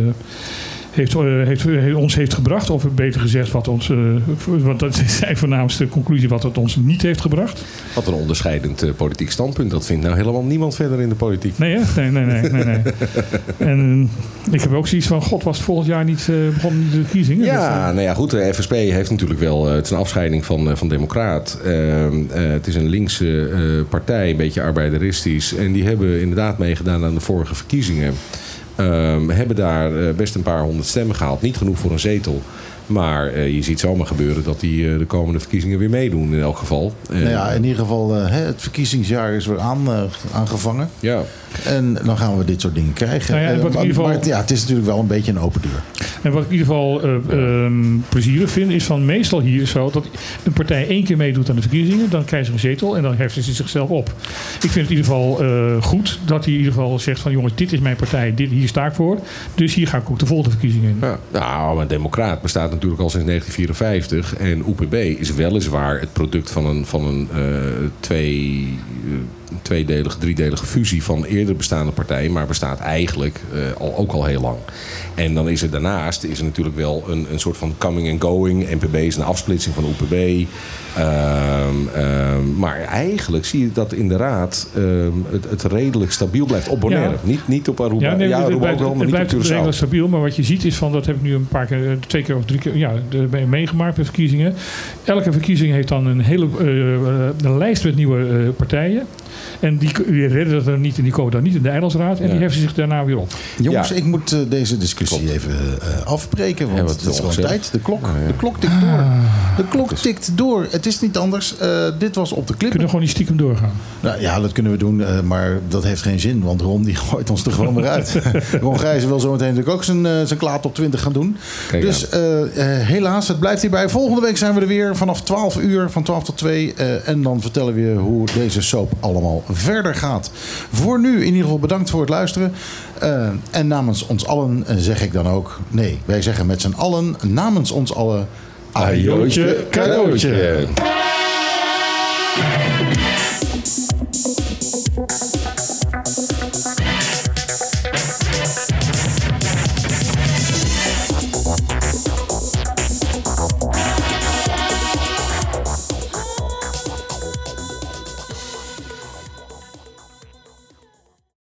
heeft, eh, heeft, eh, ons heeft gebracht. Of beter gezegd, wat ons, eh, want dat is zijn voornaamste conclusie, wat het ons niet heeft gebracht. Wat een onderscheidend politiek standpunt. Dat vindt nou helemaal niemand verder in de politiek. Nee, hè? Nee, nee, nee. nee, nee. [LAUGHS] en ik heb ook zoiets van, god, was het volgend jaar niet eh, begonnen de verkiezingen? Ja, nou ja, goed. De FSP heeft natuurlijk wel. het is een afscheiding van, van Democraat. Ehm, eh, het is een linkse partij, een beetje arbeideristisch. En die hebben inderdaad meegedaan aan de vorige verkiezingen. Ehm, hebben daar eh, best een paar honderd stemmen gehaald. Niet genoeg voor een zetel. Maar eh, je ziet zomaar gebeuren dat die eh, de komende verkiezingen weer meedoen in elk geval. Eh, Nou ja, in ieder geval, eh, hè, het verkiezingsjaar is weer aan, eh, aangevangen. ja. En dan gaan we dit soort dingen krijgen. Nou ja, Eh, wat in maar, ieder geval- maar het- ja, het is natuurlijk wel een beetje een open deur. En wat ik in ieder geval eh, ehm, plezierig vind, is van meestal hier zo dat een partij één keer meedoet aan de verkiezingen, dan krijgt ze een zetel en dan heffen ze zichzelf op. Ik vind het in ieder geval eh, goed dat hij in ieder geval zegt van jongens, dit is mijn partij, dit, hier sta ik voor. Dus hier ga ik ook de volgende verkiezingen in. Ja, nou, maar Democraat bestaat natuurlijk al sinds 1954. En UPB is weliswaar het product van een, van een eh, twee, eh, tweedelige, driedelige fusie van eerder bestaande partijen. Maar bestaat eigenlijk eh, al, ook al heel lang. En dan is er daarnaast is er natuurlijk wel een, een soort van coming and going. NPB is een afsplitsing van UPB. Ehm, ehm, maar eigenlijk zie je dat in de raad ehm, het, het redelijk stabiel blijft op Bonaire. Ja. Niet, niet op Aruba. Ja, Ja, nee, het Aruba blijft, ook wel, maar het niet blijft op Curaçao. redelijk stabiel. Maar wat je ziet is van, dat heb ik nu een paar keer, eh, twee keer of drie keer ja, de- ben je meegemaakt bij verkiezingen. Elke verkiezing heeft dan een hele eh, een lijst met nieuwe partijen. En die, die redden dat er niet en die komen dan niet in de Eilandsraad. En Ja. die heffen zich daarna weer op. Jongens, Ja. ik moet eh, deze discussie even eh, afbreken. Want het is gewoon tijd. De klok, Ja, ja. de klok tikt door. De klok tikt door. Het is niet anders. Eh, dit was op de Kunnen clip. we gewoon niet stiekem doorgaan. Nou, ja, dat kunnen we doen. eh, maar dat heeft geen zin. Want Ron die [LAUGHS] gooit ons er gewoon weer uit. [LAUGHS] Ron Grijze wil zometeen natuurlijk ook zijn, zijn klaat op 20 gaan doen. Kijk dus eh, eh, helaas, het blijft hierbij. Volgende week zijn we er weer vanaf 12 uur. Van 12 tot 2. eh, en dan vertellen we je hoe deze soap allemaal verder gaat. Voor nu in ieder geval bedankt voor het luisteren. Eh, en namens ons allen eh, zeg ik dan ook... Nee, wij zeggen met z'n allen namens ons allen... Ajootje, cadeautje. cadeautje.